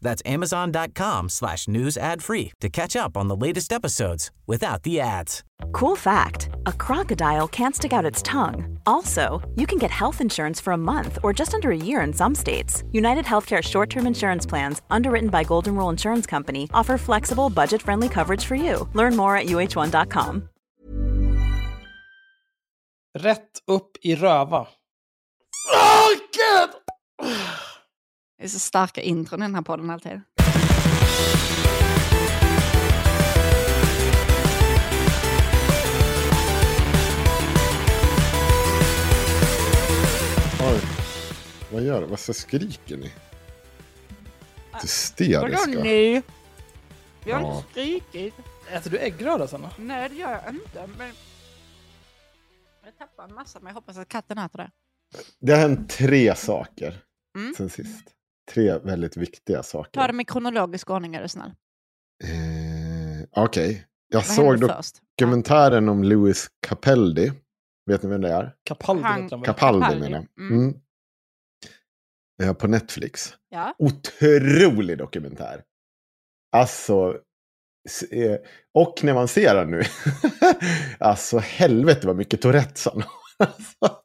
That's amazon.com slash news ad free to catch up on the latest episodes without the ads. Cool fact a crocodile can't stick out its tongue. Also, you can get health insurance for a month or just under a year in some states. United Healthcare short term insurance plans, underwritten by Golden Rule Insurance Company, offer flexible, budget friendly coverage for you. Learn more at uh1.com. Rätt upp i röva. Oh, Gud! Det är så starka intron i den här podden alltid. Oj. Vad gör du? Vad så skriker ni? Vadå Hysteriska. nu? Vi har Ja. inte skrikit. Äter du äggröra, Sanna? Nej, det gör jag inte. Men... Jag tappar en massa, men jag hoppas att katten äter det. Det har hänt tre saker Mm. sen sist. Tre väldigt viktiga saker. Ta dem i kronologisk ordning är du snäll. Eh, Okej. Jag Vad såg dokumentären om Louis Capaldi. Vet ni vem det är? Capaldi Han-? Capaldi, Capaldi, menar jag. mm. Mm. Eh, På Netflix. Ja. Otrolig dokumentär. Alltså. eh, Och när man ser den nu. alltså helvete vad mycket Tourettes han har. Alltså,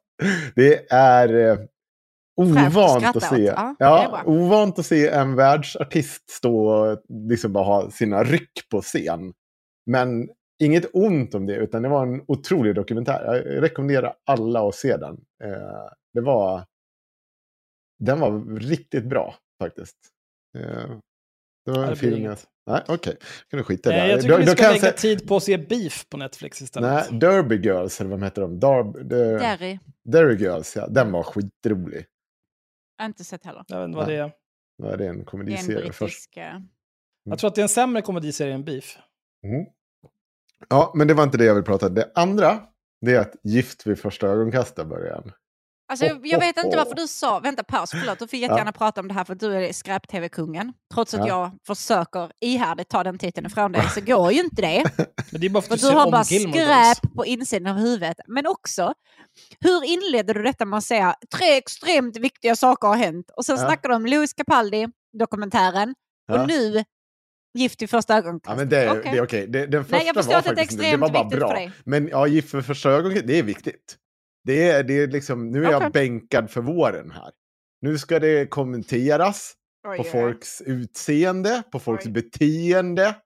Det är eh, ovant att se. åt. Ja, Ja, ovant att se en världsartist stå och liksom bara ha sina ryck på scen. Men inget ont om det, utan det var en otrolig dokumentär. Jag rekommenderar alla att se den. Eh, det var... Den var riktigt bra faktiskt. Eh, det var en det film jag... Nej, okej. kan du skita i Nej, det. jag tycker Då- vi ska lägga säga- tid på att se Beef på Netflix istället. Nej, Derby Girls, eller vad heter de? Darb, de, Derry. Derry Girls, ja. Den var skitrolig. Jag har inte sett heller. Jag vet inte vad det är. Var det en Det är en komediserie först? brittisk... eh, Jag tror att det är en sämre komediserie än Beef. Mm. Ja, men det var inte det jag vill prata om. Det andra, det är att Gift vid första ögonkastet börjar. Alltså, jag, vet inte varför du sa... Vänta, paus. Förlåt, du får jättegärna prata om det här för du är skräp-tv-kungen. Trots att Ja. jag försöker ihärdigt ta den titeln ifrån dig så går ju inte det. Men det är bara för att du du har bara skräp på insidan av huvudet. Men också, hur inledde du detta med att säga tre extremt viktiga saker har hänt? Och sen Ja. snackar du om Louis Capaldi, dokumentären. Ja. Och nu Gift i första ögonkastet. Ja, men det är Okej. det är okej. Det, den första Nej, jag förstår var att det är faktiskt inte- extremt det var bara viktigt bra. för dig. Men ja, Gift vid första ögonkastet, det är viktigt. Det är, det är liksom, nu är Okej. jag bänkad för våren här. Nu ska det kommenteras Oj, på folks utseende, på folks Oj. beteende,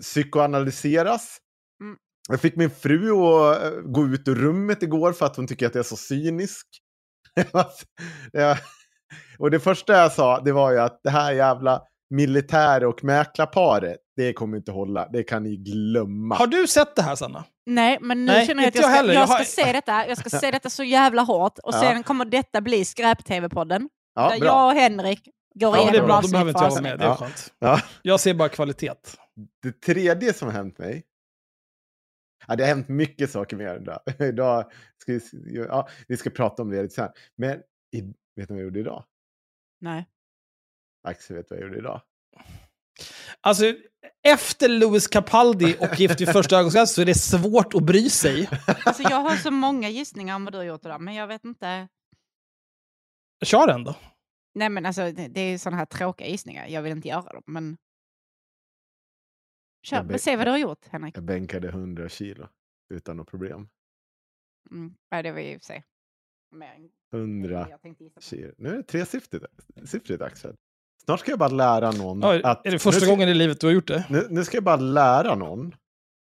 psykoanalyseras. Mm. Jag fick min fru att eh, gå ut ur rummet igår för att hon tycker att jag är så cynisk. Och det första jag sa, det var ju att det här jävla militär och mäklarparet, det kommer inte hålla. Det kan ni glömma. Har du sett det här, Sanna? Nej, men nu Nej, känner jag att jag jag ska, jag Jag ska har- se detta. Jag ska se detta så jävla hårt. Och Ja. sen kommer detta bli skräp-tv-podden. Ja, där bra. jag och Henrik går Ja, det är igenom bra. Då avsnitt behöver inte för jag vara med. Det är Ja. skönt. Ja. Jag ser bara kvalitet. Det tredje som har hänt mig. Ja, det har hänt mycket saker mer idag. idag ska vi, ja, vi ska prata om det lite sen. Men i, vet ni vad jag gjorde idag? Nej. Axel vet vad jag gjorde idag. Alltså, efter Louis Capaldi och Gift vid första ögonkastet så är det svårt att bry sig. Alltså, jag har så många gissningar om vad du har gjort idag, men jag vet inte. Kör den då. Nej, men alltså, det, är sådana här tråkiga gissningar. Jag vill inte göra dem, men... Kör, men se vad du har gjort, Henrik. Jag bänkade 100 kilo utan något problem. Mm. Ja, det var ju i och för sig mer än 100 jag tänkte gissa på. kilo. Nu är det tresiffrigt, siffrigt Axel. Snart ska jag bara lära någon Ja, att... är det första ska, gången i livet du har gjort det? Nu, nu ska jag bara lära någon.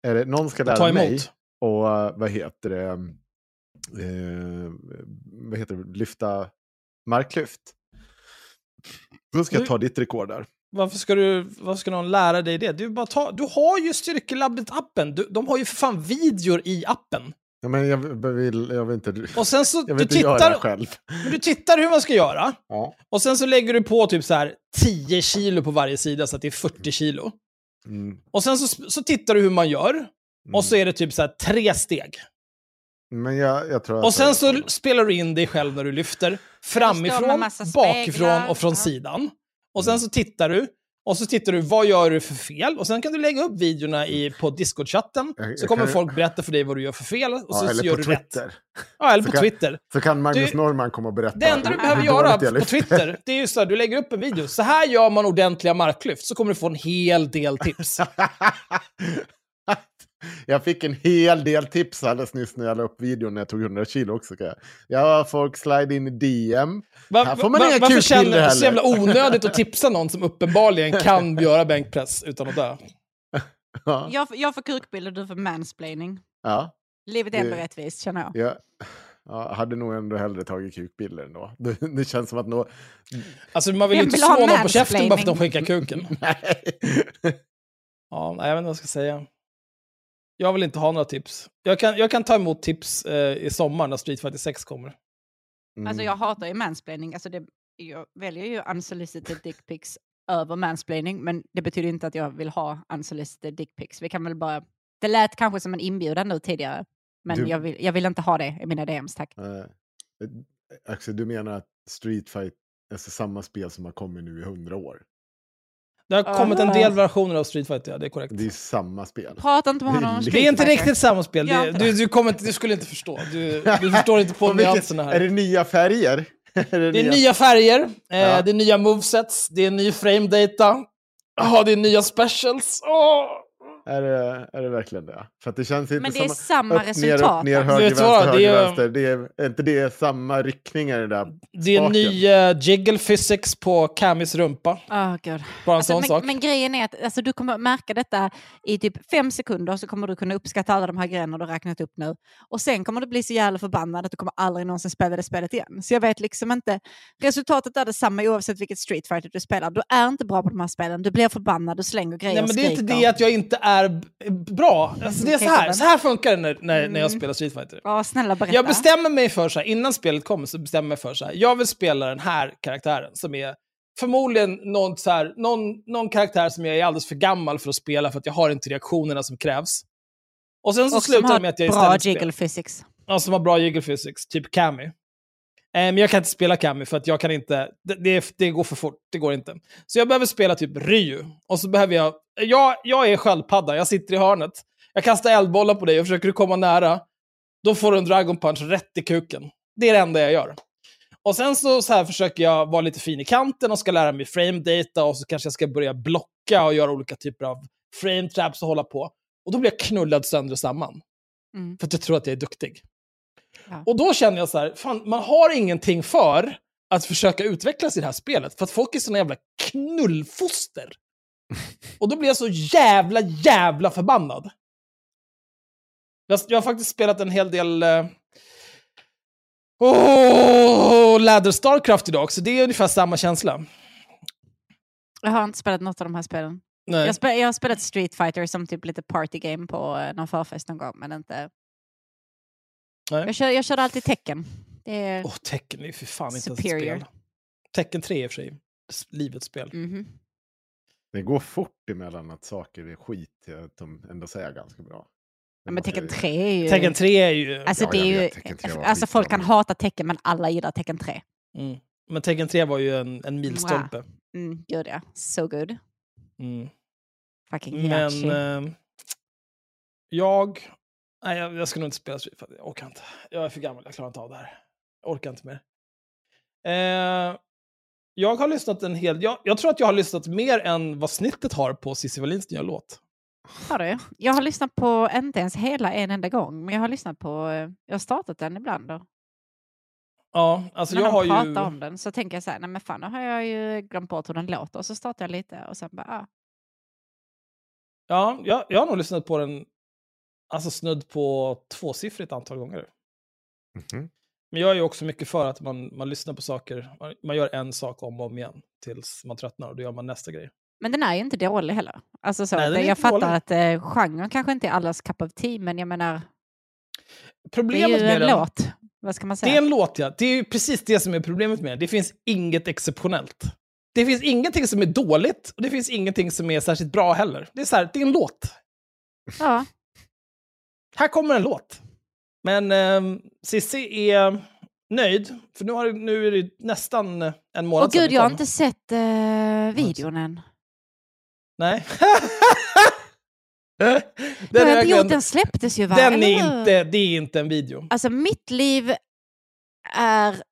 Eller någon ska lära mig. Och vad heter det? Eh, vad heter det? Lyfta marklyft. Då ska jag Nu- ta ditt rekord där. Varför ska, du, varför ska någon lära dig det? Du, bara ta, du har ju Styrkelabbet-appen. Du, de har ju för fan videor i appen. Ja, men jag vill, jag vill inte, Och sen så, jag du det tittar, själv. men du tittar hur man ska göra. Ja. Och sen så lägger du på typ så här 10 kilo på varje sida så att det är 40 kilo. Mm, Och sen så, så tittar du hur man gör. mm. Och så är det typ så här tre steg. Men jag, jag tror att Och sen så spelar du in dig själv när du lyfter. Framifrån, bakifrån och från Ja. sidan. Och sen så tittar du. Och så tittar du, vad gör du för fel? Och sen kan du lägga upp videorna i, på Discord-chatten. Så kommer kan- folk berätta för dig vad du gör för fel. Och Ja, så, så eller gör på du rätt. Twitter. Ja, eller Så på kan- Twitter. Så kan Magnus Du- Norman komma och berätta. Det enda du behöver göra på. Twitter, det är ju så här, du lägger upp en video. Så här gör man ordentliga marklyft, så kommer du få en hel del tips. jag fick en hel del tips alldeles nyss när jag la upp videon när jag tog 100 kilo också. jag. Ja, folk slide in i DM. Va, Här får man inga varför känner du det så jävla onödigt att tipsa någon som uppenbarligen kan göra bänkpress utan att dö? Ja. Jag, jag får kukbilder, du får mansplaining. ja. Livet är ändå rättvist känner jag. Jag ja, hade nog ändå hellre tagit kukbilder ändå. Det, det känns som att nå... Alltså man vill ju inte slå någon på käften bara för att de skickar kuken. Nej. Ja, jag vet inte vad jag ska säga. Jag vill inte ha några tips. Jag kan, jag kan ta emot tips eh, i sommar när Street Fighter 6 kommer. Mm. Alltså jag hatar ju mansplaining. Alltså det, jag väljer ju unsolicited dick pics över mansplaining, men det betyder inte att jag vill ha unsolicited dick pics. Vi kan väl bara... Det lät kanske som en inbjudan nu tidigare, men Du- jag, vill, jag vill inte ha det i mina DMs, tack. Eh, Axel, du menar att Street Fight är alltså samma spel som har kommit nu i hundra år? Det har kommit en del versioner av Street Fighter, ja, det är korrekt. Det är samma spel. Prata inte med honom om Det är inte riktigt samma spel. Det, du, du, kommer inte, du skulle inte förstå. Du, du förstår inte på nyanserna här. Är det nya färger? är det Det är nya färger, eh, Ja. det är nya movesets, det är ny frame data. Ja, det är nya specials. Åh! Är det, är det verkligen det? För att det känns inte Men det är samma upp, ner, resultat. upp, ner, alltså. höger, vänster, det höger, är- vänster. Det är, är inte det samma riktningar i det där? Det är Spaken. ny uh, jiggle physics på Camis rumpa. Oh, God. Bara en Alltså, sån men, sak. men grejen är att alltså, du kommer märka detta i typ fem sekunder så kommer du kunna uppskatta alla de här grejerna du har räknat upp nu. Och sen kommer du bli så jävla förbannad att du kommer aldrig någonsin spela det spelet igen. Så jag vet liksom inte. Resultatet är detsamma oavsett vilket Street Fighter du spelar. Du är inte bra på de här spelen. Du blir förbannad, du slänger grejer Nej, och men det är inte det att jag inte är b- bra. Alltså, det är så här, så här funkar det när, när, när jag Mm. spelar Street Fighter. Ja, snälla berätta. Jag bestämmer mig för så här, innan spelet kommer så bestämmer jag mig för så här, jag vill spela den här karaktären som är förmodligen någon, så här, någon, någon karaktär som jag är alldeles för gammal för att spela för att jag har inte reaktionerna som krävs. Och sen så och som slutar har det med att jag bra istället jiggle spelar. physics. Ja, som har bra jiggle physics, typ Cammy. Eh, Men jag kan inte spela Cammy för att jag kan inte, det, det, det går för fort, det går inte. Så jag behöver spela typ Ryu. Och så behöver jag, jag, jag är sköldpadda, jag sitter i hörnet. Jag kastar eldbollar på dig och försöker du komma nära, då får du en Dragon Punch rätt i kuken. Det är det enda jag gör. Och sen så, så här försöker jag vara lite fin i kanten och ska lära mig frame data och så kanske jag ska börja blocka och göra olika typer av frame traps och hålla på. Och då blir jag knullad sönder och samman. Mm. För att jag tror att jag är duktig. Ja. Och då känner jag så här, fan, man har ingenting för att försöka utvecklas i det här spelet. För att folk är såna jävla knullfoster. Och då blir jag så jävla, jävla förbannad. Jag, jag har faktiskt spelat en hel del... Uh, oh, Ladder Starcraft idag, så det är ungefär samma känsla. Jag har inte spelat något av de här spelen. Nej. Jag, spe, jag har spelat Street Fighter som typ lite party game på eh, någon förfest någon gång, men inte... Nej. Jag, kör, jag körde alltid tecken. Det är... Åh, Tecken är ju för fan inte Superior. ens ett spel. Tecken 3 i och för sig. Livets spel. Mhm. Det går fort emellan att saker är skit till att de ändå säger ganska bra. Ja, men Tecken 3 är ju... Tecken 3 är ju... Alltså, Ja, det är ju... vet, Tekken 3 var alltså folk kan men- hata tecken men alla gillar Tecken 3. Mm. Men Tekken 3 var ju en, en milstolpe. Mm, gud ja. So good. Mm. Fucking Men Hiyachi. eh, jag... Nej, jag, jag ska nog inte spela Street Fighter. Jag orkar inte. Jag är för gammal, jag klarar inte av det här. Jag orkar inte mer. Eh, jag har lyssnat en hel... Jag, jag tror att jag har lyssnat mer än vad snittet har på Cissi Wallins nya låt. Har du? Jag har lyssnat på, inte ens hela en enda gång, men jag har lyssnat på, jag har startat den ibland. Då. Ja, alltså När jag de har pratar ju... om den så tänker jag så här, nej men fan, nu har jag ju glömt bort hur den låter. Och så startar jag lite och sen bara, ah. Ja, jag, jag har nog lyssnat på den alltså snudd på tvåsiffrigt antal gånger. Mhm. Men jag är ju också mycket för att man, man lyssnar på saker, man, man gör en sak om och om igen tills man tröttnar och då gör man nästa grej. Men den är ju inte dålig heller. Alltså så, Nej, är jag fattar dålig. att eh, genren kanske inte är allas cup of tea, men jag menar, det är Problemet ju med en den, låt. Vad ska man det är säga? en låt ja, det är ju precis det som är problemet med den. Det finns inget exceptionellt. Det finns ingenting som är dåligt och det finns ingenting som är särskilt bra heller. Det är så här, det är en låt. Ja, Här kommer en låt. Men eh, Cissi är nöjd, för nu, har, nu är det nästan en månad Och sedan gud, det jag har inte sett eh, videon än. Nej. Den har jag inte gjort, den släpptes ju va? den är inte, det är inte en video. Alltså mitt liv är...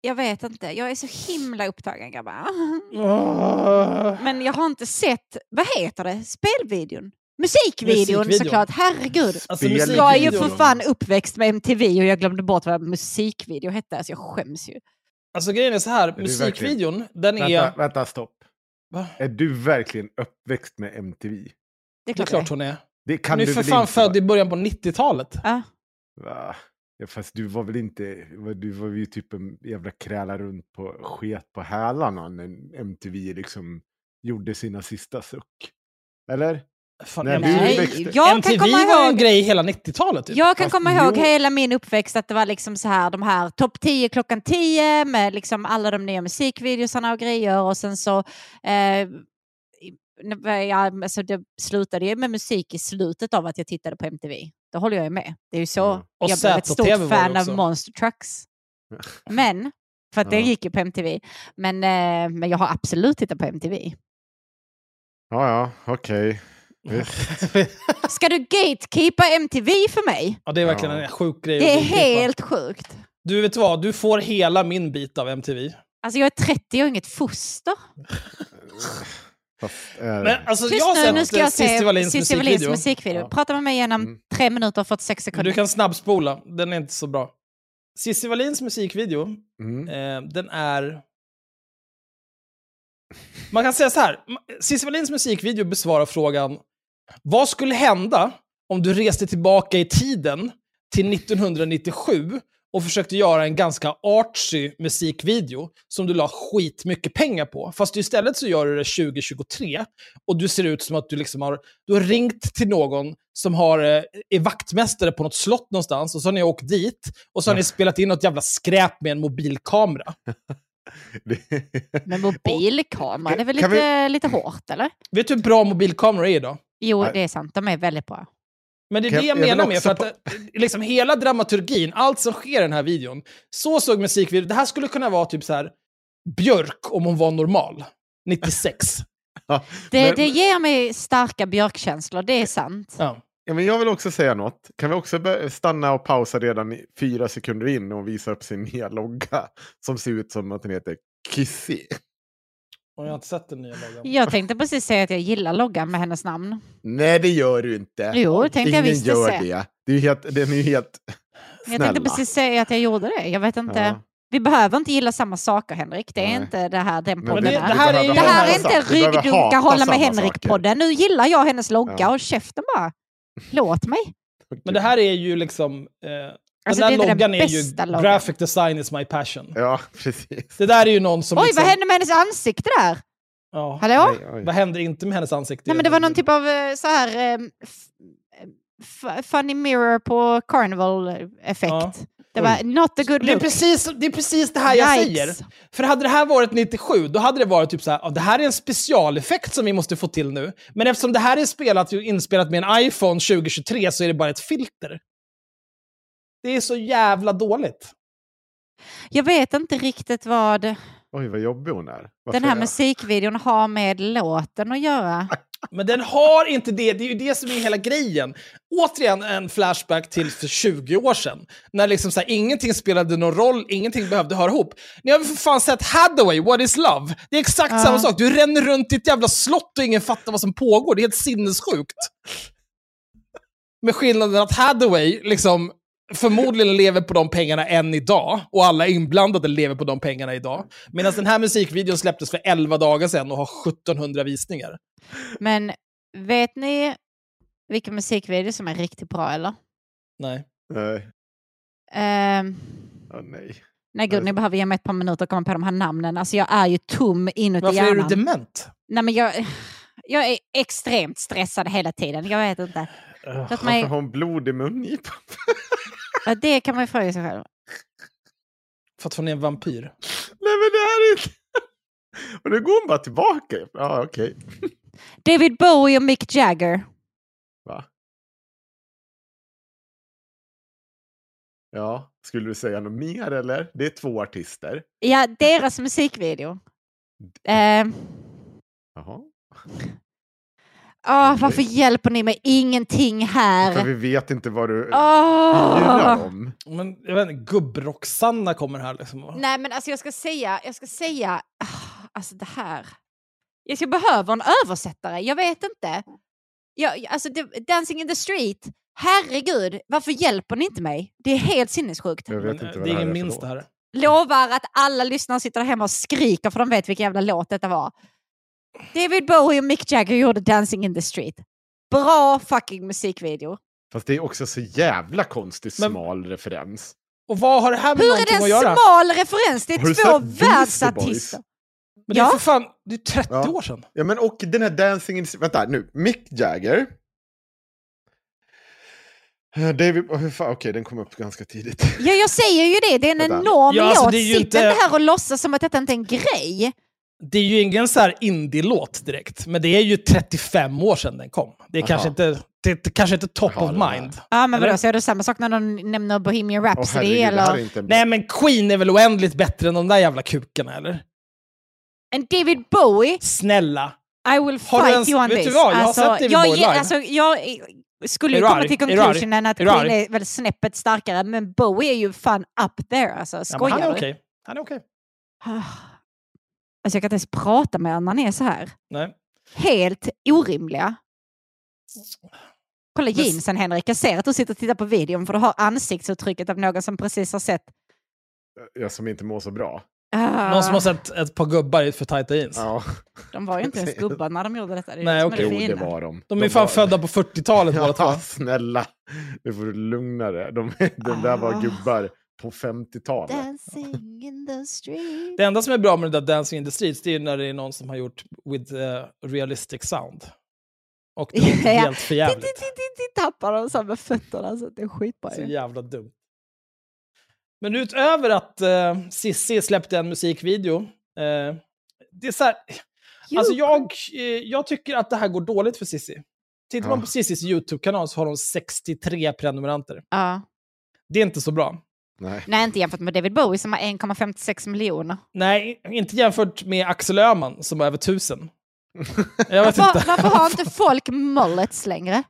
Jag vet inte, jag är så himla upptagen grabbar. Åh. Men jag har inte sett, vad heter det, spelvideon? Musikvideon, Musikvideon. såklart, herregud. Alltså. Jag är ju för fan uppväxt med MTV och jag glömde bort vad musikvideo hette, alltså jag skäms ju. Alltså grejen är så här, du musikvideon, den är... Vänta, vänta, stopp. Va? Är du verkligen uppväxt med MTV? Det är Det är klart, klart det hon är. Det Hon kan är du för väl fan född i början på 90-talet. Ja. Va? Ja, fast du var väl inte... Du var ju typ en jävla kräla runt på sket på hälarna när MTV liksom gjorde sina sista suck. Eller? Fan, Nej, MTV, Nej, växte- jag kan MTV komma var en ihåg... grej hela 90-talet. Typ. Jag kan Fast komma ihåg jo. hela min uppväxt att det var liksom så här de här topp 10 klockan 10 med liksom alla de nya musikvideosarna och grejer och sen så eh, jag, alltså det slutade ju med musik i slutet av att jag tittade på MTV. Det håller jag ju med. Det är ju så Ja. Och jag blev ett stort det fan av Monster Trucks. Men, för att det Ja. gick ju på MTV. Men, eh, men jag har absolut tittat på MTV. Ja, ja, okej. Visst. Ska du gatekeepa MTV för mig? ja, det är verkligen en sjuk grej. Det är helt sjukt. Du vet vad, du får hela min bit av MTV. Alltså jag är 30, jag är inget foster. Fast. Men alltså, Tyst jag har nu, sett nu ska jag se Wallins musikvideo. musikvideo. Ja. Prata med mig genom Mm. tre minuter och 46 Men sekunder. Du kan snabbspola, den är inte så bra. Cissi Wallins musikvideo, Mm. eh, den är... Man kan säga så här, Cissi Wallins musikvideo besvarar frågan Vad skulle hända om du reste tillbaka i tiden till 1997 och försökte göra en ganska artsy musikvideo som du la skitmycket pengar på. Fast istället så gör du det 2023 och du ser ut som att du liksom har, du har ringt till någon som har, eh, är vaktmästare på något slott någonstans och så har ni åkt dit och så har ni spelat in något jävla skräp med en mobilkamera. Men mobilkamera, det är väl lite, lite hårt eller? Vet du hur bra mobilkameror är idag? Jo, Nej. det är sant. De är väldigt bra. Men det är Kan det jag- jag, menar med, för att eh, liksom hela dramaturgin, allt som sker i den här videon, så såg musikvideon, det här skulle kunna vara typ så här Björk om hon var normal, 96. Det, Men- det ger mig starka björkkänslor, det är sant. ja. Ja, men jag vill också säga något. Kan vi också stanna och pausa redan i fyra sekunder in och visa upp sin nya logga som ser ut som att den heter Kissy? Och jag har inte sett den nya loggan. Jag tänkte precis säga att jag gillar loggan med hennes namn. Nej, det gör du inte. Jo, tänkte jag Ingen visst gör det. det är helt, den är ju helt Jag snälla. tänkte precis säga att jag gjorde det. Jag vet inte. Ja. Vi behöver inte gilla samma saker, Henrik. Det är Nej. inte det här den podden det- det här är Det här är inte ryggdunka hålla med Henrik-podden. Nu gillar jag hennes logga Ja. och käften bara. Låt mig. Men det här är ju liksom... Eh, Alltså, den det är där inte den loggan är ju loggan. graphic design is my passion. Ja, precis. Det där är ju någon som... Oj, liksom, vad hände med hennes ansikte där? Ja. Hallå? Oj, oj. Vad händer inte med hennes ansikte? Nej, men det var någon typ av eh, så här... eh, f- f- funny mirror på carnival-effekt. Ja. Det var not a good Det är, look. precis, det är precis det här jag Yikes. säger. För hade det här varit 97, då hade det varit typ så här, "Ja, det här är en specialeffekt som vi måste få till nu. Men eftersom det här är spelat, inspelat med en iPhone 2023 så är det bara ett filter. Det är så jävla dåligt. Jag vet inte riktigt vad Oj, vad jobbig hon är. den Varför här är- musikvideon har med låten att göra. Men den har inte det, det är ju det som är hela grejen. Återigen en flashback till för 20 år sedan. När liksom så här, ingenting spelade någon roll, ingenting behövde höra ihop. Ni har väl för fan sett Hathaway, What is Love? Det är exakt Ja. samma sak. Du ränner runt i ett jävla slott och ingen fattar vad som pågår. Det är helt sinnessjukt. Med skillnaden att Hathaway liksom förmodligen lever på de pengarna än idag. Och alla inblandade lever på de pengarna idag. Medan den här musikvideon släpptes för 11 dagar sedan och har 1700 visningar. Men vet ni vilken musikvideo som är riktigt bra eller? Nej. Nej. Ehm, Åh, nej. nej gud, ni behöver ge mig ett par minuter att komma på de här namnen. Alltså jag är ju tom inuti Varför är hjärnan. du dement? Nej men jag, jag är extremt stressad hela tiden. Jag vet inte. Låt Varför mig, har hon blod i mungipan? Ja, det kan man ju fråga sig själv. För att hon är en vampyr. Nej, men det här är inte... Och nu går hon bara tillbaka. Ja, okej. David Bowie och Mick Jagger. Va? Ja, skulle du säga något mer eller? Det är två artister. Ja, deras musikvideo. Eh, Jaha. Åh, varför hjälper ni mig ingenting För här? vi vet inte vad du yrar om. Men jag vet inte, gubbrock-Sanna kommer här liksom. Nej men alltså jag ska säga, jag ska säga, ah, alltså det här. Jag ska behöva en översättare, jag vet inte. Jag, alltså det, Dancing in the street, herregud, varför hjälper ni inte mig? Det är helt sinnessjukt. Jag vet eh, inte vad det är här ingen för minst låt. det här. Lovar att alla lyssnare sitter hemma och skriker för de vet vilken jävla låt detta var. David Bowie och Mick Jagger gjorde Dancing in the street. Bra fucking musikvideo. Fast det är också så jävla konstigt Men- smal referens. Och vad har det här med Hur är någonting det att en göra? smal referens? Det Har du är två sett Beastie världsartister. Men det är Ja. för fan, det är 30 Ja. år sedan. Ja, men och den här Dancing in... Vänta nu, Mick Jagger. Eh, David... oh, hur Okej, den kom upp ganska tidigt. Ja, jag säger ju det. Det är en Vänta. enorm Ja, alltså, låt. det är ju Sitt inte här och låtsas som att detta inte är en grej. Det är ju ingen så här indie-låt direkt, men det är ju 35 år sedan den kom. Det är Aha. kanske inte, det är kanske inte top of mind. Ja, men vadå, så är det samma sak när de nämner Bohemian Rhapsody? det är eller en... Nej men Queen är väl oändligt bättre än de där jävla kukarna, eller? en David Bowie? Snälla! I will du fight ens- you on vet du this. vad? Jag har sett David jag, Bowie live. alltså, jag skulle ju du komma till du conclusionen att du Queen är väl snäppet starkare, men Bowie är ju fan up there. Alltså, Ja, skojar han är du? okej. Han är okej. Alltså, jag kan inte ens prata med honom när han är så här. Nej. Helt orimliga. Kolla Men- jeansen Henrik, jag ser att du sitter och tittar på videon för du har ansiktsuttrycket av någon som precis har sett Jag som inte mår så bra. Ah, Någon som har sett ett par gubbar i för tajta jeans. Ja, De var ju inte ens gubbar när de gjorde detta. Det Nej, okej. det jo det var de. De är ju fan var... födda på 40-talet båda två. Ja, snälla. Nu får du lugna dig. De, de där var Ah. gubbar på 50-talet. Dancing in the street. Det enda som är bra med det där Dancing in the Streets, det är ju när det är någon som har gjort with eh, realistic sound. Och det Ja. helt Titt, förjävligt. titt, titt, titt, tappar de så med fötterna. Så det är skitbra Så jävla dumt. Men utöver att Cissi släppte en musikvideo, eh, det är så här, alltså jag, eh, jag tycker att det här går dåligt för Cissi. Tittar man på Cissis YouTube-kanal så har de 63 prenumeranter. Ja. Det är inte så bra. Nej. Nej, inte jämfört med David Bowie som har 1,56 miljoner. Nej, inte jämfört med Axel Öhman som har över 1000. Jag vet Varför, inte. varför har inte folk mullets längre?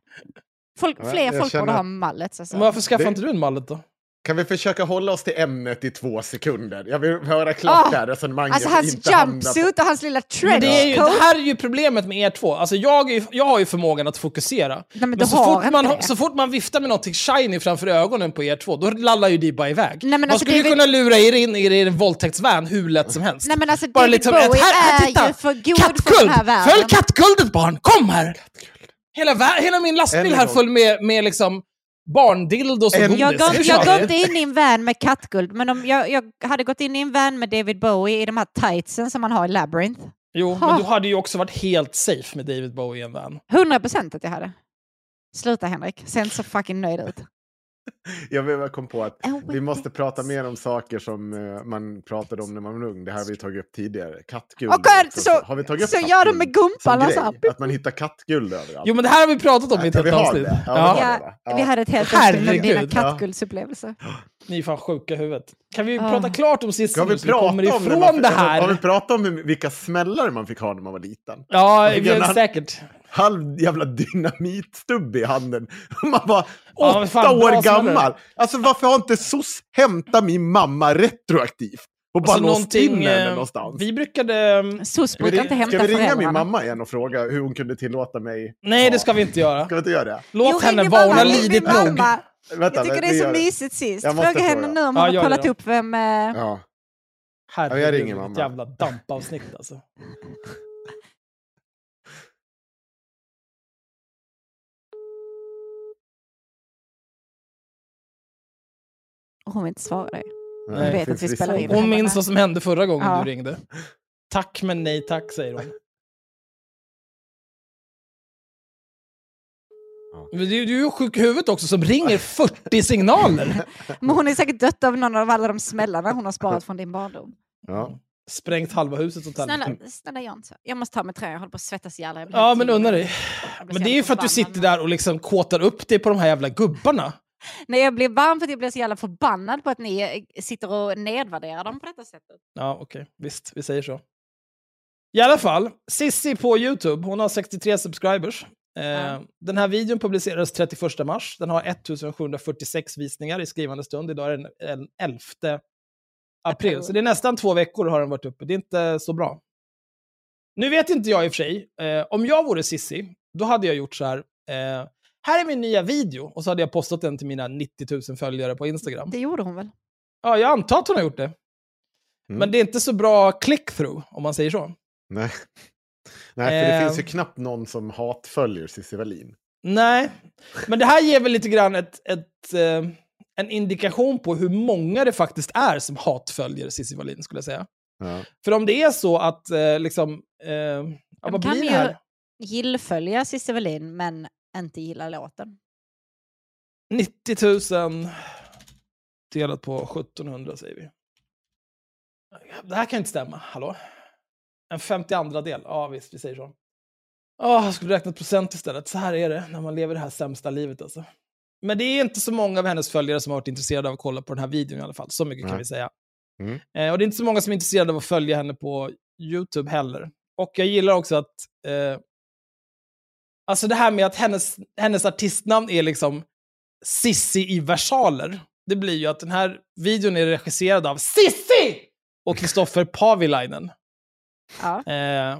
Folk, fler jag folk känner borde ha mullets. Alltså. Men varför skaffar Det- inte du en mallet då? Kan vi försöka hålla oss till ämnet i två sekunder? Jag vill höra klart Ah, det här resonemanget. Alltså hans inte jumpsuit och hans lilla Men det, är ju, trenchcoat. det här är ju problemet med er två. Alltså jag, är, ju- jag har ju förmågan att fokusera. Nej, men Men så fort, man, det. så fort man viftar med någonting shiny framför ögonen på er två, då lallar ju de bara iväg. Nej, men man alltså, skulle ju David- kunna lura er in i er våldtäktsvan hur lätt som helst. Nej men alltså Bara David liksom, Bowie här, här, är titta! ju för god för den Kattguld! här världen. Följ kattguldet barn! Kom här! Hela, hela min lastbil här full med, med liksom barndildos och godis. Jag går, jag går inte in i en van med kattguld, men om jag, jag hade gått in i en van med David Bowie i de här tightsen som man har i Labyrinth. Jo, Ha. men du hade ju också varit helt safe med David Bowie i en van. 100 procent att jag hade. Sluta Henrik, se inte så fucking nöjd ut. Jag kom på att Oh, vi måste prata mer om saker som eh, man pratade om när man var ung. Det här har vi tagit upp tidigare. Kattguld. Okej, också. så- har vi tagit upp så gör de med gumpan, som alltså. grej? Att man hittar kattguld överallt. Jo, men det här har vi pratat om i ett helt avsnitt. det. Ja, Ja, vi Ja, hade ett helt avsnitt med dina kattguldsupplevelser. Ni är fan sjuka i huvudet. Kan vi prata klart om Ska vi så kommer om ifrån man, det här? Har vi pratat om vilka smällar man fick ha när man var liten? Ja, vi säkert. Halv jävla dynamitstubb i handen. Man var Ja, åtta fan, år gammal. Alltså varför har inte SOS hämtat min mamma retroaktivt? Och bara Alltså, låst in henne eh, någonstans. Vi brukade... mm, SOS Ska vi, brukar inte hämta ska vi ringa min mamma igen och fråga hur hon kunde tillåta mig? Nej, det ska vi inte göra. Ska vi inte göra det? Låt Jo, henne vara, hon har lidit nog. Vänta, Jag tycker det är så mysigt sist. Fråga henne nu om Ja, hon har kollat det. upp vem... eh, Ja. Herregud, jag ringer mamma. jävla dampavsnitt alltså. Hon vill inte svara dig. Nej, vet det att vi spelar in. Hon minns vad som hände förra gången Ja. du ringde. Tack men nej tack, säger hon. Du, du är ju sjuk i huvudet också som ringer 40 signaler. Men hon är säkert dött av någon av alla de smällarna hon har sparat från din barndom. Ja. Sprängt halva huset åt Snälla, snälla så. Jag måste ta mig tröjan, jag håller på att svettas ihjäl. Ja men unna dig. Men det är ju för att du sitter där och liksom kåtar upp dig på de här jävla gubbarna. Nej, jag blir varm för att jag blir så jävla förbannad på att ni eh, sitter och nedvärderar dem på detta sättet. Ja, okej. Visst, vi säger så. I alla fall, Sissi på YouTube, hon har 63 subscribers. Eh, Ja. Den här videon publicerades 31 mars. Den har 1746 visningar i skrivande stund. Idag är den den 11 april. April. Så det är nästan två veckor har den varit uppe. Det är inte så bra. Nu vet inte jag i och för sig. Eh, om jag vore Sissi, då hade jag gjort så här. Eh, här är min nya video. Och så hade jag postat den till mina 90 000 följare på Instagram. Det gjorde hon väl? Ja, jag antar att hon har gjort det. Mm. Men det är inte så bra click-through, om man säger så. Nej. Nej, för det Eh. finns ju knappt någon som hatföljer Cissi Wallin. Nej, men det här ger väl lite grann ett, ett, eh, en indikation på hur många det faktiskt är som hatföljer Cissi Wallin, skulle jag säga. Ja. För om det är så att, eh, liksom, eh, ja, De vad kan blir det ju här? gillfölja Cissi Wallin men inte gilla låten. 90 000 delat på 1700 säger vi. Det här kan inte stämma, hallå? En 52 del, ja visst, vi säger så. Åh, jag skulle räkna procent istället. Så här är det när man lever det här sämsta livet alltså. Men det är inte så många av hennes följare som har varit intresserade av att kolla på den här videon i alla fall. Så mycket kan Nej. vi säga. Mm. Eh, och det är inte så många som är intresserade av att följa henne på YouTube heller. Och jag gillar också att... Eh, alltså det här med att hennes, hennes artistnamn är liksom Sissi i versaler. Det blir ju att den här videon är regisserad av Sissi! Och Kristoffer Pavilainen. Ja. Eh,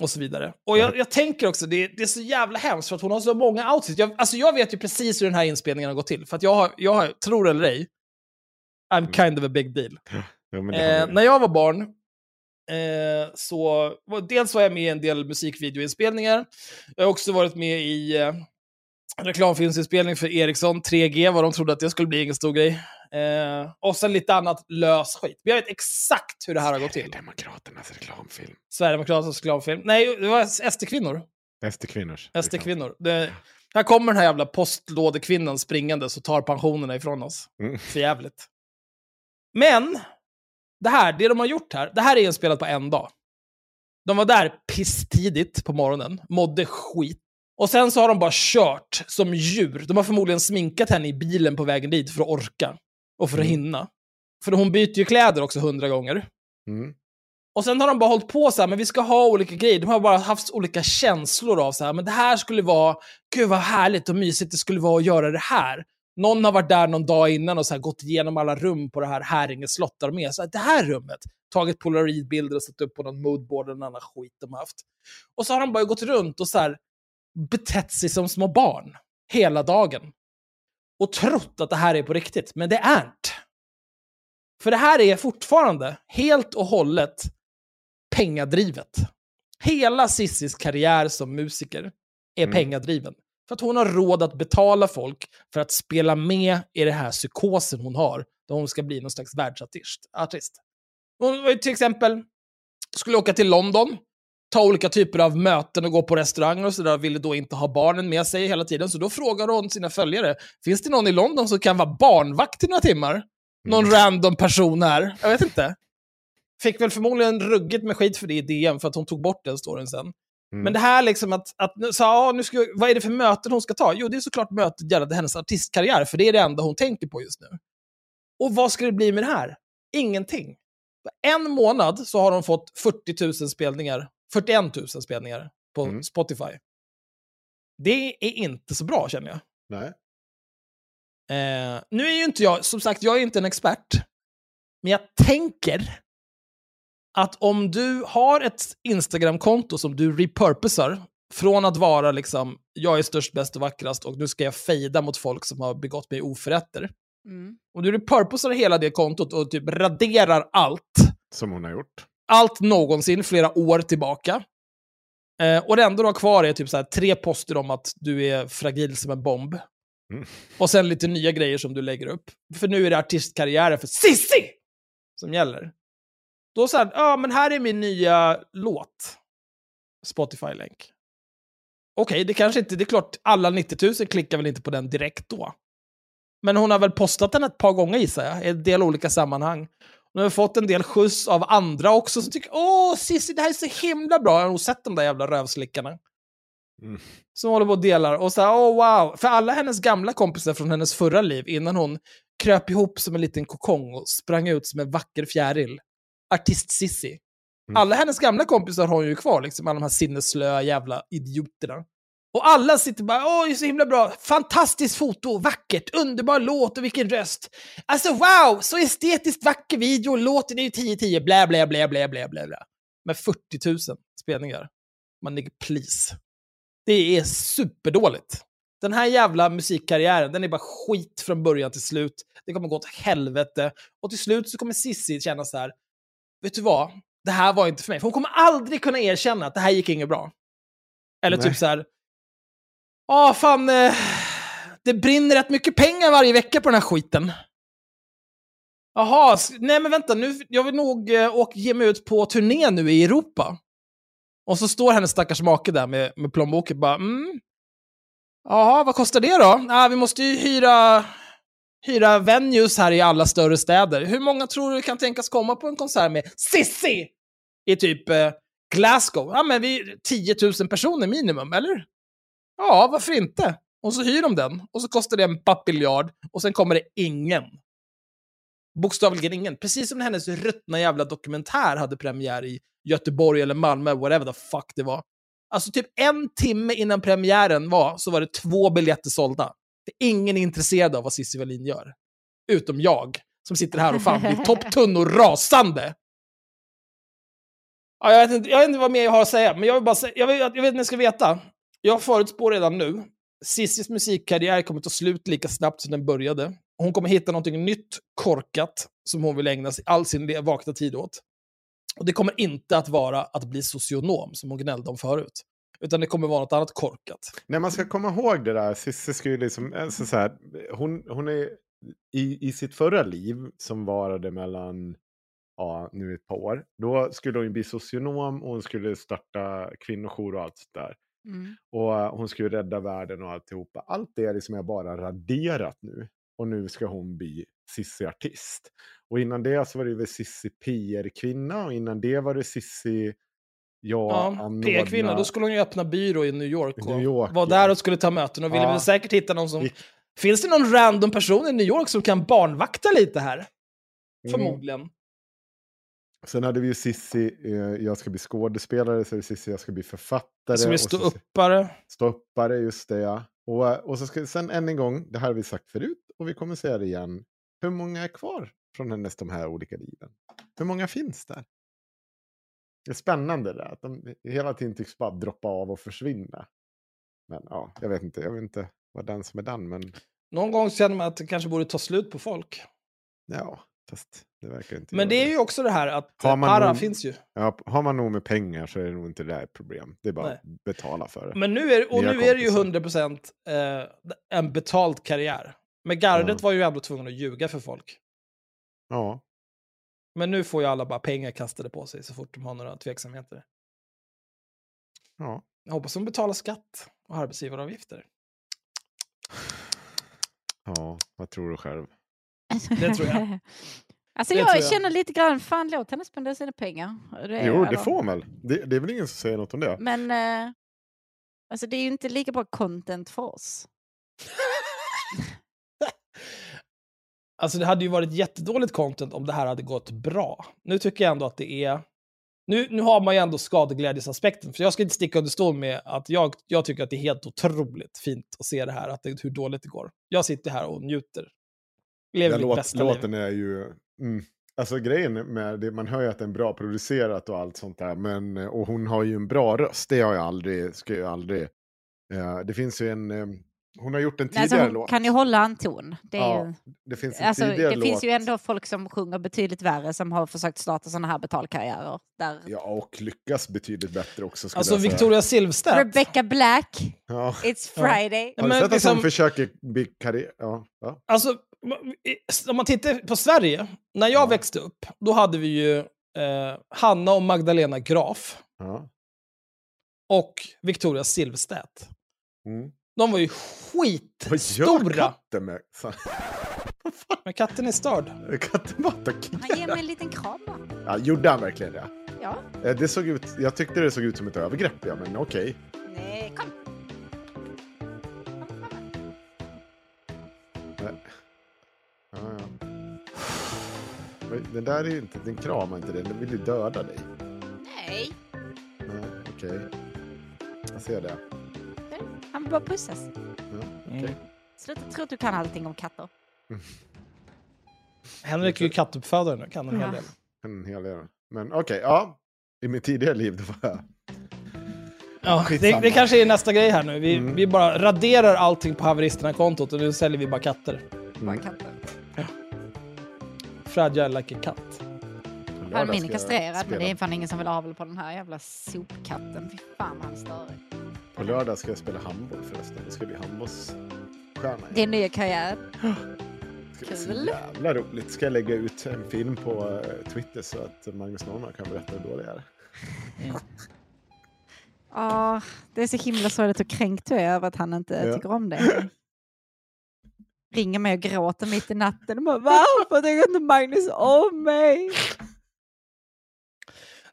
och så vidare. Och jag, jag tänker också, det, det är så jävla hemskt för att hon har så många outfits. Jag, alltså jag vet ju precis hur den här inspelningen har gått till. För att jag har, jag har tror eller ej, I'm kind of a big deal. Har Eh, när jag var barn, eh, så dels var jag med i en del musikvideoinspelningar. Jag har också varit med i eh, reklamfilmsinspelning för Ericsson, 3G, vad de trodde att det skulle bli ingen stor grej. Eh, och sen lite annat lös skit. Men jag vet exakt hur det här har gått till. Demokraternas reklamfilm. Sverigedemokraternas reklamfilm. Nej, det var SD-kvinnor. SD-kvinnors. SD-kvinnor. Det- Här kommer den här jävla postlådekvinnan springande och tar pensionerna ifrån oss. Mm. För jävligt. Men, det här, det de har gjort här, det här är inspelat på en dag. De var där pisstidigt på morgonen, mådde skit. Och sen så har de bara kört som djur. De har förmodligen sminkat henne i bilen på vägen dit för att orka. Och för att Mm. hinna. För hon byter ju kläder också hundra gånger. Mm. Och sen har de bara hållit på så här, men vi ska ha olika grejer. De har bara haft olika känslor av så här, men det här skulle vara, gud vad härligt och mysigt det skulle vara att göra det här. Någon har varit där någon dag innan och så gått igenom alla rum på det här Häringe slott är. Så här, det här rummet, tagit polaroidbilder och satt upp på någon moodboard och någon annan skit de har haft. Och så har de bara gått runt och så här, betett sig som små barn hela dagen. Och trott att det här är på riktigt, men det är inte. För det här är fortfarande helt och hållet pengadrivet. Hela Sissis karriär som musiker är Mm. pengadriven. För att hon har råd att betala folk för att spela med i den här psykosen hon har, där hon ska bli någon slags världsartist. Artist. Hon var ju till exempel, skulle åka till London, ta olika typer av möten och gå på restauranger och sådär, ville då inte ha barnen med sig hela tiden. Så då frågade hon sina följare, finns det någon i London som kan vara barnvakt i några timmar? Någon Mm. random person här? Jag vet inte. Fick väl förmodligen ruggigt med skit för det i DM, för att hon tog bort den storyn sen. Mm. Men det här liksom att, att så, ja, nu ska, vad är det för möten hon ska ta? Jo, det är såklart mötet gällande hennes artistkarriär, för det är det enda hon tänker på just nu. Och vad ska det bli med det här? Ingenting. På en månad så har hon fått 40 000 spelningar, 41 000 spelningar på Mm. Spotify. Det är inte så bra känner jag. Nej. Eh, nu är ju inte jag, som sagt, jag är inte en expert. Men jag tänker att om du har ett Instagram-konto som du repurposar från att vara liksom, jag är störst, bäst och vackrast och nu ska jag fejda mot folk som har begått mig oförrätter. Mm. Om du repurposar hela det kontot och typ raderar allt, Som hon har gjort. allt någonsin flera år tillbaka. Eh, och det enda du har kvar är typ så här, tre poster om att du är fragil som en bomb. Mm. Och sen lite nya grejer som du lägger upp. För nu är det artistkarriären för Sissi som gäller. Då så här, ja men här är min nya låt. Spotify-länk. Okej, det kanske inte, det är klart, alla 90 000 klickar väl inte på den direkt då. Men hon har väl postat den ett par gånger gissar jag, i en del olika sammanhang. Hon har fått en del skjuts av andra också som tycker åh Cissi det här är så himla bra. Jag har nog sett de där jävla rövslickarna. Mm. Som håller på och delar. Och så här, oh wow. För alla hennes gamla kompisar från hennes förra liv, innan hon kröp ihop som en liten kokong och sprang ut som en vacker fjäril. Artist-Sissi. Mm. Alla hennes gamla kompisar har hon ju kvar, liksom alla de här sinnesslöa jävla idioterna. Och alla sitter bara, oj så himla bra, fantastiskt foto, vackert, underbar låt och vilken röst. Alltså wow, så estetiskt vacker video, låten är ju 10-10, blä blä blä blä blä blä blä. Med 40 000 spelningar. Man ligger please. Det är superdåligt. Den här jävla musikkarriären, den är bara skit från början till slut. Det kommer gå åt helvete. Och till slut så kommer Sissi känna så här, vet du vad? Det här var inte för mig. För hon kommer aldrig kunna erkänna att det här gick inget bra. Eller Nej. typ så här, ja fan, eh, det brinner rätt mycket pengar varje vecka på den här skiten. Jaha, nej men vänta, nu, jag vill nog eh, åka, ge mig ut på turné nu i Europa. Och så står hennes stackars make där med, med plånboken bara, mm. Jaha, vad kostar det då? Ah, vi måste ju hyra, hyra venues här i alla större städer. Hur många tror du kan tänkas komma på en konsert med Sissi? I typ eh, Glasgow? Ja, men vi 10 000 personer minimum, eller? Ja, varför inte? Och så hyr de den, och så kostar det en papiljard, och sen kommer det ingen. Bokstavligen ingen. Precis som när hennes ruttna jävla dokumentär hade premiär i Göteborg eller Malmö, whatever the fuck det var. Alltså typ en timme innan premiären var så var det två biljetter sålda. Ingen är intresserad av vad Cissi Wallin gör. Utom jag, som sitter här och fan blir topptunn och rasande. Ja, jag, vet inte, jag vet inte vad mer jag har att säga, men jag vill bara säga, jag, vet, jag vet att ni ska veta. Jag förutspår redan nu, Cissis musikkarriär kommer ta slut lika snabbt som den började. Hon kommer hitta någonting nytt, korkat, som hon vill ägna sig all sin vakna tid åt. Och det kommer inte att vara att bli socionom, som hon gnällde om förut. Utan det kommer vara något annat korkat. Nej, man ska komma ihåg det där. Cissi ska ju liksom, alltså så här, hon, hon är i, i sitt förra liv som varade mellan, ja, nu ett par år. Då skulle hon ju bli socionom och hon skulle starta kvinnojour och allt sånt där. Mm. Och eh, hon skulle rädda världen och alltihopa. Allt det liksom är bara raderat nu. Och nu ska hon bli Cissi-artist. Och innan det så var det väl Cissi PR-kvinna och innan det var det Cissi, ja, Ja, anordna- P-kvinna, då skulle hon ju öppna byrå i New York och New York, var ja. där och skulle ta möten och ville Ja. väl säkert hitta någon som... Finns det någon random person i New York som kan barnvakta lite här? Mm. Förmodligen. Sen hade vi ju Sissi, eh, jag ska bli skådespelare, så är det Sissi, jag ska bli författare. Som är ståuppare. Ståuppare, just det ja. Och, eh, och så ska, sen än en gång, det här har vi sagt förut och vi kommer säga det igen. Hur många är kvar från hennes de här olika liven? Hur många finns där? Det är spännande det, att de hela tiden tycks bara droppa av och försvinna. Men ja, jag vet inte, jag vet inte vad den som är den, men Någon gång känner man att det kanske borde ta slut på folk. ja, fast det verkar inte Men det är ju också det här att man para någon- finns ju. Ja, har man nog med pengar så är det nog inte det ett problem. Det är bara Nej. att betala för det. Men nu är, och Nya nu är det ju kompisar. 100% eh, en betald karriär. Men gardet Ja. var ju ändå tvungen att ljuga för folk. Ja, Men nu får ju alla bara pengar kastade på sig så fort de har några tveksamheter. ja. Jag hoppas de betalar skatt och arbetsgivaravgifter. Ja, vad tror du själv? Det tror jag. Alltså jag, tror jag. känner lite grann, fan låt henne spendera sina pengar. Det, Jo, det får man väl. Det, det är väl ingen som säger något om det. Men eh, alltså det är ju inte lika bra content för oss. Alltså det hade ju varit jättedåligt content om det här hade gått bra. Nu tycker jag ändå att det är... Nu, nu har man ju ändå skadeglädjesaspekten, för jag ska inte sticka under stol med att jag, jag tycker att det är helt otroligt fint att se det här, att det, hur dåligt det går. Jag sitter här och njuter. Lever Den mitt låt, bästa låten liv. är ju... Mm. Alltså grejen med det, man hör ju att den är bra producerat och allt sånt där. Men, och hon har ju en bra röst, det har jag aldrig, ska jag aldrig... Eh, det finns ju en... eh, hon har gjort en Alltså tidigare hon låt. kan ju hålla en ton. Det, är Ja, ju, Det finns en alltså, tidigare det låt. finns ju ändå folk som sjunger betydligt värre som har försökt starta sådana här betalkarriärer. Där Ja, och lyckas betydligt bättre också. Alltså. Victoria Silvstedt. Rebecca Black, Ja. It's Ja. Friday. Har du Men sett att liksom- hon försöker bli karriär... Ja, ja. Alltså, om man tittar på Sverige, när jag Ja. växte upp, då hade vi ju eh, Hanna och Magdalena Graf ja. och Victoria Silvstedt. Mm. De var ju skitstora. Vad med? Men katten är störd. Katten bara attackerade. Han ger mig en liten kram Ja, gjorde han verkligen det? Ja. Eh, det såg ut, jag tyckte det såg ut som ett övergrepp, ja, men okej. Okay. Nej, kom. Nej. Ja, ja. Den där är ju inte, den kramar inte dig, den vill ju döda dig. Nej. Nej, okej. Okay. Jag ser det han vill bara pussas. Ja. Mm. Sluta tro att du kan allting om katter. Henrik är ju kattuppfödare nu, kan en hel del. En hel del. Men okej, ja. I mitt tidigare liv då var jag... Ja, det, det kanske är nästa grej här nu. Vi, Mm. vi bara raderar allting på haveristerna-kontot och nu säljer vi bara katter. Bara katter. Fragile like a cat. Han är kastrerad, men det är fan ingen som vill ha väl på den här jävla sopkatten. Fy fan vad han stör. På lördag ska jag spela handboll förresten. Det ska bli handbollsstjärna. Din nya karriär. Bli så kul. jävla roligt. Ska jag lägga ut en film på eh, Twitter så att Magnus Norman kan berätta hur dålig jag är. Åh, det är så himla sorgligt och kränkt du är över att han inte Ja. tycker om dig. Ringer mig och gråter mitt i natten och bara varför tycker inte Magnus om mig?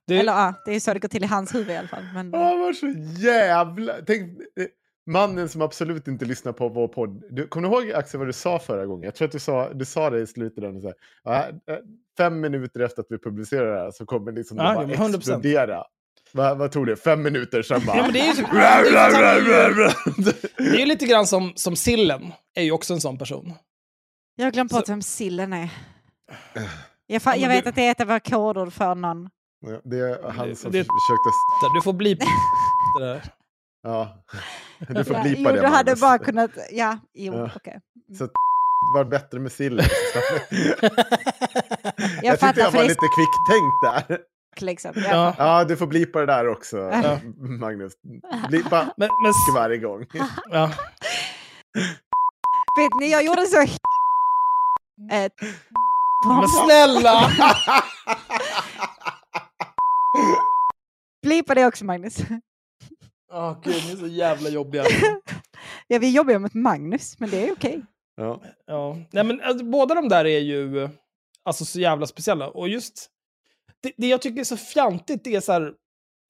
Du, Eller ja, det är så det går till i hans huvud i alla fall. Men, han var så jävla... Tänk, eh, mannen som absolut inte lyssnar på vår podd. Du, kommer du ihåg Axel vad du sa förra gången? Jag tror att du sa, du sa det i slutet. Där, så här, ja, eh, fem minuter efter att vi publicerar det här så kommer liksom det Ja, bara men 100%. explodera. Vad, vad tog det? Fem minuter sen bara... Ja, men det är ju det är ju- det lite grann som, som Sillen, är ju också en sån person. jag har glömt bort Så- vem sillen är. Jag, Ja, fa- men jag vet du- att det är ett av våra kodord för någon. Ja, det är han Det- som det- försökte... Du får bli det där. Ja. Du får blipa jo, det. du hade Magnus. bara kunnat... Ja, jo, Ja. okej. Så det var bättre med sillen. Jag, jag tyckte jag var lite kvicktänkt där. liksom. Ja. Ja, du får blipa det där också, Ja. Magnus. Blipa Men, men, varje gång. ja. Vet ni, jag gjorde så... Men snälla! Blipa det också Magnus. Åh gud, ni är så jävla jobbiga. Ja, vi jobbar mot Magnus, men det är okej. Ja. Ja. Nej, men, alltså, båda de där är ju alltså, så jävla speciella. Och just det, det jag tycker är så fjantigt, det är så här,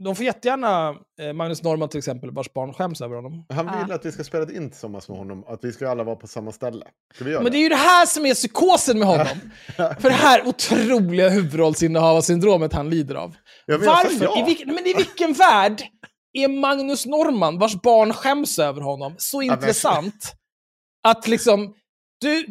de får jättegärna, eh, Magnus Norman till exempel, vars barn skäms över honom. Han vill att vi ska spela in tillsammans med honom, att vi ska alla vara på samma ställe. Ska vi göra Men det är ju det här som är psykosen med honom. För det här otroliga huvudrollsinnehavarsyndromet han lider av. Ja, men sa Varför? ja. I, vilken, men i vilken värld är Magnus Norman, vars barn skäms över honom, så men- intressant att liksom... Du,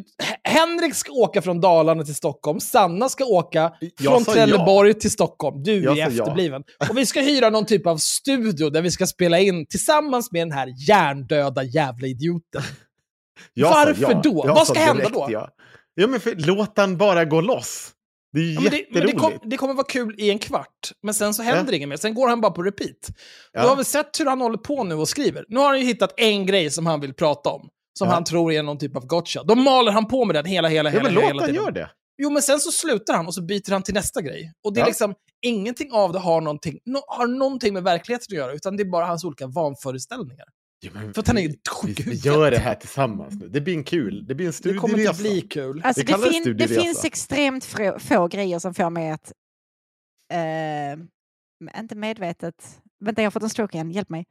Henrik ska åka från Dalarna till Stockholm, Sanna ska åka Jag från Trelleborg till Stockholm. Du Jag är sa ja. efterbliven. Och vi ska hyra någon typ av studio där vi ska spela in tillsammans med den här hjärndöda jävla idioten. Jag Varför ja. då? Vad ska hända då? Ja, ja men för, låt han bara gå loss. Det är Ja, men det, men det, kom, det kommer vara kul i en kvart, men sen så händer inget mer. Sen går han bara på repeat. Ja. Du har väl sett hur han håller på nu och skriver? Nu har han ju hittat en grej som han vill prata om. Som Ja. han tror är någon typ av gotcha. Då maler han på med den hela, hela, Ja, hela, men hela, låt hela han tiden. göra det. Jo, men sen så slutar han och så byter han till nästa grej. Och det är Ja. liksom, ingenting av det har någonting, no, har någonting med verkligheten att göra, utan det är bara hans olika vanföreställningar. Ja, men För att han är sjuk Vi gör det här tillsammans nu. Det blir en kul, det blir en Det studieresa. kommer inte bli kul. Alltså, det, det fin- det finns extremt få, få grejer som får mig att... Eh, inte medvetet... Vänta, jag har fått en stroke igen. Hjälp mig.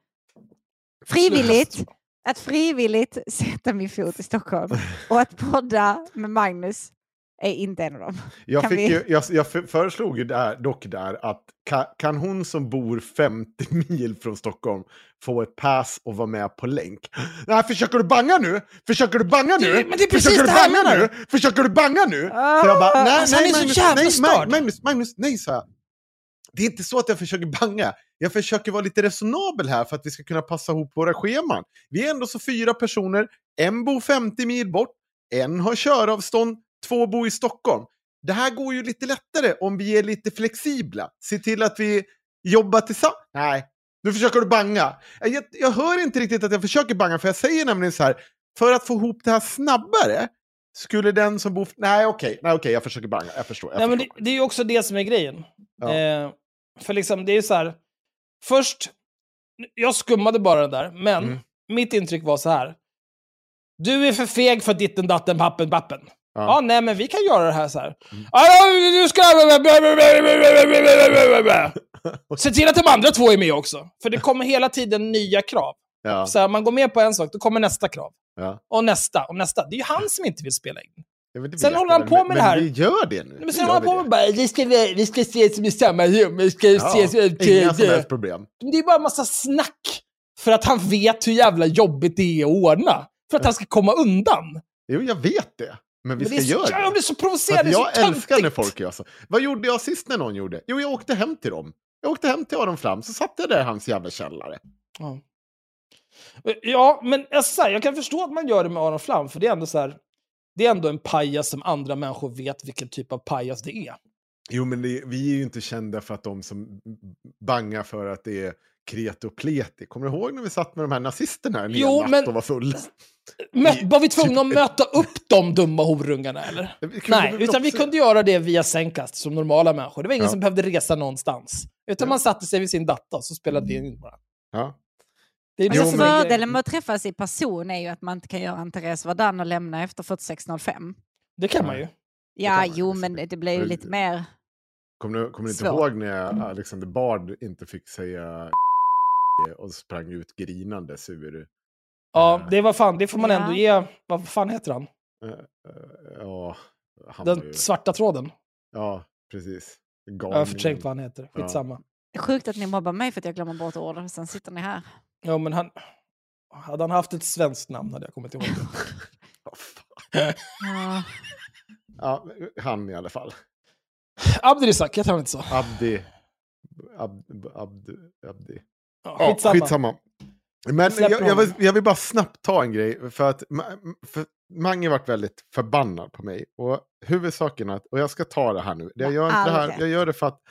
Frivilligt. Att frivilligt sätta min fot i Stockholm och att podda med Magnus är inte en av dem. Jag, vi- ju, jag, jag för- föreslog ju där, dock där att kan, kan hon som bor 50 mil från Stockholm få ett pass och vara med på länk? Nej, försöker du banga nu? Försöker du banga nu? Det- men det är precis försöker du det här jag banga menar. nu? Försöker du banga nu? Ah, Så jag bara, nej, alltså, nej, så Magnus, nej. Magnus, Magnus, nej, sa jag. Det är inte så att jag försöker banga. Jag försöker vara lite resonabel här för att vi ska kunna passa ihop våra scheman. Vi är ändå så fyra personer. En bor 50 mil bort. En har köravstånd. Två bor i Stockholm. Det här går ju lite lättare om vi är lite flexibla. Se till att vi jobbar tillsammans. Nej, nu försöker du banga. Jag, jag hör inte riktigt att jag försöker banga, för jag säger nämligen så här. För att få ihop det här snabbare skulle den som bor... Nej, okej, nej, okej jag försöker banga. Jag förstår. Jag Nej, men förstår. det, det är ju också det som är grejen. Ja. Eh, för liksom, det är så här. Först, jag skummade bara den där, men Mm. mitt intryck var så här. Du är för feg för ditten, datten, pappen, pappen. Ja, Ja. nej, men vi kan göra det här så här. Mm. Ja, du ska... Se till att de andra två är med också. För det kommer hela tiden nya krav. Ja, Så här, man går med på en sak, då kommer nästa krav. ja. Och nästa, och nästa. Det är ju han som inte vill spela in. Men Sen håller han på men- med det här. Men vi gör det nu. Men sen håller han på med bara, vi ska, vi ska ses i samma rum, vi ska Ja, ses... inga som helst problem. Det är bara en massa snack. För att han vet hur jävla jobbigt det är att ordna. För att han ska komma undan. Jo, jag vet det. Men vi Men ska det så, göra jag det. blir så För provocerad, att det är så jag älskar när folk gör så. Vad gjorde jag sist när någon gjorde? Jo, jag åkte hem till dem. Jag åkte hem till Aron Flam, så satt jag där i hans jävla källare. Ja. Ja, men alltså, jag kan förstå att man gör det med Aron Flam, för det är ändå så här, det är ändå en pajas som andra människor vet vilken typ av pajas det är. Jo, men det, vi är ju inte kända för att de som bangar för att det är kreti och pleti. Kommer du ihåg när vi satt med de här nazisterna en Jo, natt men- och var fulla? Men var vi tvungna att möta upp de dumma horungarna eller? Nej, utan vi kunde göra det via Zencast som normala människor. Det var ingen Ja. som behövde resa någonstans. Utan Ja. man satte sig vid sin dator så spelade vi in bara. Ja. Det är Jo, Alltså fördelen med att träffas i person är ju att man inte kan göra en Therese Vardan och lämna efter 46.05. Det kan man ju. Ja, man jo, ju men det blir ju lite mer... Kommer du, kommer du inte ihåg när Alexander Bard inte fick säga och sprang ut grinandes ur... Ja, det var fan, det får man Ja. ändå ge. Vad fan heter han? eh, eh, Ja, han Den ju, svarta tråden. ja, precis. Jag har förträngt vad han heter. Ja. Skitsamma. Det är sjukt att ni mobbar mig för att jag glömmer bort ord och sen sitter ni här. Ja, men han... Hade han haft ett svenskt namn hade jag kommit ihåg det. Ja. Ja. Han i alla fall. Abdirizak, heter han inte så? Abdi. Ab, abdi, abdi. Ja, skitsamma. skitsamma. Men jag, jag, vill, jag bara snabbt ta en grej. För att för Mange varit väldigt förbannad på mig. Och huvudsaken är att, och jag ska ta det här nu. Jag gör inte det här, jag gör det för att,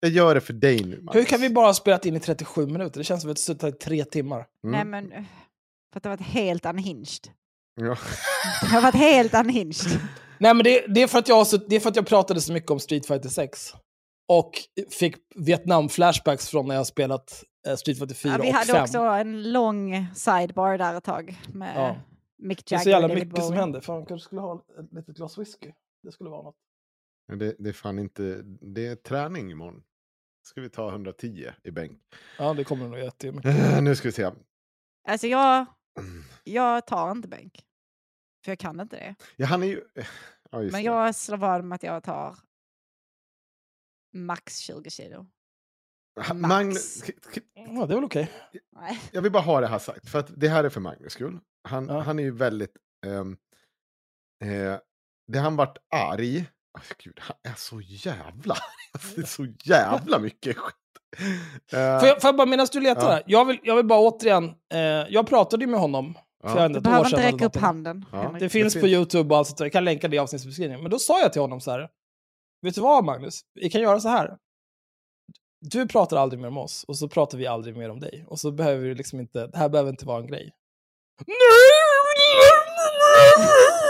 jag gör det för dig nu. Magnus. Hur kan vi bara ha spelat in i 37 minuter? Det känns som att vi har suttit i tre timmar. Mm. Nej, men eh, för att det har varit helt unhinged. Ja. Det har varit helt unhinged. Nej, men det, det, är för att jag, det är för att jag pratade så mycket om Street Fighter 6. Och fick Vietnam-flashbacks från när jag har spelat eh, Street Fighter 4 Ja, vi och hade 5. också en lång sidebar där ett tag med Ja. Mick det är Jagger så jävla mycket som händer. Fan, kanske skulle ha ett litet glas whisky. Det skulle vara något. Men Det, det är fan inte, det är träning imorgon. Ska vi ta 110 i bänk. Ja, det kommer nog jättemycket. Eh, nu ska vi se. Alltså jag, jag tar inte bänk. För jag kan inte det. Ja, han är ju... Ja, just Men det. jag slår vad med att jag tar max 20 kilo. Max. Magnus, Ja, det är väl okej. Nej. jag vill bara ha det här sagt, för att det här är för Magnus skull. Han, Ja. han är ju väldigt... ehm, eh, det han varit arg... Oh, Gud, han är så jävla arg. Det är så jävla mycket skit. Eh, Får jag, får jag bara, medan du letar Ja. här. Jag vill, jag vill bara återigen, eh, jag pratade ju med honom för Ja. ändå Du behöver inte räcka upp handen. Ja. Det finns Det på finns- YouTube och allt sånt. Jag kan länka det i avsnittsbeskrivningen. Men då sa jag till honom så här. Vet du vad Magnus? Vi kan göra så här. Du pratar aldrig mer om oss och så pratar vi aldrig mer om dig. Och så behöver vi liksom inte, det här behöver inte vara en grej.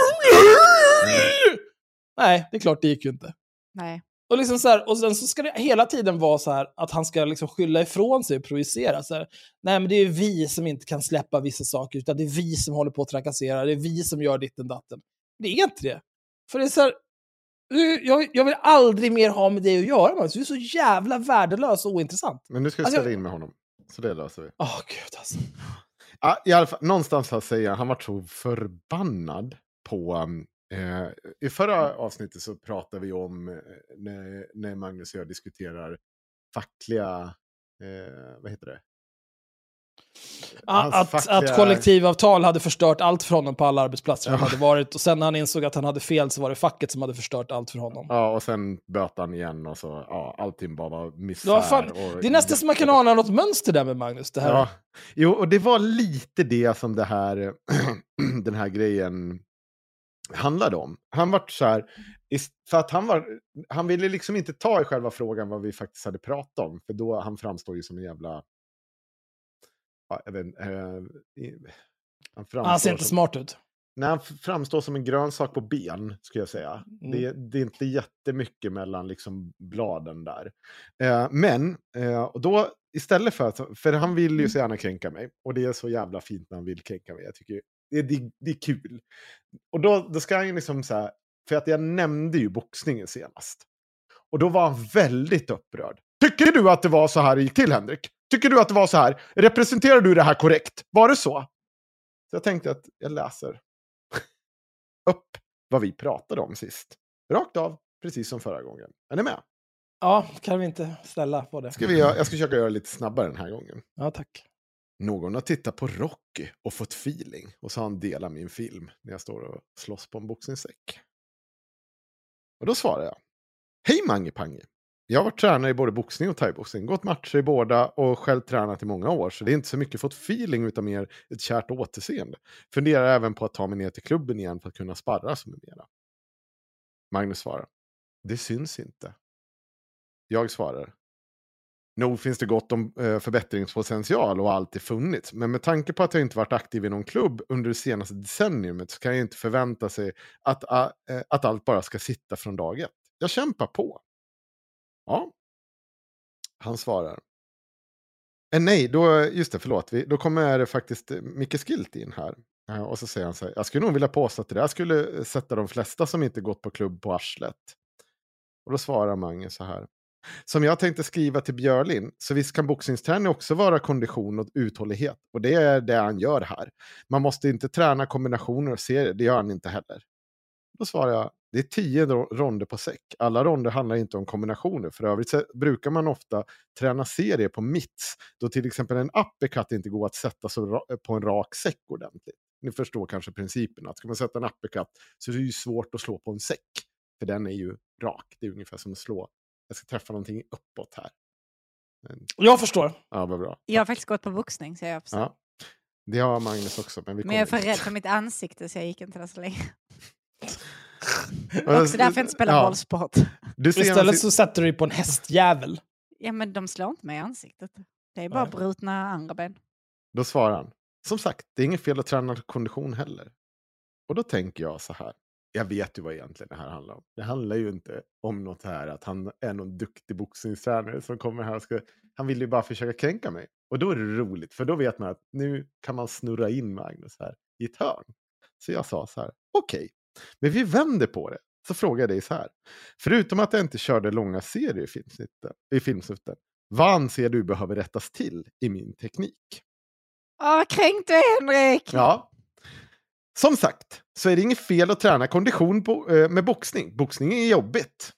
Nej, det är klart det gick ju inte. Nej. Och, liksom så här, och sen så ska det hela tiden vara så här att han ska liksom skylla ifrån sig och projicera. Så här, Nej, men det är vi som inte kan släppa vissa saker, utan det är vi som håller på att trakassera, det är vi som gör ditten datten. Det är inte det. För det är så här, jag, jag vill aldrig mer ha med dig att göra, Magnus. Du är så jävla värdelös och ointressant. Men nu ska vi Alltså- ställa in med honom. Så det löser vi. Åh, gud alltså. Ja, I alla fall, någonstans här säger han, han var så förbannad på... um, Eh, I förra avsnittet så pratade vi om eh, när, när Magnus och jag diskuterar fackliga... Eh, vad heter det? Hans Att, fackliga- att kollektivavtal hade förstört allt för honom på alla arbetsplatser han Ja. hade varit. Och sen när han insåg att han hade fel så var det facket som hade förstört allt för honom. Ja, och sen böt han igen och så, ja, allting bara var misär. Ja, fan, och Det är nästan som man kan ana något mönster där med Magnus. Det här. Ja, jo, och det var lite det som det här, den här grejen handlade om. Han var så här, för att han var, han ville liksom inte ta i själva frågan vad vi faktiskt hade pratat om, för då han framstår ju som en jävla, ja, jag vet, eh, han framstår Han ser inte som, smart ut. Nej, han framstår som en grönsak på ben, skulle jag säga. Mm. Det, det är inte jättemycket mellan liksom bladen där. Eh, men, eh, och då istället för att, för han vill ju så gärna kränka mig. Och det är så jävla fint när han vill kränka mig. Jag tycker det, det, det är kul. Och då, då ska han ju liksom så här, för att jag nämnde ju boxningen senast. Och då var han väldigt upprörd. Tycker du att det var så här det gick till, Henrik? Tycker du att det var så här? Representerar du det här korrekt? Var det så? Så jag tänkte att jag läser upp vad vi pratade om sist. Rakt av, precis som förra gången. Är ni med? Ja, kan vi inte ställa på det? Ska vi, jag ska försöka göra det lite snabbare den här gången. Ja, tack. Någon har tittat på Rocky och fått feeling och så har han delat min film när jag står och slåss på en boxningssäck. Och då svarar jag. Hej Mange Pange! Jag har varit tränare i både boxning och thaiboxning, gått matcher i båda och själv tränat i många år, så det är inte så mycket fått feeling utan mer ett kärt återseende. Funderar även på att ta mig ner till klubben igen för att kunna sparra som mera. Magnus svarar. Det syns inte. Jag svarar. Nog finns det gott om eh, förbättringspotential och alltid funnits. Men med tanke på att jag inte varit aktiv i någon klubb under det senaste decenniumet så kan jag inte förvänta sig att, eh, att allt bara ska sitta från dag ett. Jag kämpar på. Ja. Han svarar. Eh, nej, då, just det, förlåt. Vi, då kommer faktiskt eh, Micke Skilt in här. Eh, och så säger han så här. Jag skulle nog vilja påstå att det där skulle sätta de flesta som inte gått på klubb på arslet. Och då svarar Mange så här. Som jag tänkte skriva till Björlin, så visst kan boxningsträning också vara kondition och uthållighet. Och det är det han gör här. Man måste inte träna kombinationer och serier, det gör han inte heller. Då svarar jag, det är tio ronder på säck. Alla ronder handlar inte om kombinationer. För övrigt så brukar man ofta träna serier på mitts, då till exempel en uppercut inte går att sätta på en rak säck ordentligt. Ni förstår kanske principen, att ska man sätta en uppercut så är det ju svårt att slå på en säck. För den är ju rak, det är ungefär som att slå jag ska träffa någonting uppåt här. Men, Jag förstår. ja, vad bra. Jag har faktiskt gått på boxning så jag förstår. Ja. Det har Magnus också. Men, vi Men jag är för rädd för mitt ansikte så jag gick inte där så länge. Också därför jag inte spelar ja. bollsport. Du Istället så sätter du dig på en hästjävel. Ja men de slår inte mig i ansiktet. Det är bara Nej. brutna andra ben. Då svarar han. Som sagt, det är inget fel att träna kondition heller. Och då tänker jag så här. Jag vet ju vad egentligen det här handlar om. Det handlar ju inte om något här att han är någon duktig boxningstränare som kommer här och ska... Han vill ju bara försöka kränka mig. Och då är det roligt, för då vet man att nu kan man snurra in Magnus här i ett hörn. Så jag sa så här, okej, men vi vänder på det. Så frågar jag dig så här. Förutom att jag inte körde långa serier i filmsnutten, vad anser du behöver rättas till i min teknik? Åh, kränkt du Henrik! Ja. Som sagt, så är det inget fel att träna kondition eh, med boxning. Boxning är jobbigt.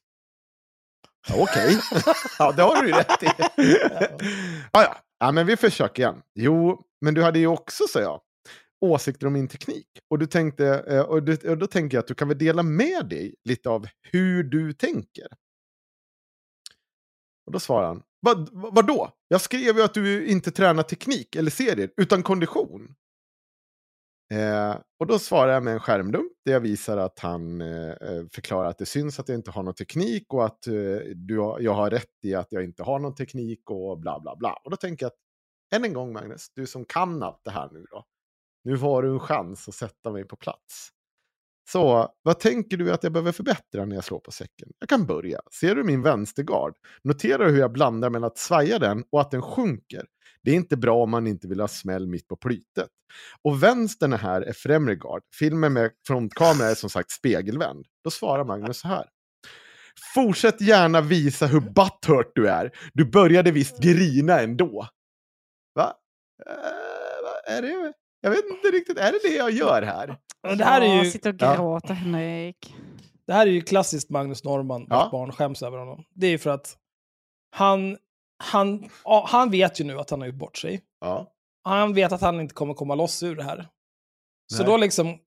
Ja, Okej, ja, det har du ju rätt i. ja, ja. ja, men vi försöker igen. Jo, men du hade ju också, sa jag, åsikter om min teknik. Och, du tänkte, eh, och, du, och då tänker jag att du kan väl dela med dig lite av hur du tänker. Och då svarar han, vad, vad då? Jag skrev ju att du inte tränar teknik eller serier, utan kondition. Eh, och då svarar jag med en skärmdump där jag visar att han eh, eh, förklarar att det syns att jag inte har någon teknik och att eh, du har, jag har rätt i att jag inte har någon teknik och bla bla bla. Och då tänker jag att än en gång Magnus, du som kan allt det här nu då. Nu har du en chans att sätta mig på plats. Så vad tänker du att jag behöver förbättra när jag slår på säcken? Jag kan börja. Ser du min vänstergard? Notera hur jag blandar mellan att svaja den och att den sjunker. Det är inte bra om man inte vill ha smäll mitt på plytet. Och vänstern här är främre gard. Filmen med frontkamera är som sagt spegelvänd. Då svarar Magnus så här. Fortsätt gärna visa hur butthurt du är. Du började visst grina ändå. Va? Va? Är det? Jag vet inte riktigt. Är det det jag gör här? Det här är Jag ju, sitter och Ja. gråter, Henrik. det här är ju klassiskt Magnus Norman, Ja. vars barn skäms över honom. Det är ju för att han, han, ja, han vet ju nu att han har gjort bort sig. Ja. Han vet att han inte kommer komma loss ur det här. Så Nej. då liksom...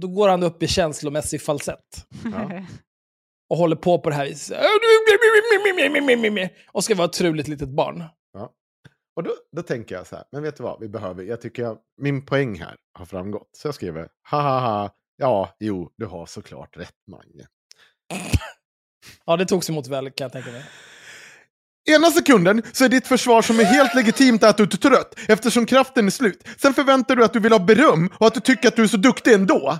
Då går han upp i känslomässig falsett. Ja. Och håller på på det här viset. Och ska vara ett truligt litet barn. Och då, då tänker jag så här, men vet du vad, vi behöver, jag tycker jag, min poäng här har framgått. Så jag skriver, ha ha ha, ja, jo, du har såklart rätt Mange. Ja, det togs emot väl kan jag tänka mig. Ena sekunden så är ditt försvar som är helt legitimt att du är trött eftersom kraften är slut. Sen förväntar du att du vill ha beröm och att du tycker att du är så duktig ändå.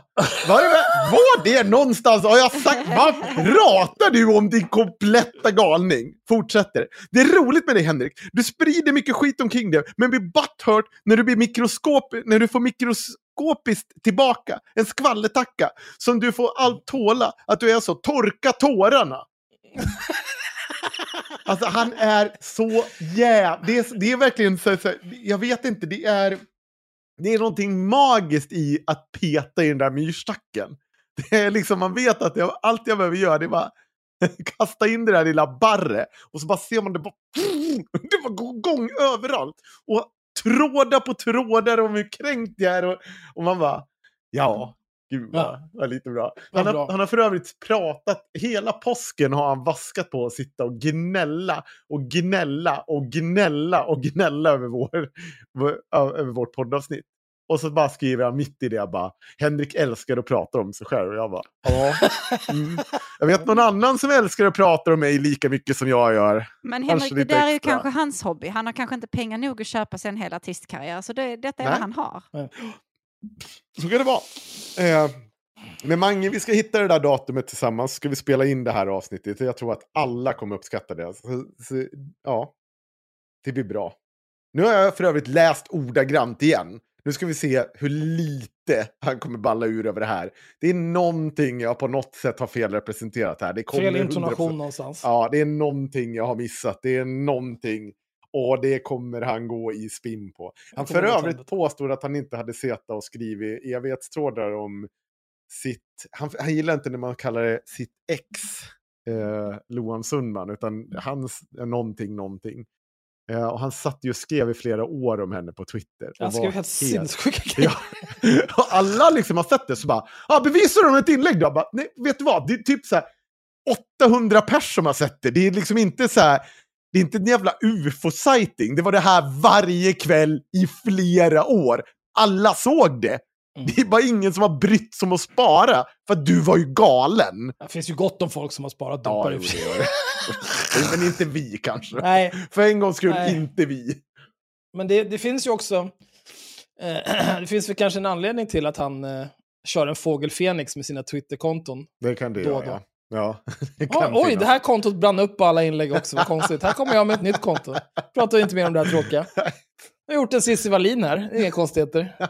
Var det, var det någonstans har jag sagt, vad pratar du om din kompletta galning? Fortsätter. Det är roligt med dig Henrik. Du sprider mycket skit omkring dig, men blir butthurt när du blir mikroskop, när du får mikroskopiskt tillbaka. En skvallertacka som du får allt tåla. Att du är så, torka tårarna. Alltså han är så jävla... Det är, det är verkligen så, så... Jag vet inte, det är... det är någonting magiskt i att peta i den där myrstacken. Det är liksom, man vet att jag, allt jag behöver göra det är bara kasta in det där lilla barre och så bara ser man det bara, det bara går igång överallt. Och trådar på trådar om hur kränkt jag är. Och, och man bara, ja, gud vad, Ja. vad lite bra. Han bra. har, han har för övrigt pratat, hela påsken har han vaskat på att sitta och gnälla och gnälla och gnälla och gnälla över, vår, över vårt poddavsnitt. Och så bara skriver han mitt i det bara, Henrik älskar att prata om sig själv. Och jag bara, ja. Mm. Jag vet någon annan som älskar att prata om mig lika mycket som jag gör. Men Henrik, det där är ju kanske hans hobby. Han har kanske inte pengar nog att köpa sig en hel artistkarriär. Så det, detta är Nej. vad han har. Så kan det vara. Eh, men Mange, vi ska hitta det där datumet tillsammans. Ska vi spela in det här avsnittet. Jag tror att alla kommer uppskatta det. Så, så, ja, det blir bra. Nu har jag för övrigt läst ordagrant igen. Nu ska vi se hur lite han kommer balla ur över det här. Det är någonting jag på något sätt har fel representerat här. Det kommer Fel 100%. intonation någonstans. Ja, det är någonting jag har missat. Det är någonting. Och det kommer han gå i spinn på. Han för övrigt påstod att han inte hade sett och skrivit evighetstrådar om sitt... Han, han gillar inte när man kallar det sitt ex, eh, Loan Sundman, utan hans någonting, någonting. Eh, och han satt ju och skrev i flera år om henne på Twitter. var skrev helt sinnessjuka Ja. grejer. Och alla liksom har sett det så bara, ah, bevisar du om ett inlägg då? Bara, Nej, vet du vad? Det är typ så här 800 pers som har sett det. Det är liksom inte så här, det är inte en jävla ufo-sighting. Det var det här varje kväll i flera år. Alla såg det. Mm. Det är bara ingen som har brytt sig om att spara, för att du var ju galen. Det finns ju gott om folk som har sparat Ja, dumpar. sig. det. Men inte vi kanske. Nej, För en gångs skull, Nej. inte vi. men det, det finns ju också... Eh, det finns väl kanske en anledning till att han eh, kör en fågel Fenix med sina Twitterkonton. Det kan det göra, ja. Ja. Det Oj, kan oj, finnas. det här kontot brann upp på alla inlägg också. Vad konstigt. Här kommer jag med ett nytt konto. Pratar inte mer om det här tråkiga. Jag har gjort en Cissi Wallin här. Inga konstigheter.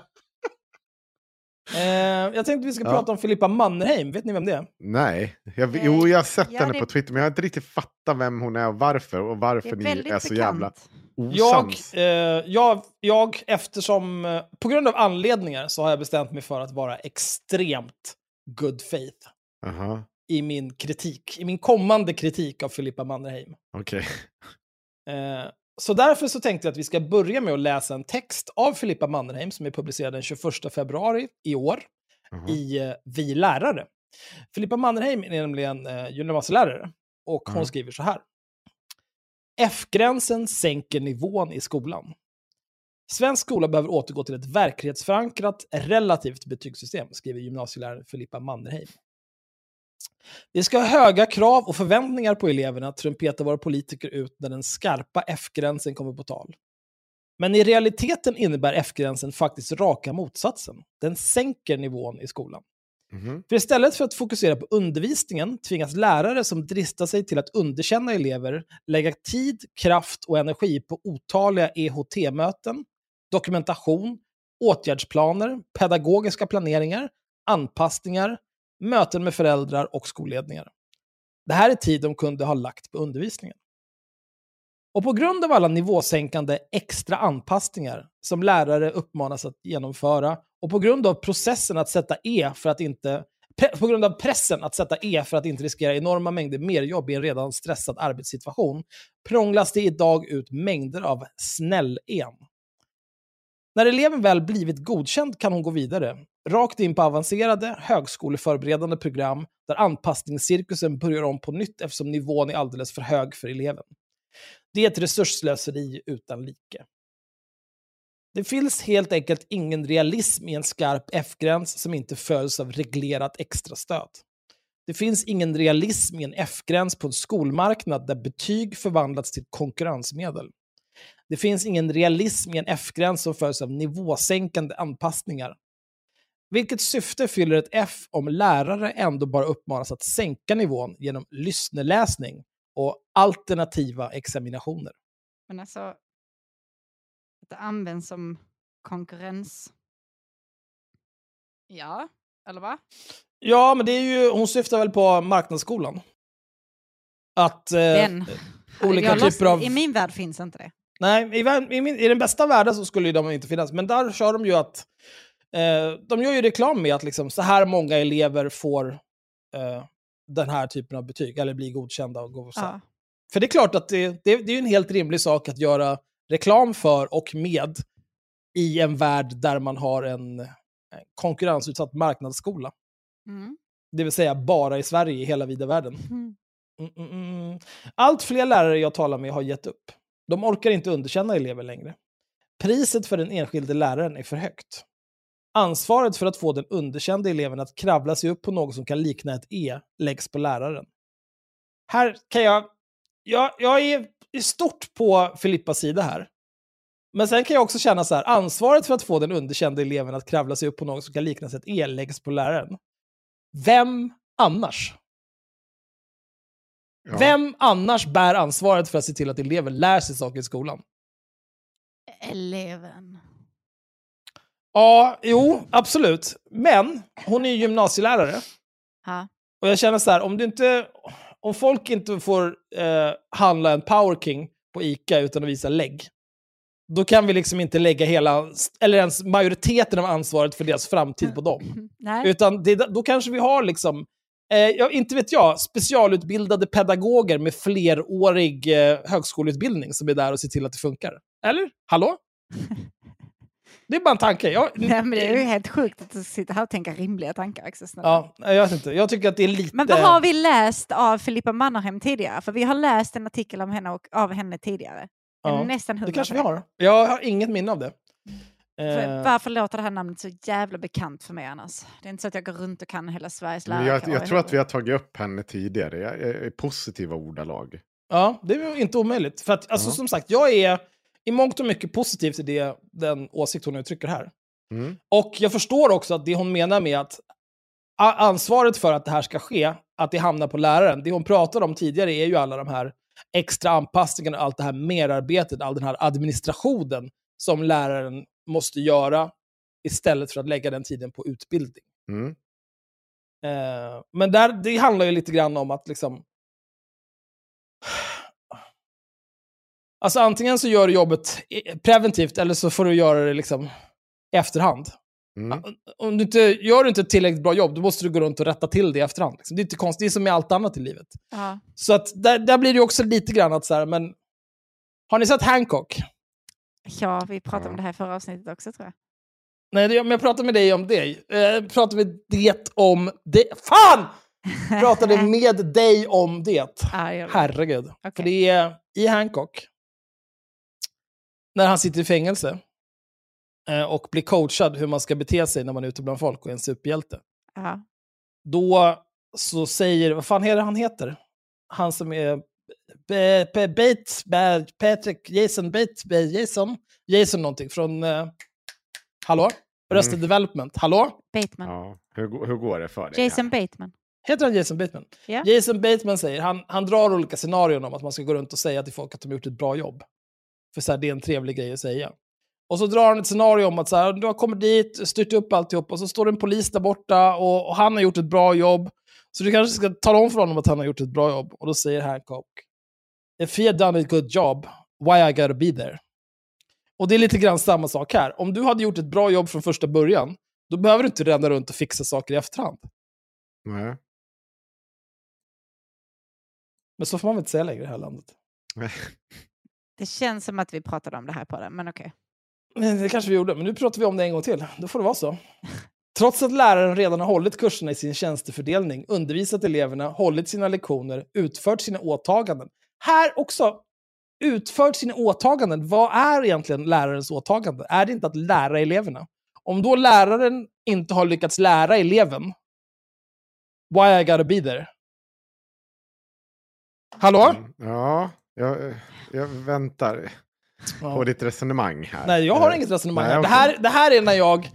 Eh, jag tänkte vi ska Ja. prata om Filippa Mannerheim. Vet ni vem det är? Nej, jag, jo jag har sett ja, henne det- på Twitter men jag har inte riktigt fattat vem hon är och varför och varför är ni är så bekant. jävla Jag, osams. eh, jag, jag, eftersom, eh, på grund av anledningar så har jag bestämt mig för att vara extremt good faith Aha, i min kritik, i min kommande kritik av Filippa Mannerheim. okej. Eh, så därför så tänkte jag att vi ska börja med att läsa en text av Filippa Mannerheim som är publicerad den 21 februari i år Aha. i eh, Vi lärare. Filippa Mannerheim är nämligen eh, gymnasielärare och hon Ja. skriver så här. F-gränsen sänker nivån i skolan. Svensk skola behöver återgå till ett verklighetsförankrat relativt betygssystem, skriver gymnasieläraren Filippa Mannerheim. Vi ska ha höga krav och förväntningar på eleverna, trumpetar våra politiker ut när den skarpa F-gränsen kommer på tal. Men i realiteten innebär F-gränsen faktiskt raka motsatsen. Den sänker nivån i skolan. Mhm. För istället för att fokusera på undervisningen tvingas lärare som dristar sig till att underkänna elever lägga tid, kraft och energi på otaliga EHT-möten, dokumentation, åtgärdsplaner, pedagogiska planeringar, anpassningar, möten med föräldrar och skolledningar. Det här är tid de kunde ha lagt på undervisningen. Och på grund av alla nivåsänkande extra anpassningar som lärare uppmanas att genomföra och på grund av processen att sätta E för att inte på grund av pressen att sätta E för att inte riskera enorma mängder merjobb i en redan stressad arbetssituation prånglas det idag ut mängder av snäll-en. När eleven väl blivit godkänd kan hon gå vidare, rakt in på avancerade, högskoleförberedande program där anpassningscirkusen börjar om på nytt eftersom nivån är alldeles för hög för eleven. Det är ett resursslöseri utan like. Det finns helt enkelt ingen realism i en skarp F-gräns som inte följs av reglerat extrastöd. Det finns ingen realism i en F-gräns på en skolmarknad där betyg förvandlats till konkurrensmedel. Det finns ingen realism i en F-gräns som följs av nivåsänkande anpassningar. Vilket syfte fyller ett F om lärare ändå bara uppmanas att sänka nivån genom lyssneläsning och alternativa examinationer? Men alltså, att det används som konkurrens. Ja, eller va? Ja, men det är ju, hon syftar väl på marknadsskolan. Att eh, Den. olika Jag typer av... I min värld finns inte det. Nej, i, i, min, i den bästa världen så skulle de inte finnas. Men där kör de ju att... Eh, de gör ju reklam med att liksom, så här många elever får eh, den här typen av betyg, eller blir godkända och går så. Ja. För det är klart att det, det, det är en helt rimlig sak att göra reklam för och med i en värld där man har en eh, konkurrensutsatt marknadsskola. Mm. Det vill säga bara i Sverige, i hela vida världen. Mm. Mm, mm, mm. Allt fler lärare jag talar med har gett upp. De orkar inte underkänna elever längre. Priset för den enskilde läraren är för högt. Ansvaret för att få den underkända eleven att kravla sig upp på något som kan likna ett E läggs på läraren. Här kan jag... Jag, jag är i stort på Filippas sida här. Men sen kan jag också känna så här, ansvaret för att få den underkända eleven att kravla sig upp på något som kan liknas ett E läggs på läraren. Vem annars? Ja. Vem annars bär ansvaret för att se till att elever lär sig saker i skolan? Eleven. Ja, jo, absolut. Men hon är ju gymnasielärare. Ja. Och jag känner så här, om, du inte, om folk inte får eh, handla en Power King på ICA utan att visa lägg, då kan vi liksom inte lägga hela, eller ens majoriteten av ansvaret för deras framtid på dem. Nej. Utan det, då kanske vi har liksom, eh, ja, inte vet jag, specialutbildade pedagoger med flerårig eh, högskoleutbildning som är där och ser till att det funkar. Eller? Hallå? Det är bara en tanke. Jag, Nej, men det är ju helt sjukt att du sitter här och tänker rimliga tankar. Axel. Ja, jag vet inte. Jag tycker att det är lite... Men vad har vi läst av Filippa Mannerheim tidigare? För vi har läst en artikel om henne och, av henne tidigare. Ja, nästan Det hundra kanske vi har. Jag har inget minne av det. För Eh, Varför låter det här namnet så jävla bekant för mig annars? Det är inte så att jag går runt och kan hela Sveriges lärare. jag, jag tror att vi har tagit upp henne tidigare jag, jag, i positiva ordalag. Ja, det är ju inte omöjligt. För att, alltså, Ja. som sagt, jag är i mångt och mycket positiv till det, den åsikt hon uttrycker här. Mm. Och jag förstår också att det hon menar med att ansvaret för att det här ska ske, att det hamnar på läraren, det hon pratade om tidigare är ju alla de här extra anpassningarna, allt det här merarbetet, all den här administrationen som läraren måste göra istället för att lägga den tiden på utbildning. Mm. Eh, men där, det handlar ju lite grann om att liksom... Alltså antingen så gör du jobbet i- preventivt eller så får du göra det liksom i efterhand. Mm. Om du inte gör du inte ett tillräckligt bra jobb, då måste du gå runt och rätta till det i efterhand. Liksom. Det är inte konstigt, det är som med allt annat i livet. Ja. Så att där, där blir det också lite grann att så här, men... Har ni sett Hancock? Ja, vi pratade om det här i förra avsnittet också tror jag. Nej, men jag pratade med dig om det. Eh, Jag pratade med det om det. Fan! Jag pratade med dig om det. Herregud. Okej. För det är i Hancock, när han sitter i fängelse eh, och blir coachad hur man ska bete sig när man är ute bland folk och är en superhjälte. Ja. Då så säger, vad fan är det han heter? Han som är Be- Be- Bates, Be- Patrick, Jason Bates, Be- Jason, Jason någonting från, eh, hallå? Arrested Mm. Development, hallå? Bateman. Ja. Hur, går- hur går det för dig? Jason Bateman. Heter han Jason Bateman? Ja. Jason Bateman säger, han, han drar olika scenarion om att man ska gå runt och säga till folk att de har gjort ett bra jobb. För så här, det är en trevlig grej att säga. Och så drar han ett scenario om att så här, du har kommit dit, styrt upp alltihop och så står det en polis där borta och, och han har gjort ett bra jobb. Så du kanske ska tala om för honom att han har gjort ett bra jobb. Och då säger Hancock, if he had done a good job, why I gotta be there? Och det är lite grann samma sak här. Om du hade gjort ett bra jobb från första början, då behöver du inte ränna runt och fixa saker i efterhand. Nej. Men så får man väl inte säga längre i det här landet. Det känns som att vi pratade om det här på den, men okej. Men Det kanske vi gjorde, men nu pratar vi om det en gång till. Då får det vara så. Trots att läraren redan har hållit kurserna i sin tjänstefördelning, undervisat eleverna, hållit sina lektioner, utfört sina åtaganden. Här också, utfört sina åtaganden. Vad är egentligen lärarens åtagande? Är det inte att lära eleverna? Om då läraren inte har lyckats lära eleven, why I gotta be there? Hallå? Mm. Ja, jag, jag väntar Ja. på ditt resonemang här. Nej, jag har Eh, inget resonemang. nej, här. Det, här, det här är när jag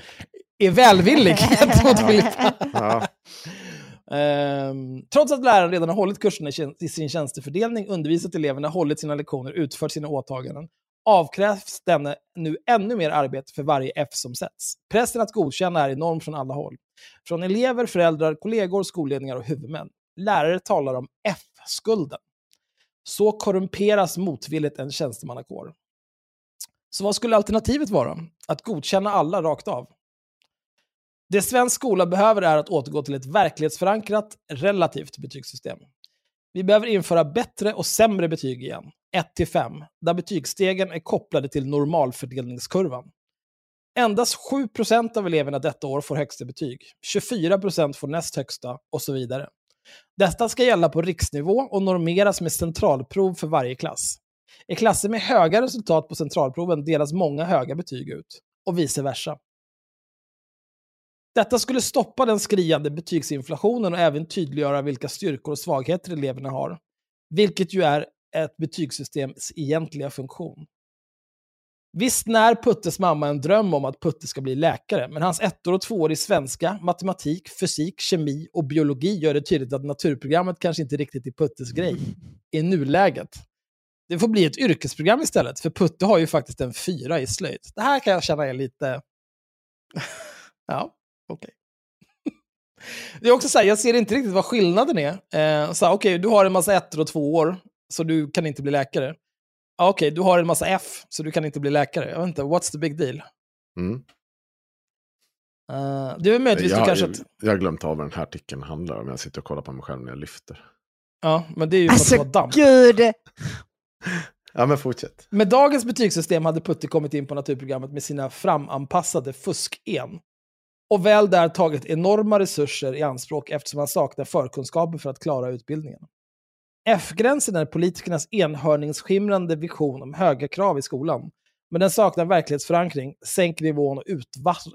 är välvillig gentemot Filippa. Ja. Ehm, trots att läraren redan har hållit kurserna i sin tjänstefördelning, undervisat eleverna, hållit sina lektioner, utfört sina åtaganden, avkrävs denne nu ännu mer arbete för varje F som sätts. Pressen att godkänna är enorm från alla håll. Från elever, föräldrar, kollegor, skolledningar och huvudmän. Lärare talar om F-skulden. Så korrumperas motvilligt en tjänstemannakår. Så vad skulle alternativet vara? Att godkänna alla rakt av? Det svensk skola behöver är att återgå till ett verklighetsförankrat, relativt betygssystem. Vi behöver införa bättre och sämre betyg igen, 1-5, där betygsstegen är kopplade till normalfördelningskurvan. Endast 7% av eleverna detta år får högsta betyg, 24% får näst högsta och så vidare. Detta ska gälla på riksnivå och normeras med centralprov för varje klass. I klasser med höga resultat på centralproven delas många höga betyg ut, och vice versa. Detta skulle stoppa den skriande betygsinflationen och även tydliggöra vilka styrkor och svagheter eleverna har, vilket ju är ett betygssystems egentliga funktion. Visst när Puttes mamma en dröm om att Putte ska bli läkare, men hans ettor och tvåor i svenska, matematik, fysik, kemi och biologi gör det tydligt att naturprogrammet kanske inte riktigt är Puttes grej i nuläget. Det får bli ett yrkesprogram istället, för Putte har ju faktiskt en fyra i slöjd. Det här kan jag känna är lite... ja, okej. Okay. Det är också så här, jag ser inte riktigt vad skillnaden är. Eh, så okej, okay, du har en massa ettor och tvåor, så du kan inte bli läkare. Ah, Okej, okay, du har en massa F, så du kan inte bli läkare. Jag vet inte, what's the big deal? Mm. Uh, det är möjligtvis jag, du kanske... jag, jag har glömt av vad den här artikeln handlar om. Jag sitter och kollar på mig själv när jag lyfter. Ja, men det är ju för Alltså att det var damp. gud! Ja, men fortsätt. Med dagens betygssystem hade Putte kommit in på naturprogrammet med sina framanpassade fusk-en. Och väl där tagit enorma resurser i anspråk eftersom han saknar förkunskaper för att klara utbildningen. F-gränsen är politikernas enhörningsskimrande vision om höga krav i skolan. Men den saknar verklighetsförankring, sänker nivån och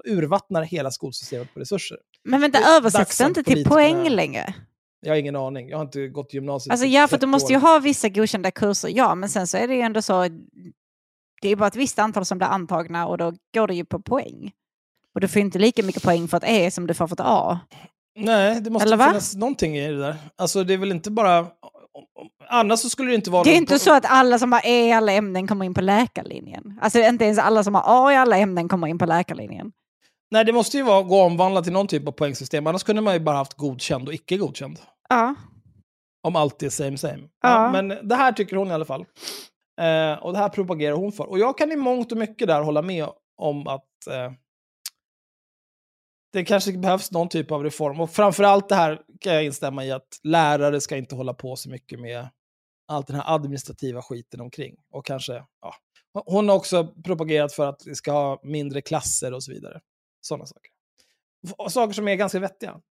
urvattnar hela skolsystemet på resurser. Men vänta, översätts det inte till poäng längre? Jag har ingen aning, jag har inte gått gymnasiet Alltså ja, för du 30 måste ju ha vissa godkända kurser, ja, men sen så är det ju ändå så, det är bara ett visst antal som blir antagna och då går det ju på poäng. Och du får inte lika mycket poäng för ett E som du får för ett A. Nej, det måste finnas någonting i det där. Alltså det är väl inte bara... Annars så skulle det inte vara... Det är inte po- så att alla som har E i alla ämnen kommer in på läkarlinjen. Alltså inte ens alla som har A i alla ämnen kommer in på läkarlinjen. Nej, det måste ju vara gå omvandlat till någon typ av poängsystem. Annars kunde man ju bara haft godkänd och icke godkänd. Ja. Om allt är same same. Ja. men det här tycker hon i alla fall. Eh, och det här propagerar hon för. Och jag kan i mångt och mycket där hålla med om att eh, det kanske behövs någon typ av reform. Och framförallt det här kan jag instämma i att lärare ska inte hålla på så mycket med allt den här administrativa skiten omkring. Och kanske, ja. Hon har också propagerat för att vi ska ha mindre klasser och så vidare. Sådana saker. Och saker som är ganska vettiga.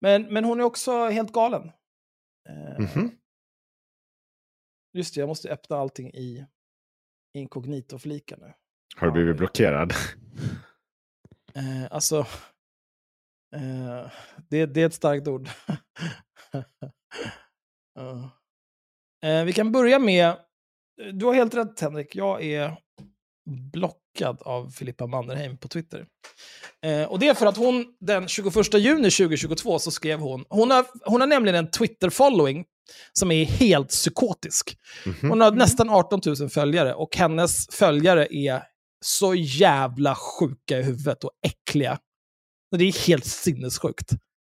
Men, men hon är också helt galen. Eh, Mhm. Just det, jag måste öppna allting i inkognito-fliken nu. Har du blivit blockerad? Eh, alltså, eh, det, det är ett starkt ord. Eh, vi kan börja med, du har helt rätt Henrik, jag är blockad av Filippa Mannerheim på Twitter. Eh, och det är för att hon den 21 juni 2022 så skrev hon, hon har, hon har nämligen en Twitter-following som är helt psykotisk. Mhm. Hon har nästan 18 000 följare och hennes följare är så jävla sjuka i huvudet och äckliga. Det är helt sinnessjukt.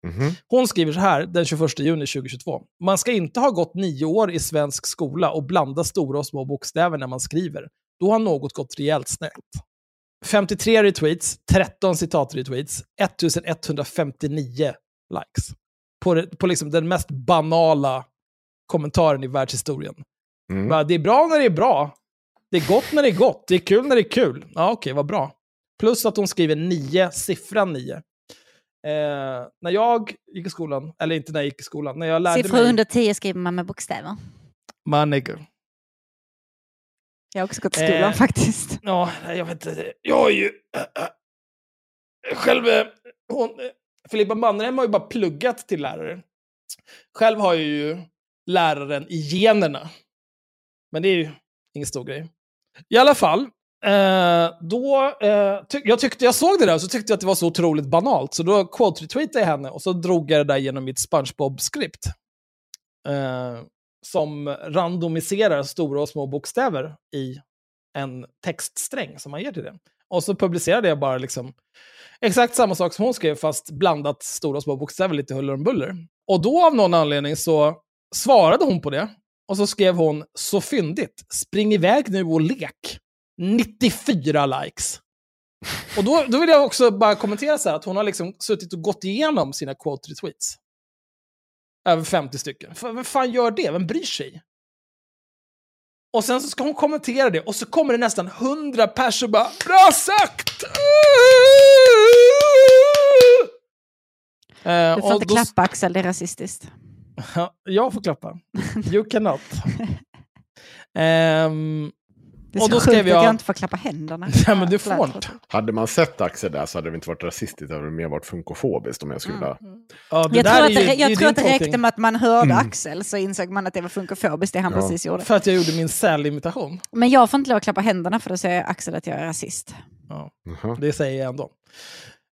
Mhm. Hon skriver så här den 21 juni 2022. Man ska inte ha gått nio år i svensk skola och blanda stora och små bokstäver när man skriver. Då har något gått rejält snett. 53 retweets, 13 citatretweets, 1159 likes. På, på liksom den mest banala kommentaren i världshistorien. Mm. Bara, det är bra när det är bra. Det är gott när det är gott. Det är kul när det är kul. Ja, okej, vad bra. Plus att hon skriver nio, siffran nio. Eh, när jag gick i skolan, eller inte när jag gick i skolan, när jag lärde Siffror mig... under 10 skriver man med bokstäver. Man nigger. Jag har också gått i skolan Eh. faktiskt. Ja, jag vet inte. Jag är ju... äh, äh, själv... äh, Hon, äh, Filippa Mannerheim har ju bara pluggat till lärare. Själv har jag ju läraren i generna. Men det är ju ingen stor grej. I alla fall, eh, då... Eh, ty jag, tyckte, jag såg det där och så tyckte jag att det var så otroligt banalt. Så då quote-retweetade jag henne och så drog jag det där genom mitt SpongeBob-skript. Eh, som randomiserar stora och små bokstäver i en textsträng som man ger till det. Och så publicerade jag bara liksom exakt samma sak som hon skrev, fast blandat stora och små bokstäver, lite huller om buller. Och då av någon anledning så svarade hon på det. Och så skrev hon, så fyndigt, spring iväg nu och lek. 94 likes. Och då, då vill jag också bara kommentera så här att hon har liksom suttit och gått igenom sina quote retweets. Över 50 stycken. För, vem fan gör det? Vem bryr sig? Och sen så ska hon kommentera det och så kommer det nästan 100 pers och bara “Bra sagt!” Eh, Du får inte då- klappa Axel, det är rasistiskt. Ja, jag får klappa. You cannot. Ehm, Det är Och då skrev att jag- jag inte får klappa händerna. Ja, men du får inte. Hade man sett Axel där så hade det inte varit rasistiskt, det hade mer varit funkofobiskt om jag skulle vilja... ja, det Jag där tror är att ju- jag ju tror att det räckte med att man hörde Mm. Axel så insåg man att det var funkofobiskt det han Ja. precis gjorde. För att jag gjorde min sälimitation. Men jag får inte lov att klappa händerna för då säger Axel att jag är rasist. Ja, Jaha. det säger jag ändå.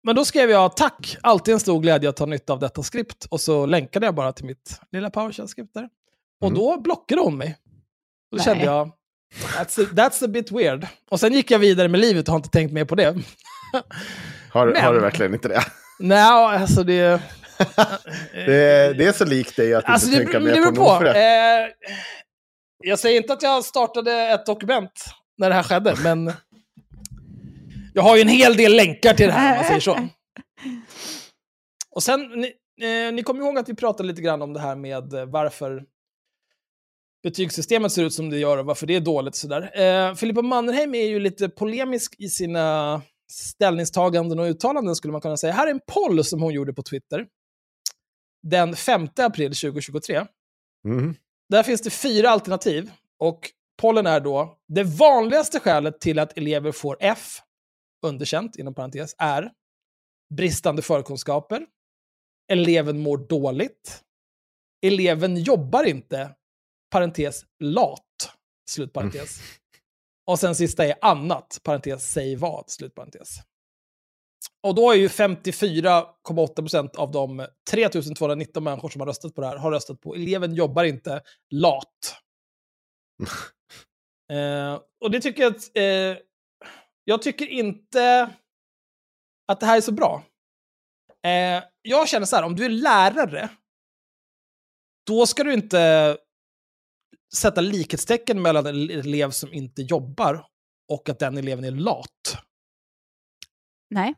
Men då skrev jag tack, alltid en stor glädje att ta nytta av detta skript. Och så länkade jag bara till mitt lilla PowerShell-skript där. Och Mm. då blockade hon mig. Då Nej. kände jag, that's a, that's a bit weird. Och sen gick jag vidare med livet och har inte tänkt mer på det. Har, Men- har du verkligen inte det? Nej, alltså det... det? Det är så likt dig att Alltså inte det, tänka det mer beror på på. någon Eh, jag säger inte att jag startade ett dokument när det här skedde, men jag har ju en hel del länkar till det här, om man säger så. Och sen, ni, eh, ni kommer ihåg att vi pratade lite grann om det här med varför betygssystemet ser ut som det gör och varför det är dåligt. Sådär. Eh, Filippa Mannerheim är ju lite polemisk i sina ställningstaganden och uttalanden skulle man kunna säga. Här är en poll som hon gjorde på Twitter den 5 april 2023. Mm. Där finns det fyra alternativ. Och pollen är då, det vanligaste skälet till att elever får F, underkänt inom parentes, är bristande förkunskaper, eleven mår dåligt, eleven jobbar inte, parentes lat, slutparentes. Och sen sista är annat, parentes, säg vad, slutparentes. Och då är ju 54,8% av de 3219 människor som har röstat på det här har röstat på eleven jobbar inte, lat. eh, och det tycker jag att, eh, jag tycker inte att det här är så bra. Eh, jag känner så här, om du är lärare, då ska du inte sätta likhetstecken mellan en elev som inte jobbar och att den eleven är lat. Nej.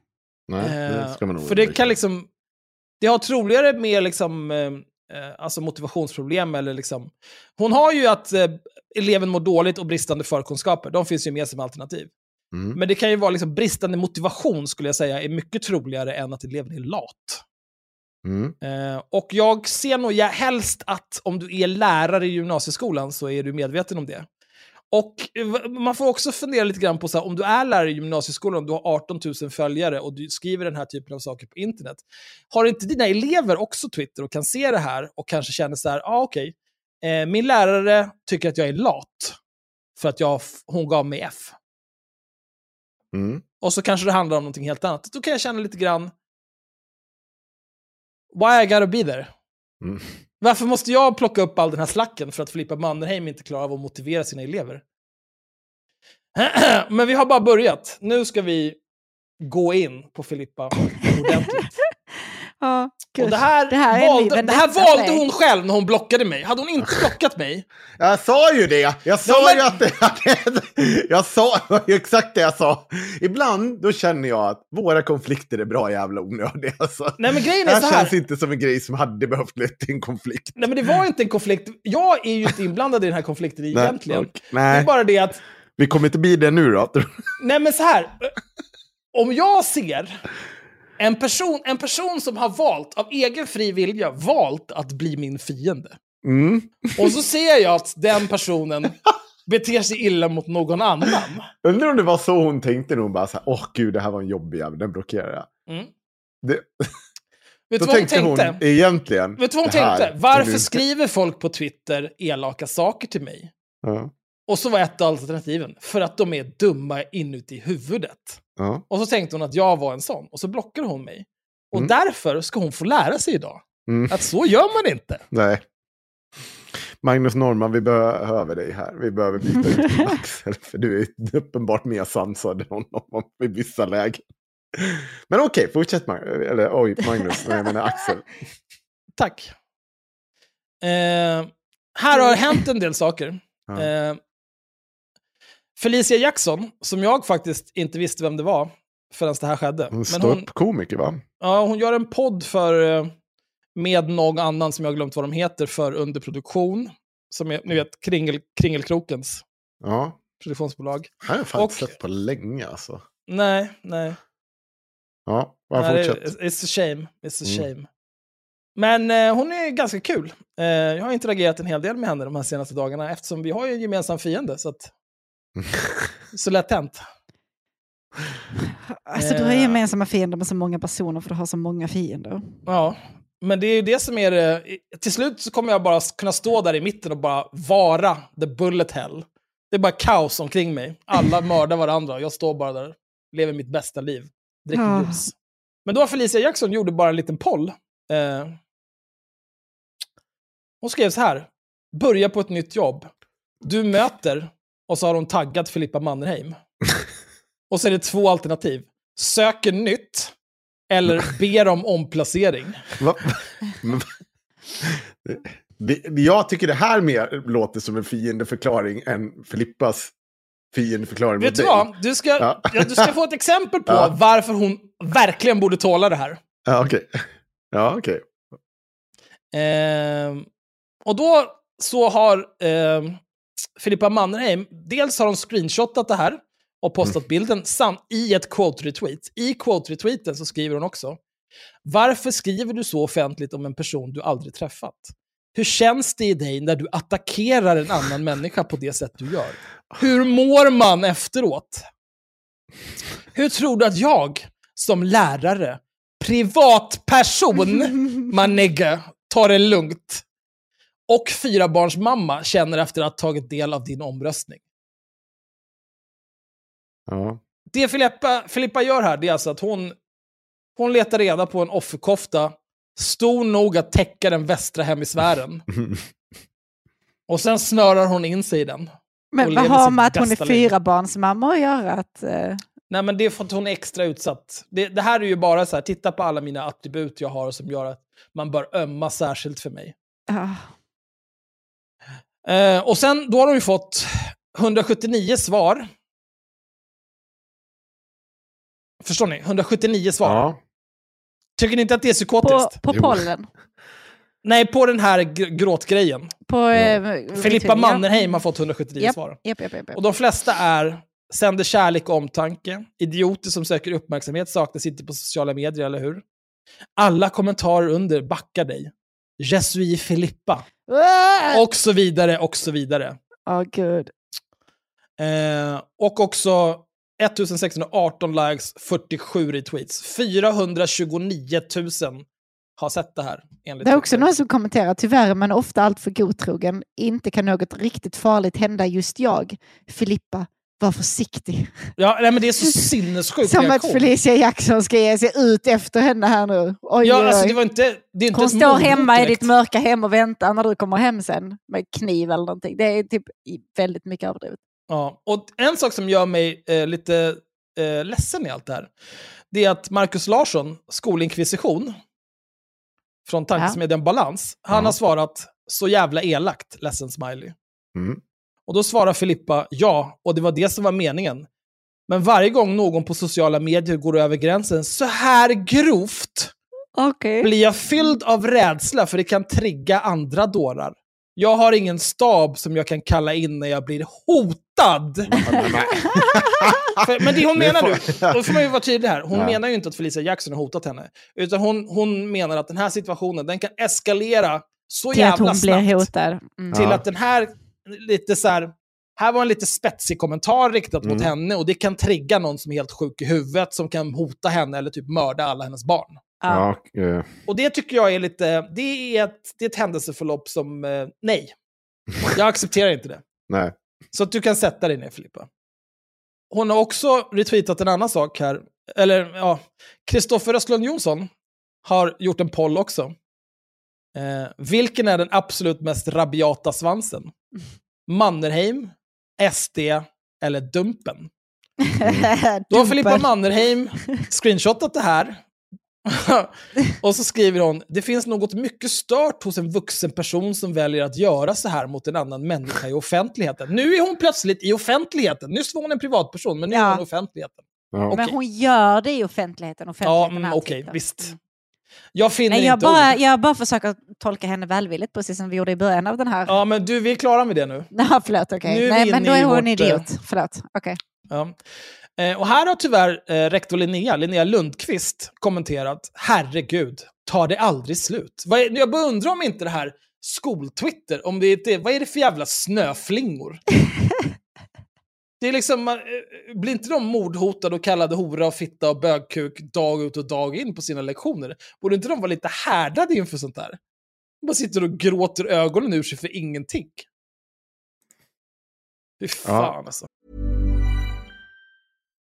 Nej, det ska man nog Eh, För det kan liksom... Det har troligare med liksom, eh, eh, alltså motivationsproblem eller liksom... Hon har ju att eh, eleven mår dåligt och bristande förkunskaper. De finns ju med som alternativ. Mm. Men det kan ju vara liksom bristande motivation skulle jag säga är mycket troligare än att eleven är lat. Mm. Eh, och jag ser nog ja, helst att om du är lärare i gymnasieskolan så är du medveten om det. Och eh, man får också fundera lite grann på så här, om du är lärare i gymnasieskolan och du har 18 000 följare och du skriver den här typen av saker på internet. Har inte dina elever också Twitter och kan se det här och kanske känner så här, ja ah, okej, eh, min lärare tycker att jag är lat för att jag, hon gav mig F. Mm. Och så kanske det handlar om någonting helt annat. Då kan jag känna lite grann, why I gotta be there? Mm. Varför måste jag plocka upp all den här slacken för att Filippa Mannerheim inte klarar av att motivera sina elever? Men vi har bara börjat. Nu ska vi gå in på Filippa ordentligt. Ja, Och det här, Det här är valde, det här valde hon själv när hon blockade mig. Hade hon inte blockat mig, Jag sa ju det! Jag sa Ja, men- ju att det... Jag sa exakt det jag sa. Ibland då känner jag att våra konflikter är bra jävla onödiga. Alltså. Nej, men grejen det är här så här. känns inte som en grej som hade behövt leda till en konflikt. nej men det var inte en konflikt. Jag är ju inte inblandad i den här konflikten egentligen. och- Det är nej. bara det att vi kommer inte bli det nu då. Nej men så här. Om jag ser en person, en person som har valt, av egen fri vilja, valt att bli min fiende. Mm. Och så ser jag att den personen beter sig illa mot någon annan. Undrar om det var så hon tänkte när hon bara så här, åh gud, det här var en jobbig jävel, den blockerar jag. Mm. Det, Vet då vad hon tänkte hon tänkte? egentligen. Vet du vad hon tänkte? Varför du- skriver folk på Twitter elaka saker till mig? Ja, Och så var ett av alternativen, för att de är dumma inuti huvudet. Ja. Och så tänkte hon att jag var en sån, och så blockade hon mig. Och Mm. därför ska hon få lära sig idag Mm. att så gör man inte. Nej. Magnus Norman, vi behöver dig här. Vi behöver byta ut din Axel, för du är uppenbart mer sansad än honom i vissa lägen. Men okej, fortsätt Magnus. Eller oj, Magnus, nej, jag menar Axel. Tack. Eh, här har hänt en del saker. Ja. Eh, Felicia Jackson, som jag faktiskt inte visste vem det var förrän det här skedde. Upp komiker va? ja, hon gör en podd för, eh, med någon annan som jag har glömt vad de heter, för underproduktion. Som är, ni vet, Kringel, Kringelkrokens Ja. produktionsbolag. Det har jag fan inte sett på länge alltså. Nej, nej. Ja, bara nej fortsätt. it's a shame. It's a Mm. shame. Men eh, hon är ganska kul. Eh, jag har interagerat en hel del med henne de här senaste dagarna eftersom vi har ju en gemensam fiende. Så, att, så lätt hänt. Alltså du har Eh. gemensamma fiender med så många personer för du har så många fiender. Ja, men det är ju det som är det. Till slut så kommer jag bara kunna stå där i mitten och bara vara the bullet hell. Det är bara kaos omkring mig. Alla mördar varandra. Jag står bara där, lever mitt bästa liv, dricker Ah. ljus. Men då Felicia Jackson gjorde bara en liten poll. Eh, hon skrev så här. Börja på ett nytt jobb. Du möter, och så har hon taggat Filippa Mannerheim. och så är det två alternativ. Söker nytt, eller ber om omplacering. Jag tycker det här mer låter som en fiendeförklaring än Filippas fiendeförklaring Vet mot dig. vad? Du ska, Ja. ja. du ska få ett exempel på Ja. varför hon verkligen borde tåla det här. Ja, okej. Ja, okej. Ehm, och då så har ehm, Filippa Mannerheim, dels har hon screenshotat det här och postat bilden sam- i ett quote-retweet. I quote-retweeten så skriver hon också Varför skriver du så offentligt om en person du aldrig träffat? Hur känns det i dig när du attackerar en annan människa på det sätt du gör? Hur mår man efteråt? Hur tror du att jag, som lärare, privatperson, manegge, tar det lugnt, och fyrabarnsmamma känner efter att ha tagit del av din omröstning? Ja. Det Filippa, Filippa gör här, det är alltså att hon, hon letar reda på en offerkofta stor nog att täcka den västra hemisfären. Och sen snörar hon in sig i den. Men vad har med att hon är fyrabarnsmamma att göra? Att, eh, Nej, men det är för att hon är extra utsatt. Det, det här är ju bara så här, titta på alla mina attribut jag har som gör att man bör ömma särskilt för mig. ja. Eh, och sen, då har hon ju fått 179 svar. Förstår ni? 179 svar. ja. Tycker ni inte att det är på, psykotiskt? på Jo. pollen. Nej, på den här gr- gråtgrejen. På, eh, Filippa ja. Mannerheim har fått 179 Japp, svar. Japp, japp, japp. Och de flesta är sänder kärlek och omtanke, idioter som söker uppmärksamhet saknas inte på sociala medier, eller hur? Alla kommentarer under backar dig. Je suis Filippa. Ah! Och så vidare, och så vidare. Åh gud. Eh, och också 1618 likes, 47 retweets. 429 000 har sett det här. Enligt Det är också Twitter. någon som kommenterar, tyvärr men ofta allt för godtrogen. Inte kan något riktigt farligt hända just jag. Filippa, var försiktig. Ja, nej, men det är så sinnessjuk Som att. Felicia Jackson ska ge sig ut efter henne här nu. Oj, Ja, oj, alltså det var inte... Det är inte Hon står hemma i direkt. ditt mörka hem och väntar när du kommer hem sen med kniv eller någonting. Det är typ i- väldigt mycket överdrivet. Ja, och en sak som gör mig eh, lite eh, ledsen i allt det här, det är att Markus Larsson, skolinkvisition, från tankesmedjan Balans, han Ja. har svarat så jävla elakt, ledsen smiley. Mm. Och då svarar Filippa ja, och det var det som var meningen. Men varje gång någon på sociala medier går över gränsen så här grovt Okej. blir jag fylld av rädsla för det kan trigga andra dårar. Jag har ingen stab som jag kan kalla in när jag blir hotad. För, men det hon menar nu, då får man ju vara tydlig här, hon Ja. menar ju inte att Felicia Jackson har hotat henne. Utan hon, hon menar att den här situationen, den kan eskalera så Till att jävla hon snabbt. blir hotad. Mm. Till Ja. att den här, lite så här, här var en lite spetsig kommentar riktat mot Mm. henne och det kan trigga någon som är helt sjuk i huvudet som kan hota henne eller typ mörda alla hennes barn. Ja. Ja, eh, Och det tycker jag är lite, det är ett, det är ett händelseförlopp som, eh, nej. Jag accepterar inte det. nej. Så att du kan sätta dig ner Filippa. Hon har också retweetat en annan sak här. Eller ja, Kristoffer Östlund Jonsson har gjort en poll också. Eh, vilken är den absolut mest rabiata svansen? Mannerheim, SD eller Dumpen? Då har Filippa Mannerheim screenshotat det här. och så skriver hon, det finns något mycket stört hos en vuxen person som väljer att göra så här mot en annan människa i offentligheten. Nu är hon plötsligt i offentligheten. Nyss var hon en privatperson, men nu är Ja. hon i offentligheten. Ja. Men hon gör det i offentligheten. Ja, offentligheten mm, är okej, alltid- visst. Jag finner Nej, jag, inte bara, ord. jag bara försöker tolka henne välvilligt, precis som vi gjorde i början av den här. Ja, men du, vi är klara med det nu. Ja, förlåt, okej. Vi Nej, men då är hon vårt, idiot. Förlåt, okej. Ja. Eh, och här har tyvärr eh, rektor Linnea, Linnea Lundqvist, kommenterat “Herregud, tar det aldrig slut?” Är, Jag bara undrar om inte det här skoltwitter, om det är det, vad är det för jävla snöflingor? det är liksom, man, eh, blir inte de mordhotade och kallade hora och fitta och bögkuk dag ut och dag in på sina lektioner? Borde inte de vara lite härdade inför sånt där? De bara sitter och gråter ögonen ur sig för ingenting. Fy fan alltså.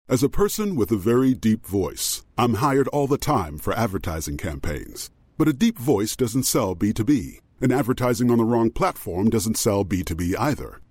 As a person with a very deep voice, I'm hired all the time for advertising campaigns. But a deep voice doesn't sell B2B, and advertising on the wrong platform doesn't sell B2B either.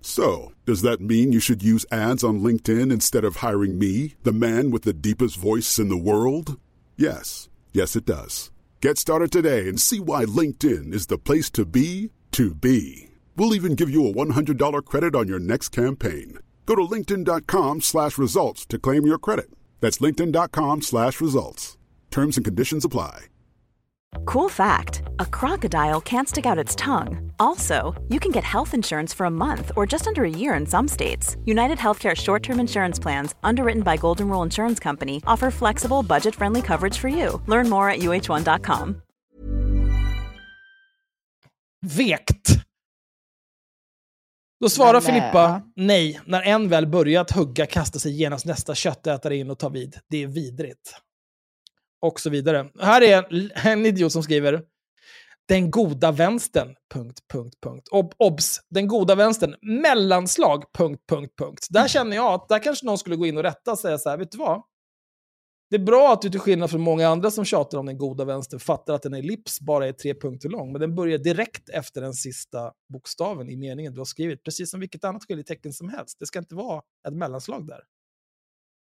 So, does that mean you should use ads on LinkedIn instead of hiring me, the man with the deepest voice in the world? Yes. Yes, it does. Get started today and see why LinkedIn is the place to be to be. We'll even give you a $100 credit on your next campaign. Go to linkedin.com slash results to claim your credit. That's linkedin.com slash results. Terms and conditions apply. Cool fact a crocodile can't stick out its tongue. Also, you can get health insurance for a month or just under a year in some states. United Healthcare short term insurance plans, underwritten by Golden Rule Insurance Company, offer flexible, budget friendly coverage for you. Learn more at uh1.com. Vekt. Då svarar Filippa nej, när en väl börjat hugga kastar sig genast nästa köttätare in och tar vid. Det är vidrigt. Och så vidare. Här är en idiot som skriver den goda vänstern, punkt, punkt, punkt. Ob obs, den goda vänstern, mellanslag, punkt, punkt, punkt. Där känner jag att där kanske någon skulle gå in och rätta och säga så här, vet du vad? Det är bra att du till skillnad från många andra som tjatar om den goda vänstern fattar att en ellips bara är tre punkter lång, men den börjar direkt efter den sista bokstaven i meningen du har skrivit, precis som vilket annat skiljetecken som helst. Det ska inte vara ett mellanslag där.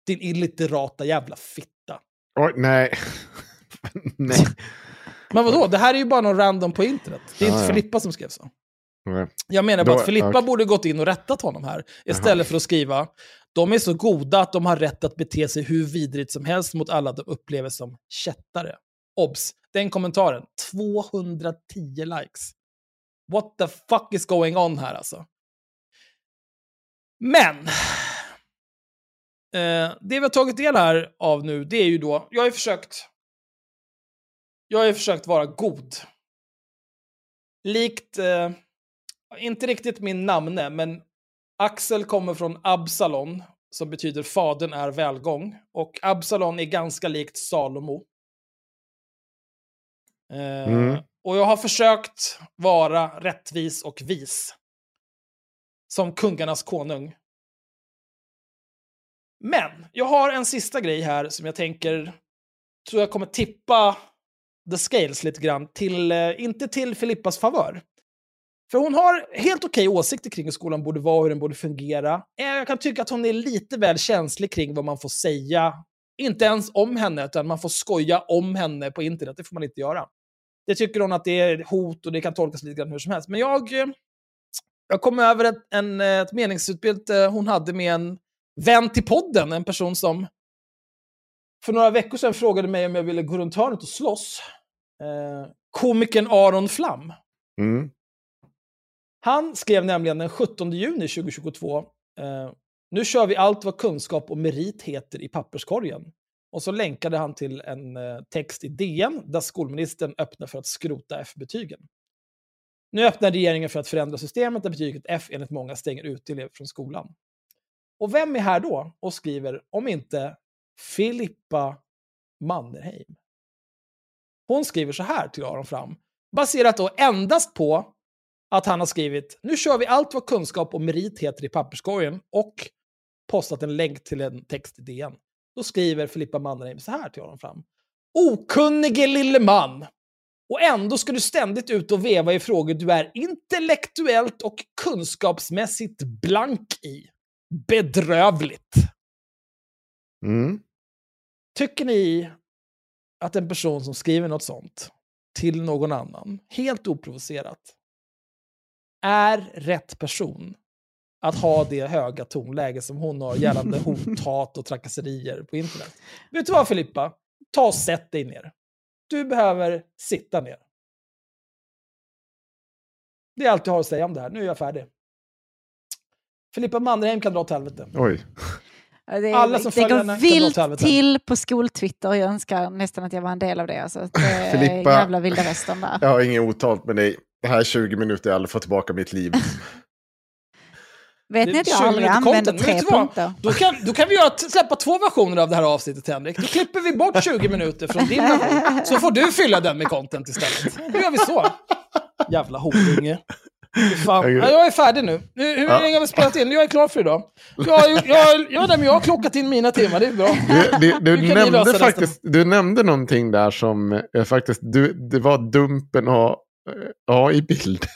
Din illiterata jävla fitta. Oj, nej. nej. Men vadå, det här är ju bara någon random på internet. Det är Ja, inte ja. Filippa som skrev så. Jag menar bara Då- att Filippa okej. borde gått in och rättat honom här. Istället för att skriva de är så goda att de har rätt att bete sig hur vidrigt som helst mot alla de upplever som kättare. Obs! Den kommentaren, 210 likes. What the fuck is going on här alltså? Men! Eh, det vi har tagit del här av nu, det är ju då, jag har ju försökt jag har ju försökt vara god. Likt, eh, inte riktigt min namne, men Axel kommer från Absalon, som betyder fadern är välgång. Och Absalon är ganska likt Salomo. Eh, Mm. Och jag har försökt vara rättvis och vis. Som kungarnas konung. Men jag har en sista grej här som jag tänker, tror jag kommer tippa the scales lite grann, till, eh, inte till Filippas favör. För hon har helt okej åsikter kring hur skolan borde vara och hur den borde fungera. Eh, jag kan tycka att hon är lite väl känslig kring vad man får säga. Inte ens om henne, utan man får skoja om henne på internet. Det får man inte göra. Det tycker hon att det är hot och det kan tolkas lite grann hur som helst. Men jag, eh, jag kom över ett, en, ett meningsutbyte hon hade med en vän till podden, en person som för några veckor sedan frågade mig om jag ville gå runt hörnet och slåss. Eh, komikern Aron Flam. Mm. Han skrev nämligen den 17 juni 2022, eh, nu kör vi allt vad kunskap och merit heter i papperskorgen. Och så länkade han till en eh, text i DN där skolministern öppnar för att skrota F-betygen. Nu öppnar regeringen för att förändra systemet där betyget F enligt många stänger ut elever från skolan. Och vem är här då och skriver om inte Filippa Mannerheim? Hon skriver så här till Aron Fram, baserat då endast på att han har skrivit nu kör vi allt vad kunskap och merit heter i papperskorgen och postat en länk till en text i DN. Då skriver Filippa Mannerheim så här till Aron fram. Okunnige lille man! Och ändå ska du ständigt ut och veva i frågor du är intellektuellt och kunskapsmässigt blank i. Bedrövligt. Mm. Tycker ni att en person som skriver något sånt till någon annan, helt oprovocerat, är rätt person att ha det höga tonläge som hon har gällande hot, hat och trakasserier på internet? Vet du vad Filippa? Ta och sätt dig ner. Du behöver sitta ner. Det är allt jag har att säga om det här. Nu är jag färdig. Filippa Mannerheim kan dra åt helvete. Oj. Det, Alla som det följer går vilt till på skoltwitter. Jag önskar nästan att jag var en del av det. Alltså. Det är Filippa- jävla vilda västern där. Jag har inget otalt med dig. Det här är 20 minuter jag aldrig får tillbaka mitt liv. Vet ni att jag 20 aldrig använder tre punkter? Då kan, då kan vi göra, släppa två versioner av det här avsnittet, Henrik. Då klipper vi bort 20 minuter från din version, så får du fylla den med content istället. Då gör vi så. Jävla horunge. Fan. Ja, jag är färdig nu. nu hur Ja. länge har vi spelat in? Jag är klar för idag. Jag, jag, jag, men jag har klockat in mina timmar, det är bra. Du, du, du, nämnde faktiskt, du nämnde någonting där som eh, faktiskt, du, det var Dumpen A, AI-bild.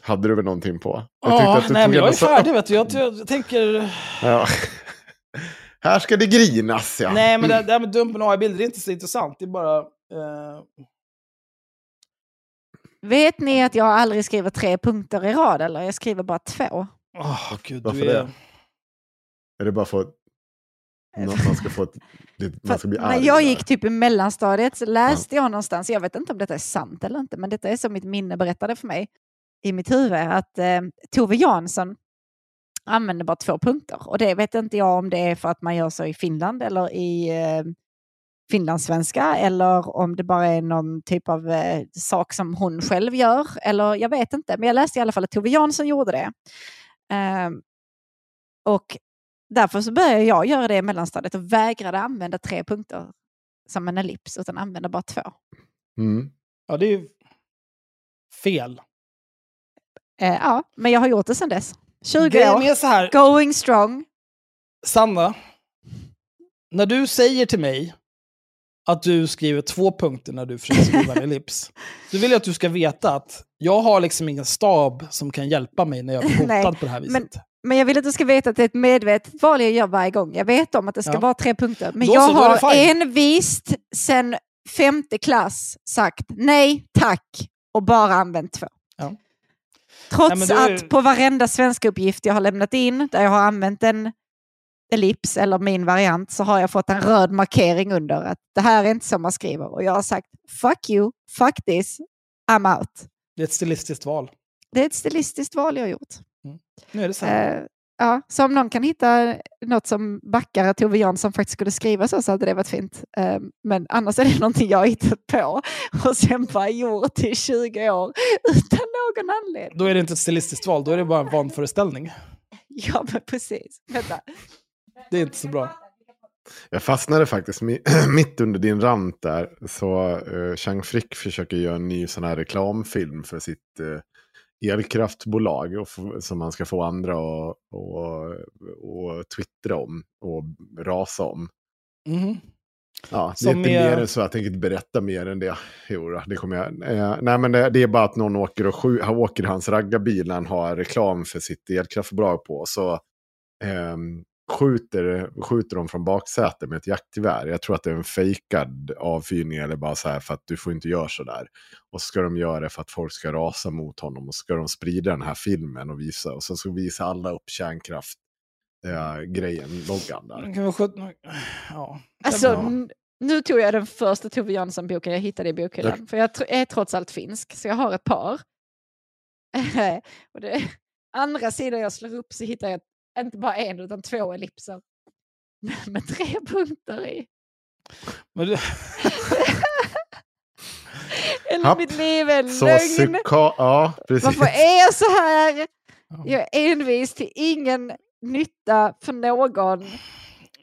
Hade du väl någonting på? Jag Ja, att du nej, men jag är färdig, vet du. Jag, jag, jag tänker... Ja. Här ska det grinas, ja. Nej, men det, det här med dumpen och AI-bilder, är inte så intressant. Det är bara... Eh, Vet ni att jag aldrig skriver tre punkter i rad? Eller jag skriver bara två. Åh, gud, Varför du är... det? Är det bara för att man ska få ett... Man ska bli arg? när jag gick typ i mellanstadiet så läste jag någonstans, jag vet inte om detta är sant eller inte, men detta är som mitt minne berättade för mig i mitt huvud, att eh, Tove Jansson använder bara två punkter. Och det vet inte jag om det är för att man gör så i Finland eller i eh, finlandssvenska eller om det bara är någon typ av eh, sak som hon själv gör. Eller jag vet inte, men jag läste i alla fall att Tove Jansson gjorde det. Ehm, och därför så började jag göra det i mellanstadiet och vägrade använda tre punkter som en ellips, utan använda bara två. Mm. Ja, det är ju fel. Eh, ja, men jag har gjort det sedan dess. 20 Grejen år, är så här, going strong. Sanna, när du säger till mig att du skriver två punkter när du försöker skriva en ellips, då vill jag att du ska veta att jag har liksom ingen stab som kan hjälpa mig när jag blir hotad på det här viset. men- Men jag vill att du ska veta att det är ett medvetet val jag gör varje gång. Jag vet om att det ska Ja. vara tre punkter. Men Då jag så, har envist sedan femte klass sagt nej tack och bara använt två. Ja. Trots Nej, är- att på varenda svenska uppgift jag har lämnat in där jag har använt en ellips eller min variant så har jag fått en röd markering under att det här är inte som man skriver. Och jag har sagt fuck you, fuck this, I'm out. Det är ett stilistiskt val. Det är ett stilistiskt val jag har gjort. Nu är det så. Eh, ja, så om någon kan hitta något som backar att Tove Jansson faktiskt skulle skriva så, så hade det varit fint. Eh, men annars är det någonting jag har hittat på och sen bara gjort i 20 år utan någon anledning. Då är det inte ett stilistiskt val, då är det bara en vanföreställning. Ja, men precis. Vänta. Det är inte så bra. Jag fastnade faktiskt mi- mitt under din rant där. Så uh, Chang Frick försöker göra en ny sån här reklamfilm för sitt uh, elkraftbolag. Och som man ska få andra att och, och twittra om och rasa om. Mhm. Ja, det är inte är- mer än så. Jag tänker inte berätta mer än det. Jo, det kommer jag. Eh, nej, men det, det är bara att någon åker, och han åker hans raggarbil när han har reklam för sitt elkraftbolag på. Så ehm, skjuter, skjuter de från baksätet med ett jaktgevär. Jag tror att det är en fejkad avfyrning eller bara så här för att du får inte göra så där. Och så ska de göra det för att folk ska rasa mot honom och så ska de sprida den här filmen och visa. Och så ska visa alla upp kärnkraft. eh, grejen, loggan där. Ja. Alltså, Ja. nu tog jag den första Tove Jansson-boken jag hittade i bokhyllan. För jag är trots allt finsk, så jag har ett par. och det andra sidan jag slår upp så hittar jag inte bara en utan två ellipser. Med tre punkter i. Men du, Eller Japp, mitt liv är Så lögn. Ja, precis. Varför är jag så här? Ja. Jag är envis till ingen nytta för någon.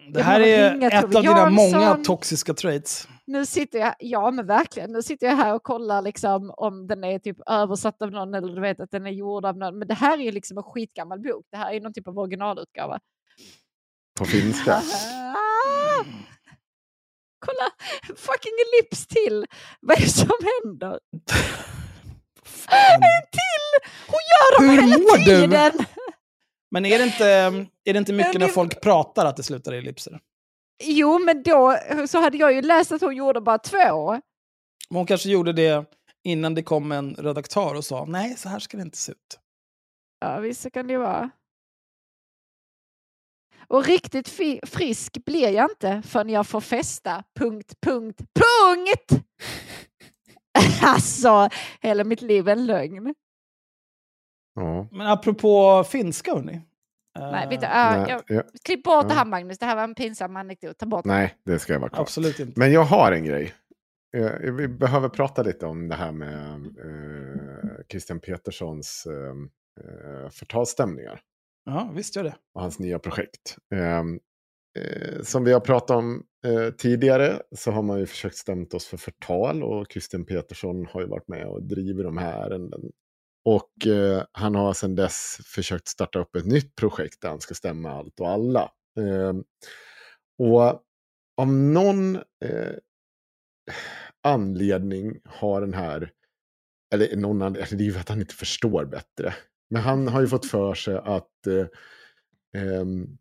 det här är ett av dina många Jansson. toxiska traits. Nu sitter jag, ja men verkligen, nu sitter jag här och kollar liksom om den är typ översatt av någon eller du vet att den är gjord av någon. Men det här är ju liksom en skitgammal bok. Det här är någon typ av originalutgåva. På finska. Kolla, fucking ellipse till. Vad är det som händer? En till! Hon gör dem Hur hela mår du? tiden! Men är det inte, är det inte mycket när folk pratar att det slutar i ellipser? Jo, men då så hade jag ju läst att hon gjorde bara två. Men hon kanske gjorde det innan det kom en redaktör och sa nej, så här ska det inte se ut. Ja, visst så kan det ju vara. Och riktigt fi- frisk blir jag inte förrän jag får festa. Punkt, punkt, punkt! alltså, hela mitt liv är en lögn. Ja. Men apropå finska, hörni. Nej, vet du, Eh, äh, Nej, jag, ja, klipp bort det Ja. här Magnus, det här var en pinsam anekdot. Ta bort det. nej, det ska jag vara kvar. Absolut inte. Men jag har en grej. Eh, Vi behöver prata lite om det här med eh, Christian Peterssons eh, eh, förtalsstämningar Ja, visst gör det. och hans nya projekt. Eh, eh, som vi har pratat om eh, tidigare så har man ju försökt stämt oss för förtal och Christian Petersson har ju varit med och driver de här ärenden. Och eh, han har sedan dess försökt starta upp ett nytt projekt där han ska stämma allt och alla. Eh, och av någon eh, anledning har den här, eller någon anledning, alltså det är ju för att han inte förstår bättre. Men han har ju fått för sig att eh, ehm,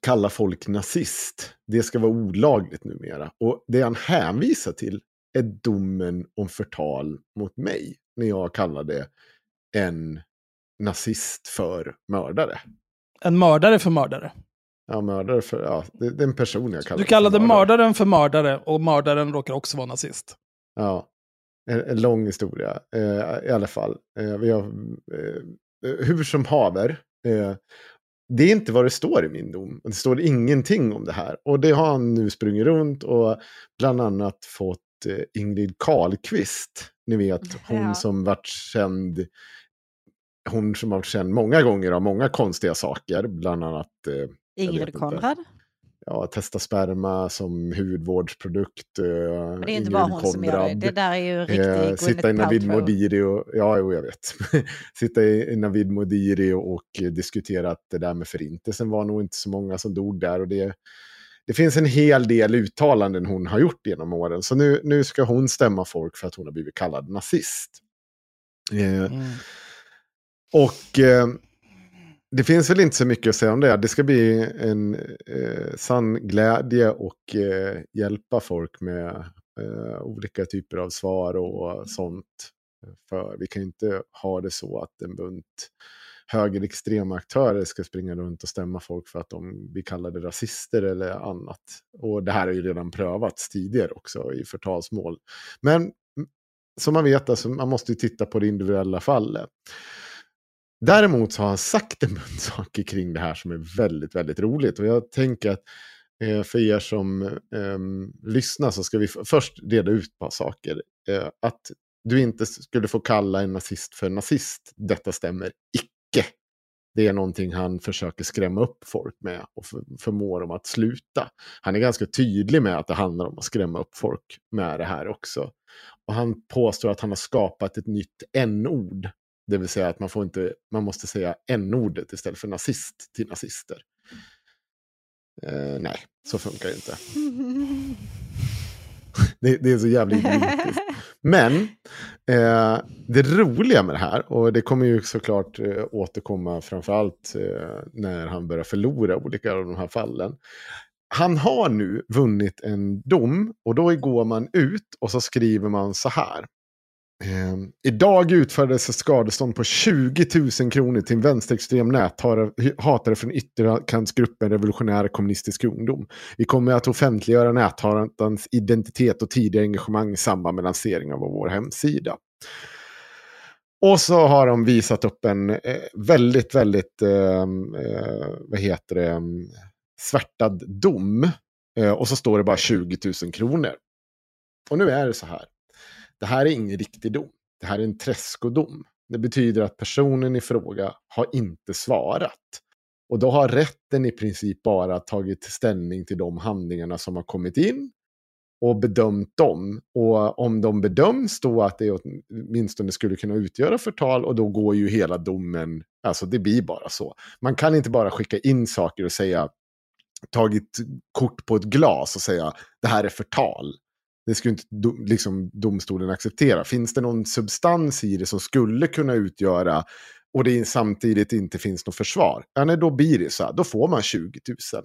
kalla folk nazist. Det ska vara olagligt numera. Och det han hänvisar till är domen om förtal mot mig. När jag kallade en nazist för mördare. En mördare för mördare. Ja, mördare för, ja, det, det är en person jag kallar Du för kallade mördare. mördaren för mördare och mördaren råkar också vara nazist. Ja, en, en lång historia eh, i alla fall. Eh, vi har, eh, hur som haver, eh, det är inte vad det står i min dom. Det står ingenting om det här. Och det har han nu sprungit runt och bland annat fått eh, Ingrid Carlqvist. Ni vet, hon Ja. som varit känd hon som har varit känd många gånger av många konstiga saker, bland annat eh, Ingrid. Konrad. ja, testa sperma som hudvårdsprodukt. eh, Men det är inte bara hon som gör det. Det där är ju en riktig Eh, Gwyneth sitta i Navid. Modiri och, ja, jo, jag vet. sitta i Navid Modiri och, och diskutera att det där med förintelsen var nog inte så många som dog där. Och det, det finns en hel del uttalanden hon har gjort genom åren. Så nu, nu ska hon stämma folk för att hon har blivit kallad nazist. Eh, Mm och eh, det finns väl inte så mycket att säga om det. Det ska bli en eh, sann glädje och eh, hjälpa folk med eh, olika typer av svar och sånt. För vi kan ju inte ha det så att en bunt högerextrema aktörer ska springa runt och stämma folk för att de blir kallade rasister eller annat. Och det här har ju redan prövats tidigare också i förtalsmål. Men som man vet, alltså, man måste ju titta på det individuella fallet. Däremot så har han sagt en bunt saker kring det här som är väldigt, väldigt roligt. Och jag tänker att eh, för er som eh, lyssnar så ska vi först reda ut ett par saker. Eh, att du inte skulle få kalla en nazist för nazist, detta stämmer icke. Det är någonting han försöker skrämma upp folk med och för, förmå dem att sluta. Han är ganska tydlig med att det handlar om att skrämma upp folk med det här också. Och han påstår att han har skapat ett nytt n-ord. Det vill säga att man, får inte, man måste säga n-ordet istället för nazist till nazister. Eh, nej, så funkar det inte. Det, det är så jävla idiotiskt. Men eh, det roliga med det här, och det kommer ju såklart eh, återkomma framförallt eh, när han börjar förlora olika av de här fallen. Han har nu vunnit en dom och då går man ut och så skriver man så här. Eh, idag utfärdades ett skadestånd på 20 000 kronor till en vänsterextrem näthatare från ytterkantsgruppen Revolutionär Kommunistisk Ungdom. Vi kommer att offentliggöra näthatarens identitet och tidigare engagemang i samband med lanseringen av vår hemsida. Och så har de visat upp en eh, väldigt, väldigt, ehm, eh, vad heter det, ehm, svärtad dom. Eh, och så står det bara 20 000 kronor. Och nu är det så här. Det här är ingen riktig dom. Det här är en träskodom. Det betyder att personen i fråga har inte svarat. Och då har rätten i princip bara tagit ställning till de handlingarna som har kommit in. och bedömt dem. Och om de bedöms då att det åtminstone skulle kunna utgöra förtal och då går ju hela domen, alltså det blir bara så. Man kan inte bara skicka in saker och säga tagit kort på ett glas och säga det här är förtal. Det skulle inte do, liksom, domstolen acceptera. Finns det någon substans i det som skulle kunna utgöra och det samtidigt inte finns något försvar, ja, nej, då blir det så här, då får man 20 000.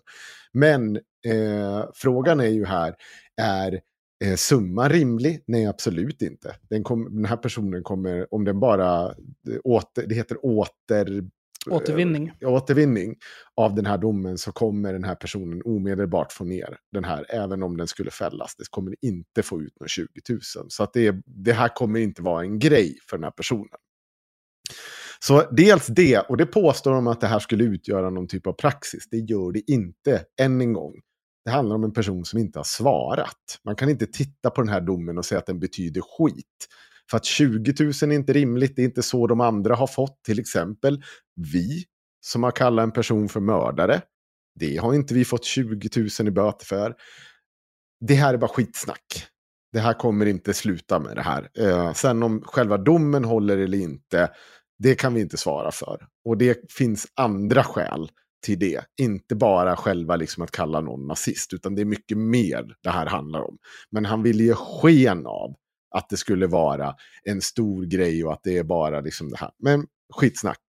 Men eh, frågan är ju här, är eh, summan rimlig? Nej, absolut inte. Den, kom, den här personen kommer, om den bara, åter, det heter åter Återvinning. Äh, återvinning av den här domen så kommer den här personen omedelbart få ner den här, även om den skulle fällas. Det kommer inte få ut några 20 000. Så att det, det här kommer inte vara en grej för den här personen. Så dels det, och det påstår de att det här skulle utgöra någon typ av praxis. Det gör det inte, än en gång. Det handlar om en person som inte har svarat. Man kan inte titta på den här domen och säga att den betyder skit. För att 20 000 är inte rimligt, det är inte så de andra har fått. Till exempel vi, som har kallat en person för mördare. Det har inte vi fått 20 000 i böter för. Det här är bara skitsnack. Det här kommer inte sluta med det här. Eh, sen om själva domen håller eller inte, det kan vi inte svara för. Och det finns andra skäl till det. Inte bara själva liksom att kalla någon nazist, utan det är mycket mer det här handlar om. Men han vill ge sken av att det skulle vara en stor grej och att det är bara liksom det här. Men skitsnack.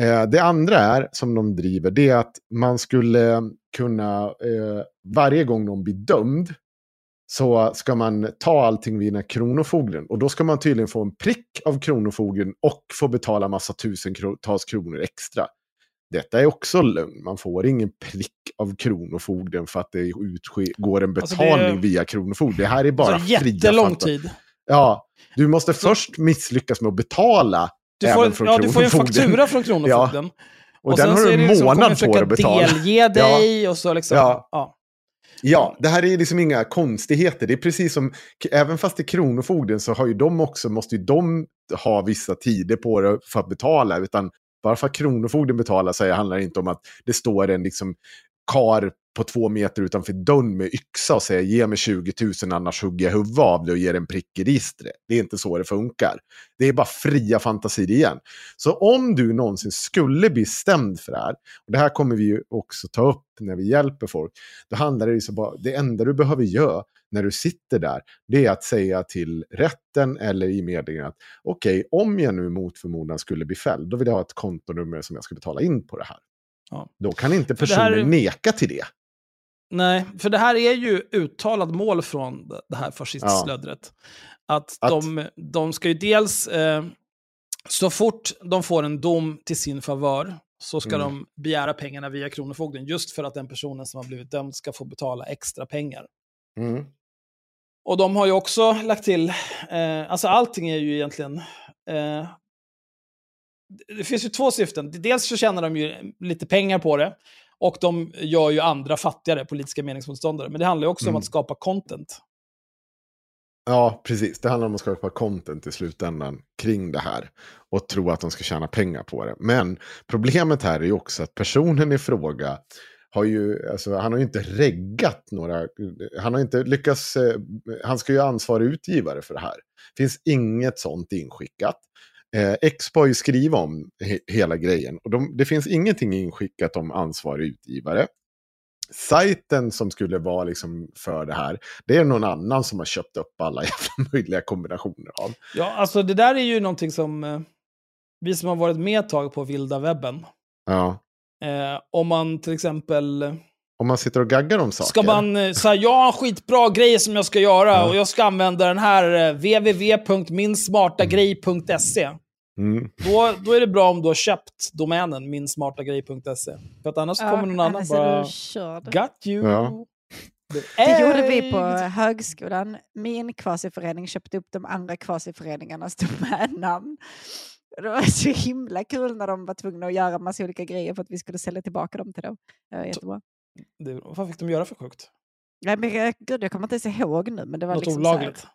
Eh, det andra är, som de driver, det är att man skulle kunna, eh, varje gång någon blir dömd, så ska man ta allting via kronofogden. Och då ska man tydligen få en prick av kronofogden och få betala massa tusentals kronor extra. Detta är också lögn. Man får ingen prick av Kronofogden för att det utgår en betalning alltså det via Kronofogden. Det här är bara alltså, fria Jättelång tid. Ja, du måste så... först misslyckas med att betala du får, även från ja, du får en faktura från Kronofogden. Ja. Och, och den har du en månad på dig att betala. delge dig ja. och så liksom. Ja. ja. Ja, det här är liksom inga konstigheter. Det är precis som, även fast det är Kronofogden så har ju de också, måste ju de ha vissa tider på det för att betala. Utan bara för att Kronofogden betalar sig handlar det inte om att det står en liksom kar på två meter utanför dörren med yxa och säger ge mig 20 000 annars hugger jag huvudet av dig och ger en prick i registret. Det är inte så det funkar. Det är bara fria fantasier igen. Så om du någonsin skulle bli stämd för det här, och det här kommer vi ju också ta upp när vi hjälper folk, då handlar det ju så bara, det enda du behöver göra när du sitter där, det är att säga till rätten eller i medlingen att okej, okay, om jag nu mot förmodan skulle bli fälld, då vill jag ha ett kontonummer som jag ska betala in på det här. Ja. Då kan inte personen här... neka till det. Nej, för det här är ju uttalad mål från det här fascistslödret. Ja. Att, att, De, de ska ju dels, eh, så fort de får en dom till sin favör, så ska mm. de begära pengarna via Kronofogden, just för att den personen som har blivit dömd ska få betala extra pengar. Mm. Och de har ju också lagt till, eh, alltså allting är ju egentligen, eh, det finns ju två syften. Dels så tjänar de ju lite pengar på det, och de gör ju andra fattigare politiska meningsmotståndare. Men det handlar ju också mm. om att skapa content. Ja, precis. Det handlar om att skapa content i slutändan kring det här. Och tro att de ska tjäna pengar på det. Men problemet här är ju också att personen i fråga har ju, alltså, han har ju inte reggat några, han har inte lyckats, eh, han ska ju ansvarig utgivare för det här. Det finns inget sånt inskickat. Eh, Expo har ju skrivit om he hela grejen och de, det finns ingenting inskickat om ansvarig utgivare. Sajten som skulle vara liksom för det här, det är någon annan som har köpt upp alla jävla möjliga kombinationer av. Ja, alltså det där är ju någonting som eh, vi som har varit med ett tag på vilda webben. Ja. Eh, om man till exempel... Om man sitter och gaggar om saker? Ska man eh, säga, jag har en skitbra grej som jag ska göra ja. och jag ska använda den här eh, www.minsmartagrej.se. Mm. Då, då är det bra om du har köpt domänen minsmartagrej.se. För att annars ja, kommer någon annan bara... Got you! Ja. Det gjorde vi på högskolan. Min kvasiförening köpte upp de andra kvasiföreningarnas domännamn. Det var så himla kul när de var tvungna att göra massa olika grejer för att vi skulle sälja tillbaka dem till dem. Det var jättebra. Det, vad fick de göra för sjukt? Nej, men, gud, jag kommer inte ens ihåg nu. Men det var Något liksom olagligt? Här,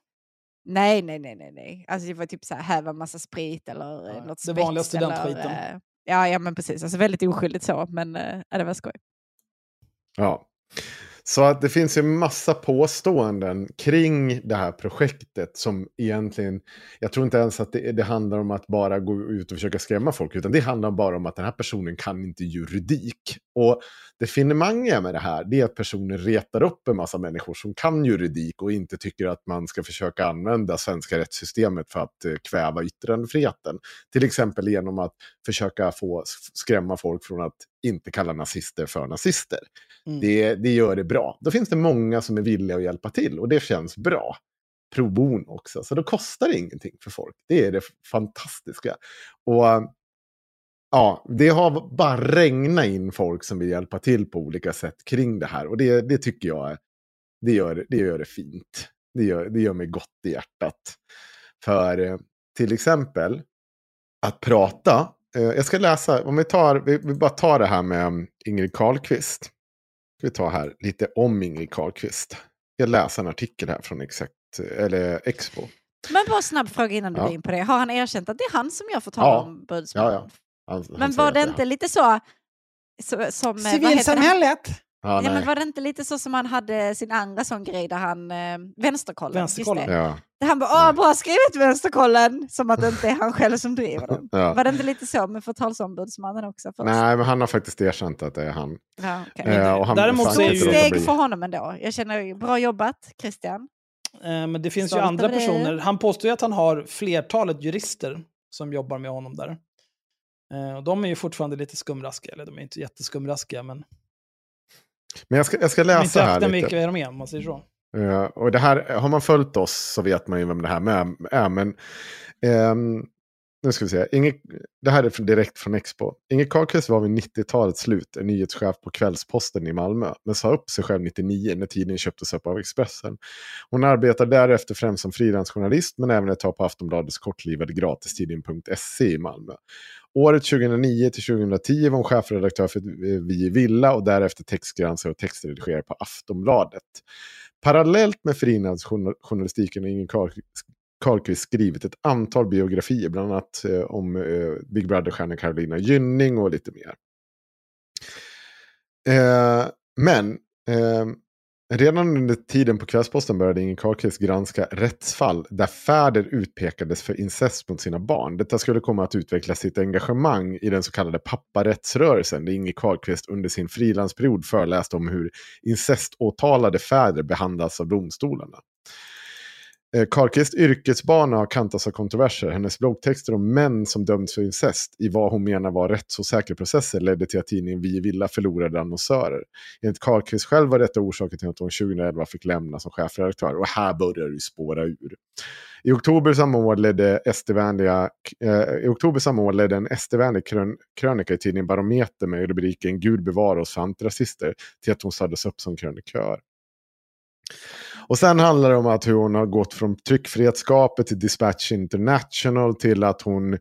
nej, nej, nej, nej, nej. Alltså det var typ så här, häva massa sprit eller ja, något Det vanliga studentskiten. Eller, ja, ja, men precis. Alltså väldigt oskyldigt så, men äh, det var skoj. Ja. Så att det finns ju massa påståenden kring det här projektet som egentligen, jag tror inte ens att det, det, handlar om att bara gå ut och försöka skrämma folk, utan det handlar bara om att den här personen kan inte juridik. Och det finemangiga med det här, det är att personen retar upp en massa människor som kan juridik och inte tycker att man ska försöka använda svenska rättssystemet för att eh, kväva yttrandefriheten. Till exempel genom att försöka få skrämma folk från att inte kalla nazister för nazister. Mm. Det, det gör det bra. Då finns det många som är villiga att hjälpa till och det känns bra. Pro bono också, så då kostar det ingenting för folk. Det är det fantastiska. Och eh, ja, det har bara regnat in folk som vill hjälpa till på olika sätt kring det här. Och det, det tycker jag det gör, det gör det fint. Det gör, det gör mig gott i hjärtat. För eh, till exempel att prata. Eh, jag ska läsa, om vi, tar, vi, vi bara tar det här med mm, Ingrid Carlqvist. Ska vi ta här lite om Ingrid Carlqvist. Jag läser en artikel här från Exakt, eller Expo. Men bara snabb fråga innan du ja. går in på det. Har han erkänt att det är han som gör för ja. om Ja, ja. Han, men han var det inte lite så, så som... Eh, Civilsamhället? Ja, ja, men var det inte lite så som han hade sin andra sån grej där han, eh, vänsterkollen, vänsterkollen. Ja. Där han bara, åh bra skrivet vänsterkollen, som att det inte är han själv som driver den. ja. Var det inte lite så med förtalsombudsmannen också? Först? Nej, men han har faktiskt erkänt att det är han. Ja, okay. eh, och han Däremot så är ju... steg för honom ändå. Jag känner, bra jobbat Christian. Eh, men det finns Stolt ju andra personer. Han påstår ju att han har flertalet jurister som jobbar med honom där. Eh, och de är ju fortfarande lite skumraskiga, eller de är inte jätteskumraskiga, men... Men jag ska, jag ska läsa här lite. mycket är med, om man säger så. Uh, och det här, har man följt oss så vet man ju vem det här med är. Men um, nu ska vi se. Inge, det här är direkt från Expo. Inge Carlqvist var vid 90-talets slut en nyhetschef på Kvällsposten i Malmö. Men sa upp sig själv 99 när tidningen köptes upp av Expressen. Hon arbetar därefter främst som frilansjournalist men även ett tag på Aftonbladets kortlivade gratistidning.se i Malmö. Året 2009 till 2010 var hon chefredaktör för eh, Vi i Villa och därefter textgranskare och textredigerare på Aftonbladet. Parallellt med frilansjournalistiken har Ingen Karlqvist skrivit ett antal biografier, bland annat eh, om eh, Big Brother-stjärnan Carolina Gynning och lite mer. Men Redan under tiden på Kvällsposten började Inge Carlqvist granska rättsfall där fäder utpekades för incest mot sina barn. Detta skulle komma att utveckla sitt engagemang i den så kallade papparättsrörelsen där Inge Carlqvist under sin frilansperiod föreläste om hur inceståtalade fäder behandlas av domstolarna. Eh, Karlqvists yrkesbana har kantats av kontroverser. Hennes bloggtexter om män som dömts för incest i vad hon menar var rättsosäkra processer ledde till att tidningen Vi Villa förlorade annonsörer. Enligt Karlqvist själv var detta orsaken till att hon 2011 fick lämna som chefredaktör. Och här börjar det spåra ur. I oktober samma år ledde, SD-vänliga, eh, i oktober samma år ledde en SD-vänlig krön, krönika i tidningen Barometer med rubriken Gud bevara oss för antirasister till att hon sades upp som krönikör. Och sen handlar det om att hur hon har gått från tryckfrihetsskapet till Dispatch International till att hon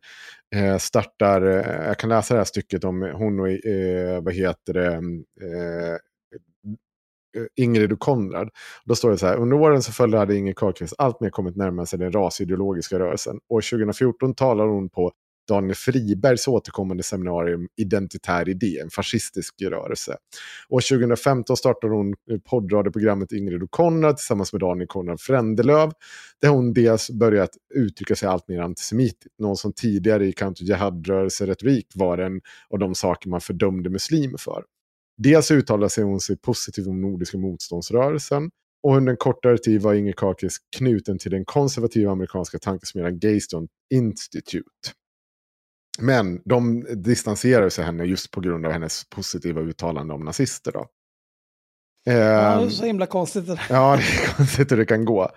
eh, startar, eh, jag kan läsa det här stycket om hon och, eh, vad heter det, eh, Ingrid och Konrad. Då står det så här, under åren så följde hade Inger Carlqvist alltmer kommit närmare sig den rasideologiska rörelsen. År 2014 talar hon på Daniel Fribergs återkommande seminarium Identitär idé, en fascistisk rörelse. År 2015 startade hon poddradioprogrammet Ingrid och Konrad tillsammans med Daniel Konrad Frändelöv, där hon dels börjat uttrycka sig allt mer antisemitiskt, någon som tidigare i Counter Jihad-rörelseretorik var en av de saker man fördömde muslimer för. Dels uttalade sig hon sig positivt om Nordiska motståndsrörelsen, och under en kortare tid var Inger Kakis knuten till den konservativa amerikanska tankesmedjan Gaystone Institute. Men de distanserar sig henne just på grund av hennes positiva uttalande om nazister. Då. Ja, det är ehm, så himla konstigt. Ja, det är konstigt hur det kan gå.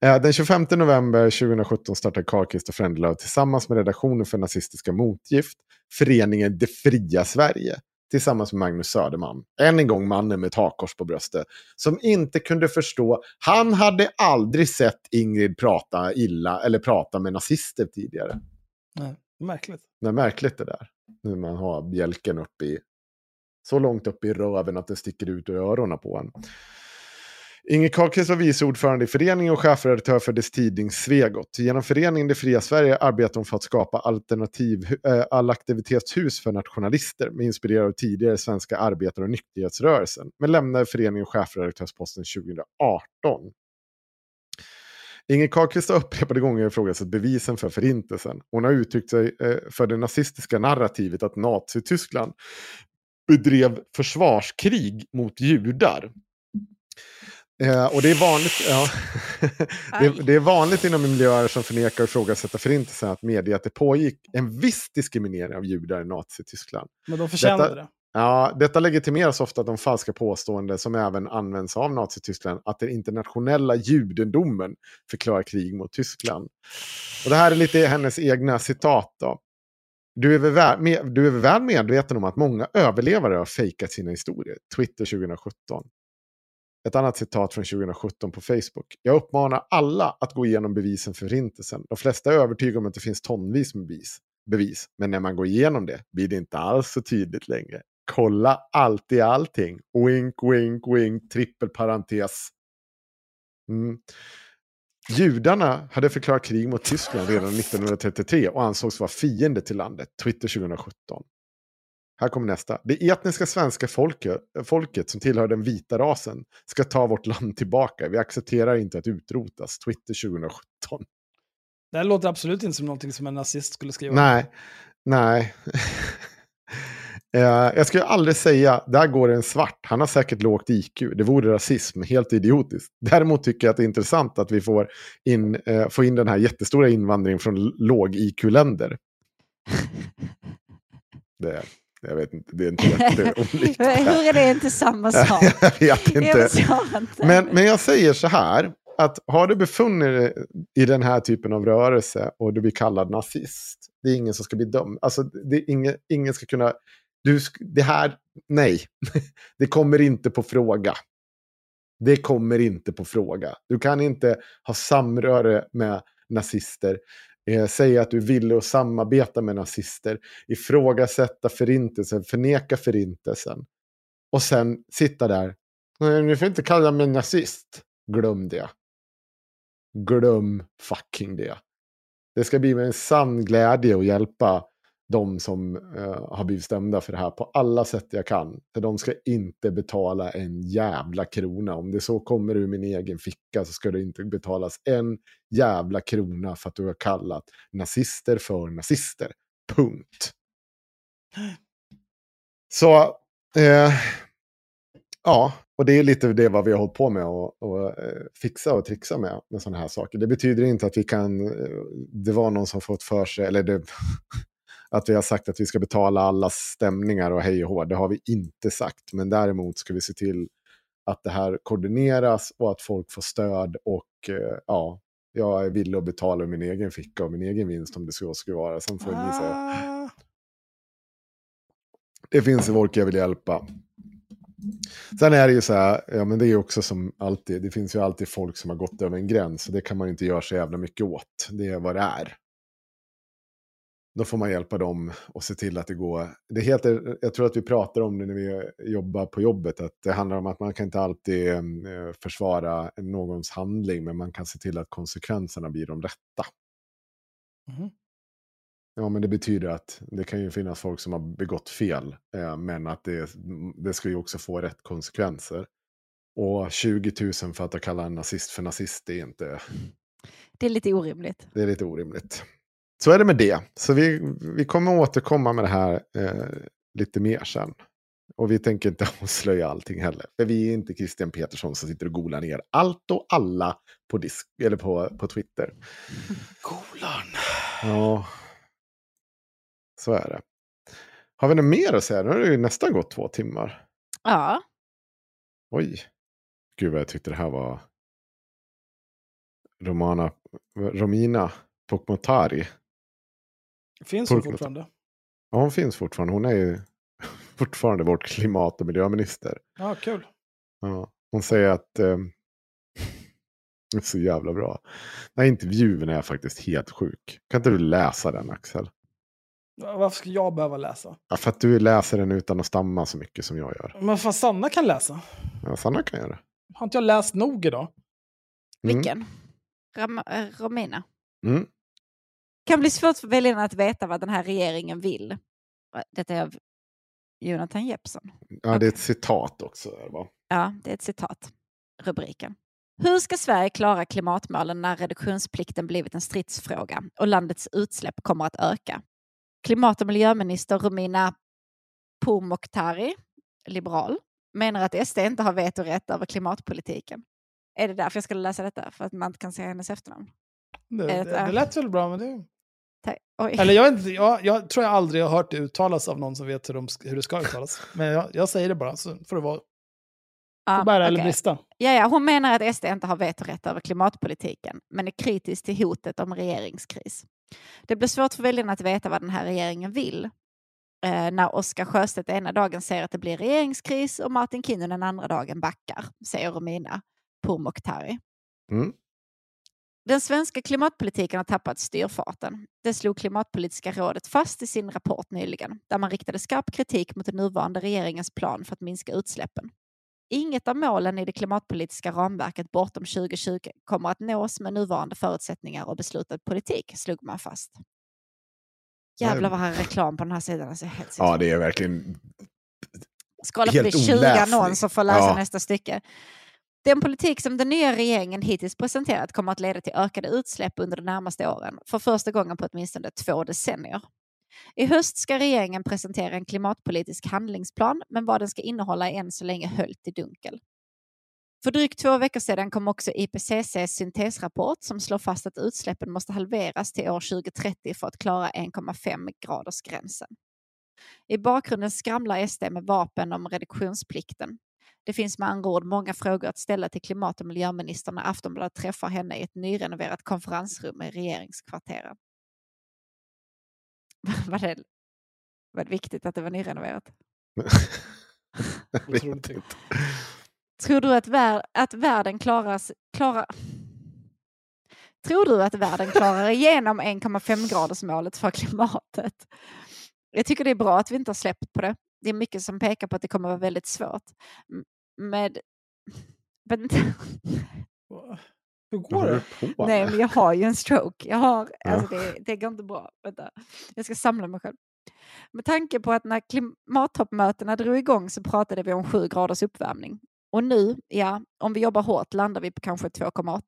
Eh, den 25 november 2017 startade Karlqvist och Frändelöv tillsammans med redaktionen för nazistiska motgift föreningen Det fria Sverige tillsammans med Magnus Söderman. Än en gång mannen med takkors på bröstet. Som inte kunde förstå. Han hade aldrig sett Ingrid prata illa eller prata med nazister tidigare. Nej. Märkligt. Det är märkligt det där. När man har bjälken upp i, så långt upp i röven att det sticker ut ur öronen på en. Inge Karlqvist var vice ordförande i föreningen och chefredaktör för dess tidning Svegot. Genom föreningen Det fria Sverige arbetar hon för att skapa alternativ eh, äh, allaktivitetshus för nationalister med inspirerad av tidigare svenska arbetare och nykterhetsrörelsen. Men lämnade föreningen chefredaktörsposten 2018. Inge Carlqvist har upprepade gånger ifrågasatt bevisen för förintelsen. Hon har uttryckt sig eh, för det nazistiska narrativet att Nazityskland bedrev försvarskrig mot judar. Eh, och det är vanligt, ja, det, det, är vanligt inom miljöer som förnekar och ifrågasätter förintelsen att medge att det pågick en viss diskriminering av judar i Nazityskland. Men de förtjänade det. Ja, detta legitimeras ofta av de falska påståenden som även används av Nazityskland att den internationella judendomen förklarar krig mot Tyskland. Och det här är lite hennes egna citat. Då. Du är, väl, med, du är väl medveten om att många överlevare har fejkat sina historier. Twitter 2017. Ett annat citat från 2017 på Facebook. Jag uppmanar alla att gå igenom bevisen för förintelsen. De flesta är övertygade om att det finns tonvis med bevis. bevis. Men när man går igenom det blir det inte alls så tydligt längre. Kolla alltid allting. Wink, wink, wink, trippelparentes. Mm. Judarna hade förklarat krig mot Tyskland redan 1933 och ansågs vara fiende till landet. Twitter 2017. Här kommer nästa. Det etniska svenska folket, folket som tillhör den vita rasen ska ta vårt land tillbaka. Vi accepterar inte att utrotas. Twitter 2017. Det här låter absolut inte som någonting som en nazist skulle skriva. Nej, nej. Eh, jag skulle aldrig säga, där går en svart, han har säkert lågt IQ. Det vore rasism, helt idiotiskt. Däremot tycker jag att det är intressant att vi får in, uh, får in den här jättestora invandringen från låg-IQ-länder. Det, jag vet inte, det är inte jätteolikt. Hur är det inte samma sak? jag vet inte. Men, men jag säger så här, att har du befunnit dig i den här typen av rörelse och du blir kallad nazist, det är ingen som ska bli dömd. Alltså, det är ingen, ingen ska kunna du, det här, nej, det kommer inte på fråga. Det kommer inte på fråga. Du kan inte ha samröre med nazister, eh, säga att du ville och samarbeta med nazister, ifrågasätta förintelsen, förneka förintelsen. Och sen sitta där, nej, ni får inte kalla mig nazist. Glöm det. Glöm fucking det. Det ska bli med en sann glädje att hjälpa de som uh, har blivit stämda för det här på alla sätt jag kan. För de ska inte betala en jävla krona. Om det så kommer ur min egen ficka så ska det inte betalas en jävla krona för att du har kallat nazister för nazister. Punkt. Så, eh, ja, och det är lite det vad vi har hållit på med och, och eh, fixa och trixa med, med sådana här saker. Det betyder inte att vi kan, eh, det var någon som fått för sig, eller det, att vi har sagt att vi ska betala alla stämningar och hej och hå. Det har vi inte sagt. Men däremot ska vi se till att det här koordineras och att folk får stöd. Och eh, ja, jag är villig att betala min egen ficka och min egen vinst om det så skulle vara. Sen får ni säga. Ah. Det finns folk jag vill hjälpa. Sen är det ju så här, ja men det är också som alltid, det finns ju alltid folk som har gått över en gräns. Och det kan man inte göra så jävla mycket åt. Det är vad det är då får man hjälpa dem och se till att det går. Det heter, jag tror att vi pratar om det när vi jobbar på jobbet, att det handlar om att man kan inte alltid eh, försvara någons handling, men man kan se till att konsekvenserna blir de rätta. Mm. Ja, men det betyder att det kan ju finnas folk som har begått fel, eh, men att det, det ska ju också få rätt konsekvenser. Och 20 000 för att kalla en nazist för nazist, det är inte... Det är lite orimligt. Det är lite orimligt så är det med det. Så vi, vi kommer återkomma med det här eh, lite mer sen. Och vi tänker inte avslöja allting heller. För vi är inte Christian Petersson som sitter och golar ner allt och alla på, disk, eller på, på Twitter. Golan. Ja. Så är det. Har vi något mer att säga? Nu har det ju nästan gått två timmar. Ja. Oj. Gud vad jag tyckte det här var... Romana, Romina Pokmotari Finns hon fortfarande? Ja, hon finns fortfarande. Hon är ju fortfarande vårt klimat och miljöminister. Ja, kul. Ja, hon säger att eh, det är så jävla bra. Den här intervjun är faktiskt helt sjuk. Kan inte du läsa den Axel? Varför ska jag behöva läsa? Ja, för att du läser den utan att stamma så mycket som jag gör. Men fan, Sanna kan läsa. Ja, Sanna kan göra det. Har inte jag läst nog idag? Mm. Vilken? Ram, eh, Romina. Mm. Kan bli svårt för väljarna att veta vad den här regeringen vill. Detta är av Jonathan Jeppsson. Ja, det är ett citat också. Va? Ja, det är ett citat. Rubriken. Hur ska Sverige klara klimatmålen när reduktionsplikten blivit en stridsfråga och landets utsläpp kommer att öka? Klimat och miljöminister Romina Pourmokhtari, liberal, menar att SD inte har vetorätt över klimatpolitiken. Är det därför jag skulle läsa detta? För att man inte kan säga hennes efternamn? Det, det- det lät väl bra, men det... Oj. Eller jag, inte, jag, jag tror jag aldrig har hört det uttalas av någon som vet hur, de, hur det ska uttalas. Men jag, jag säger det bara, så får det vara får bära eller okej. brista. Ja, ja, hon menar att SD inte har vetorätt över klimatpolitiken, men är kritisk till hotet om regeringskris. Det blir svårt för väljarna att veta vad den här regeringen vill. Eh, när Oskar Sjöstedt ena dagen säger att det blir regeringskris och Martin Kinnunen andra dagen backar, säger Romina Pourmokhtari. Mm. Den svenska klimatpolitiken har tappat styrfarten. Det slog Klimatpolitiska rådet fast i sin rapport nyligen, där man riktade skarp kritik mot den nuvarande regeringens plan för att minska utsläppen. Inget av målen i det klimatpolitiska ramverket bortom 2020 kommer att nås med nuvarande förutsättningar och beslutad politik, slog man fast. Jävlar vad är reklam på den här sidan. Alltså, helt Ja, det är verkligen... Scrolla förbi helt 20 oläsligt. annonser för att läsa Ja. nästa stycke. Den politik som den nya regeringen hittills presenterat kommer att leda till ökade utsläpp under de närmaste åren, för första gången på åtminstone två decennier. I höst ska regeringen presentera en klimatpolitisk handlingsplan, men vad den ska innehålla är än så länge höljt i dunkel. För drygt två veckor sedan kom också IPCCs syntesrapport som slår fast att utsläppen måste halveras till år 2030 för att klara 1,5 graders gränsen. I bakgrunden skramlar SD med vapen om reduktionsplikten. Det finns med andra ord många frågor att ställa till klimat och miljöministern när Aftonbladet träffar henne i ett nyrenoverat konferensrum i regeringskvarteren. var, det, var det viktigt att det var nyrenoverat? Jag Otroligt. inte. Tror du att, vär, att världen klarar, s- klarar Tror du att världen klarar igenom 1,5 graders målet för klimatet? Jag tycker det är bra att vi inte har släppt på det. Det är mycket som pekar på att det kommer att vara väldigt svårt. Med... Men, Hur går det? nej, men jag har ju en stroke. Jag har, alltså det, det går inte bra. Vänta. Jag ska samla mig själv. Med tanke på att när klimattoppmötena drog igång så pratade vi om 7 graders uppvärmning. Och nu, ja, om vi jobbar hårt landar vi på kanske 2,8.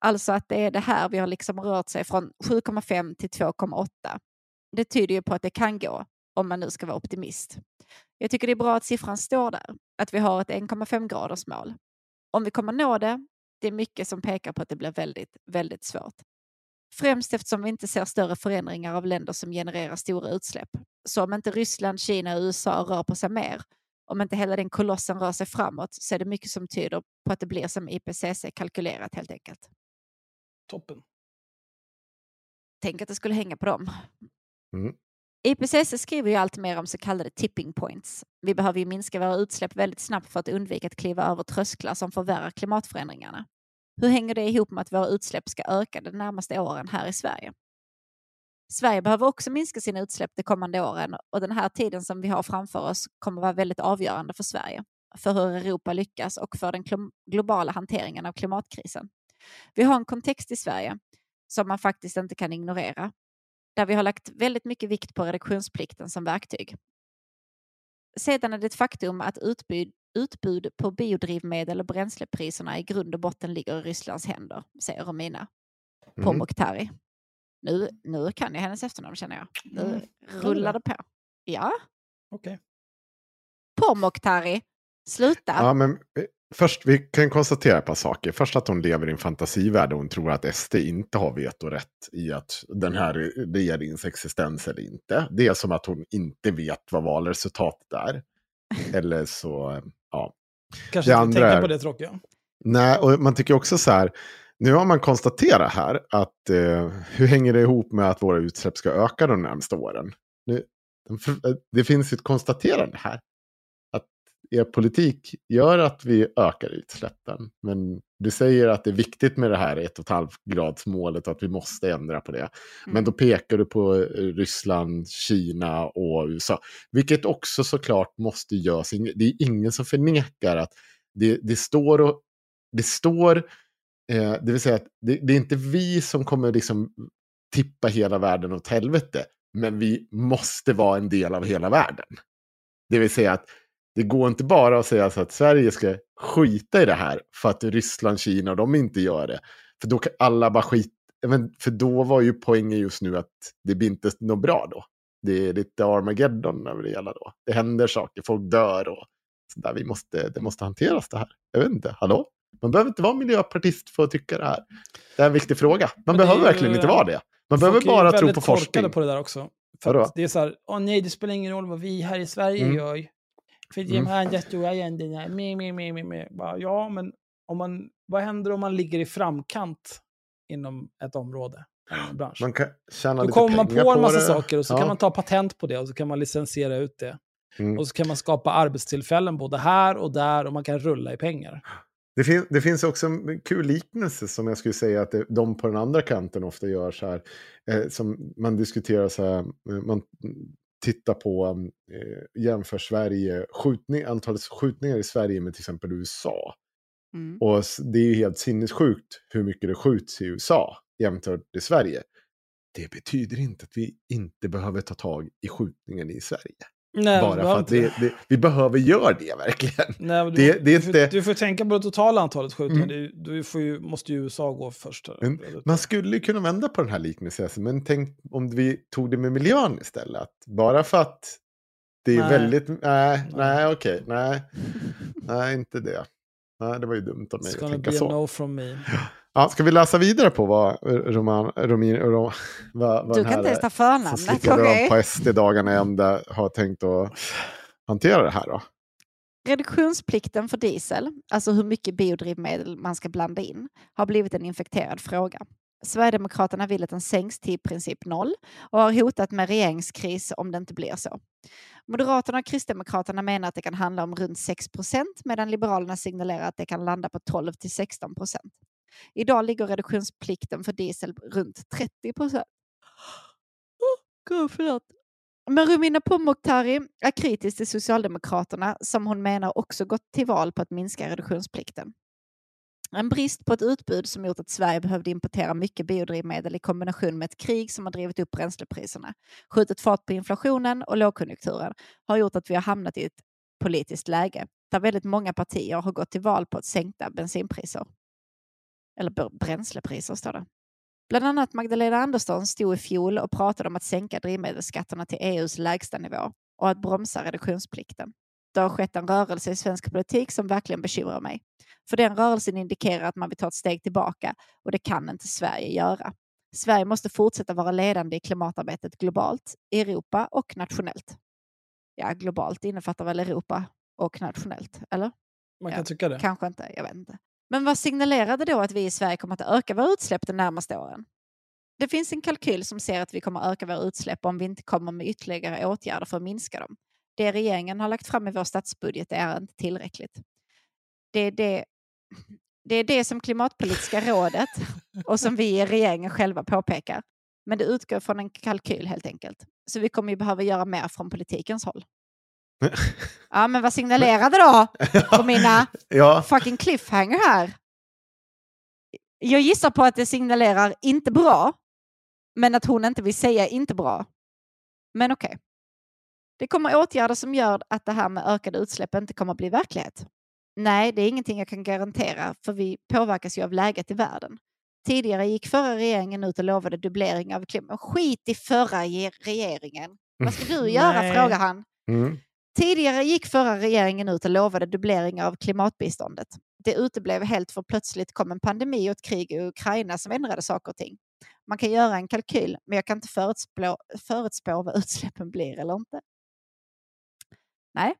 Alltså att det är det här vi har liksom rört sig från 7,5 till 2,8. Det tyder ju på att det kan gå, om man nu ska vara optimist. Jag tycker det är bra att siffran står där, att vi har ett 1,5 graders mål. Om vi kommer nå det, det är mycket som pekar på att det blir väldigt, väldigt svårt. Främst eftersom vi inte ser större förändringar av länder som genererar stora utsläpp. Så om inte Ryssland, Kina och USA rör på sig mer, om inte hela den kolossen rör sig framåt, så är det mycket som tyder på att det blir som IPCC kalkylerat helt enkelt. Toppen. Tänk att det skulle hänga på dem. Mm. IPCC skriver ju allt mer om så kallade tipping points. Vi behöver ju minska våra utsläpp väldigt snabbt för att undvika att kliva över trösklar som förvärrar klimatförändringarna. Hur hänger det ihop med att våra utsläpp ska öka de närmaste åren här i Sverige? Sverige behöver också minska sina utsläpp de kommande åren och den här tiden som vi har framför oss kommer vara väldigt avgörande för Sverige, för hur Europa lyckas och för den globala hanteringen av klimatkrisen. Vi har en kontext i Sverige som man faktiskt inte kan ignorera, där vi har lagt väldigt mycket vikt på reduktionsplikten som verktyg. Sedan är det ett faktum att utbud, utbud på biodrivmedel och bränslepriserna i grund och botten ligger i Rysslands händer, säger Romina Mm. Pourmokhtari. Nu, nu kan jag hennes efternamn känner jag. Nu Mm. rullar det på. Ja, Okej. Pourmokhtari. Sluta. Ja, men eh, först, vi kan konstatera ett par saker. Först att hon lever i en fantasivärld och hon tror att SD inte har vetorätt i att den här regeringens existens eller inte. Det är som att hon inte vet vad valresultatet är. Eller så, ja. Kanske Det inte tänka på det tråkiga. Nej, och man tycker också så här, nu har man konstaterat här att eh, hur hänger det ihop med att våra utsläpp ska öka de närmaste åren? Nu, eh, det finns ett konstaterande här. Er politik gör att vi ökar utsläppen. Men du säger att det är viktigt med det här 1,5 gradsmålet och att vi måste ändra på det. Men Mm. då pekar du på eh, Ryssland, Kina och USA. Vilket också såklart måste göras. Det är ingen som förnekar att Det, det står, och, det, står eh, det vill säga att det, det, är inte vi som kommer liksom tippa hela världen åt helvete, men vi måste vara en del av hela världen. Det vill säga att det går inte bara att säga så att Sverige ska skita i det här för att Ryssland, Kina och de inte gör det. För då kan alla bara skita. För då var ju poängen just nu att det blir inte något bra då. Det är lite Armageddon över det hela då. Det händer saker, folk dör och sådär. Vi måste, det måste hanteras det här. Jag vet inte, hallå? Man behöver inte vara miljöpartist för att tycka det här. Det är en viktig fråga. Man behöver ju, verkligen inte vara det. Man behöver bara tro på forskning. på det där också. För det är så här, åh nej, det spelar ingen roll vad vi här i Sverige mm. gör. För här mm. stora länderna, me, me, me, me, me. Ja, men om man, vad händer om man ligger i framkant inom ett område? Bransch? Man kan tjäna Då lite kommer man på en massa det. saker och så ja. kan man ta patent på det och så kan man licensiera ut det. Mm. Och så kan man skapa arbetstillfällen både här och där och man kan rulla i pengar. Det, fin det finns också en kul liknelse som jag skulle säga att det, de på den andra kanten ofta gör så här. Eh, som man diskuterar så här, eh, man tittar på, eh, jämför Sverige, skjutning, antalet skjutningar i Sverige med till exempel USA. Mm. Och det är ju helt sinnessjukt hur mycket det skjuts i USA jämfört med Sverige. Det betyder inte att vi inte behöver ta tag i skjutningen i Sverige. Nej, Bara för att det, det, vi behöver göra det verkligen. Nej, du, det, det du, får, du får tänka på det totala antalet skjutningar. Mm. Du, ju, måste ju USA gå först. Men, man skulle kunna vända på den här liknelsen. Men tänk om vi tog det med miljön istället. Bara för att det är nej. väldigt... Nej, nej okej. Nej, nej, inte det. Nej, det var ju dumt av mig att tänka så. No from me. Ja, ska vi läsa vidare på vad Roman, Romin, Rom, vad, vad Du kan inte ens ta förnamnet. Okay. på SD-dagarna ända har tänkt att hantera det här då? Reduktionsplikten för diesel, alltså hur mycket biodrivmedel man ska blanda in, har blivit en infekterad fråga. Sverigedemokraterna vill att den sänks till i princip noll och har hotat med regeringskris om det inte blir så. Moderaterna och Kristdemokraterna menar att det kan handla om runt 6 procent medan Liberalerna signalerar att det kan landa på 12 till 16 procent. Idag ligger reduktionsplikten för diesel runt 30 procent. Oh, Men Romina Pourmokhtari är kritisk till Socialdemokraterna som hon menar också gått till val på att minska reduktionsplikten. En brist på ett utbud som gjort att Sverige behövde importera mycket biodrivmedel i kombination med ett krig som har drivit upp bränslepriserna, skjutit fart på inflationen och lågkonjunkturen har gjort att vi har hamnat i ett politiskt läge där väldigt många partier har gått till val på att sänkta bensinpriser. Eller bränslepriser står det. Bland annat Magdalena Andersson stod i fjol och pratade om att sänka drivmedelsskatterna till EUs lägsta nivå och att bromsa reduktionsplikten. Det har skett en rörelse i svensk politik som verkligen bekymrar mig. För den rörelsen indikerar att man vill ta ett steg tillbaka och det kan inte Sverige göra. Sverige måste fortsätta vara ledande i klimatarbetet globalt, i Europa och nationellt. Ja, globalt innefattar väl Europa och nationellt, eller? Man kan ja, tycka det. Kanske inte, jag vet inte. Men vad signalerade då att vi i Sverige kommer att öka våra utsläpp de närmaste åren? Det finns en kalkyl som ser att vi kommer att öka våra utsläpp om vi inte kommer med ytterligare åtgärder för att minska dem. Det regeringen har lagt fram i vår statsbudget är inte tillräckligt. Det är det, det, är det som Klimatpolitiska rådet och som vi i regeringen själva påpekar. Men det utgår från en kalkyl helt enkelt. Så vi kommer ju behöva göra mer från politikens håll. Ja, men vad signalerade då på mina ja. fucking cliffhanger här? Jag gissar på att det signalerar inte bra, men att hon inte vill säga inte bra. Men okej. Okay. Det kommer åtgärder som gör att det här med ökade utsläpp inte kommer att bli verklighet. Nej, det är ingenting jag kan garantera, för vi påverkas ju av läget i världen. Tidigare gick förra regeringen ut och lovade dubblering av klimat. Skit i förra regeringen. Vad ska du göra, frågar han. Mm. Tidigare gick förra regeringen ut och lovade dubblering av klimatbiståndet. Det uteblev helt för plötsligt kom en pandemi och ett krig i Ukraina som ändrade saker och ting. Man kan göra en kalkyl, men jag kan inte förutspå, förutspå vad utsläppen blir eller inte. Nej,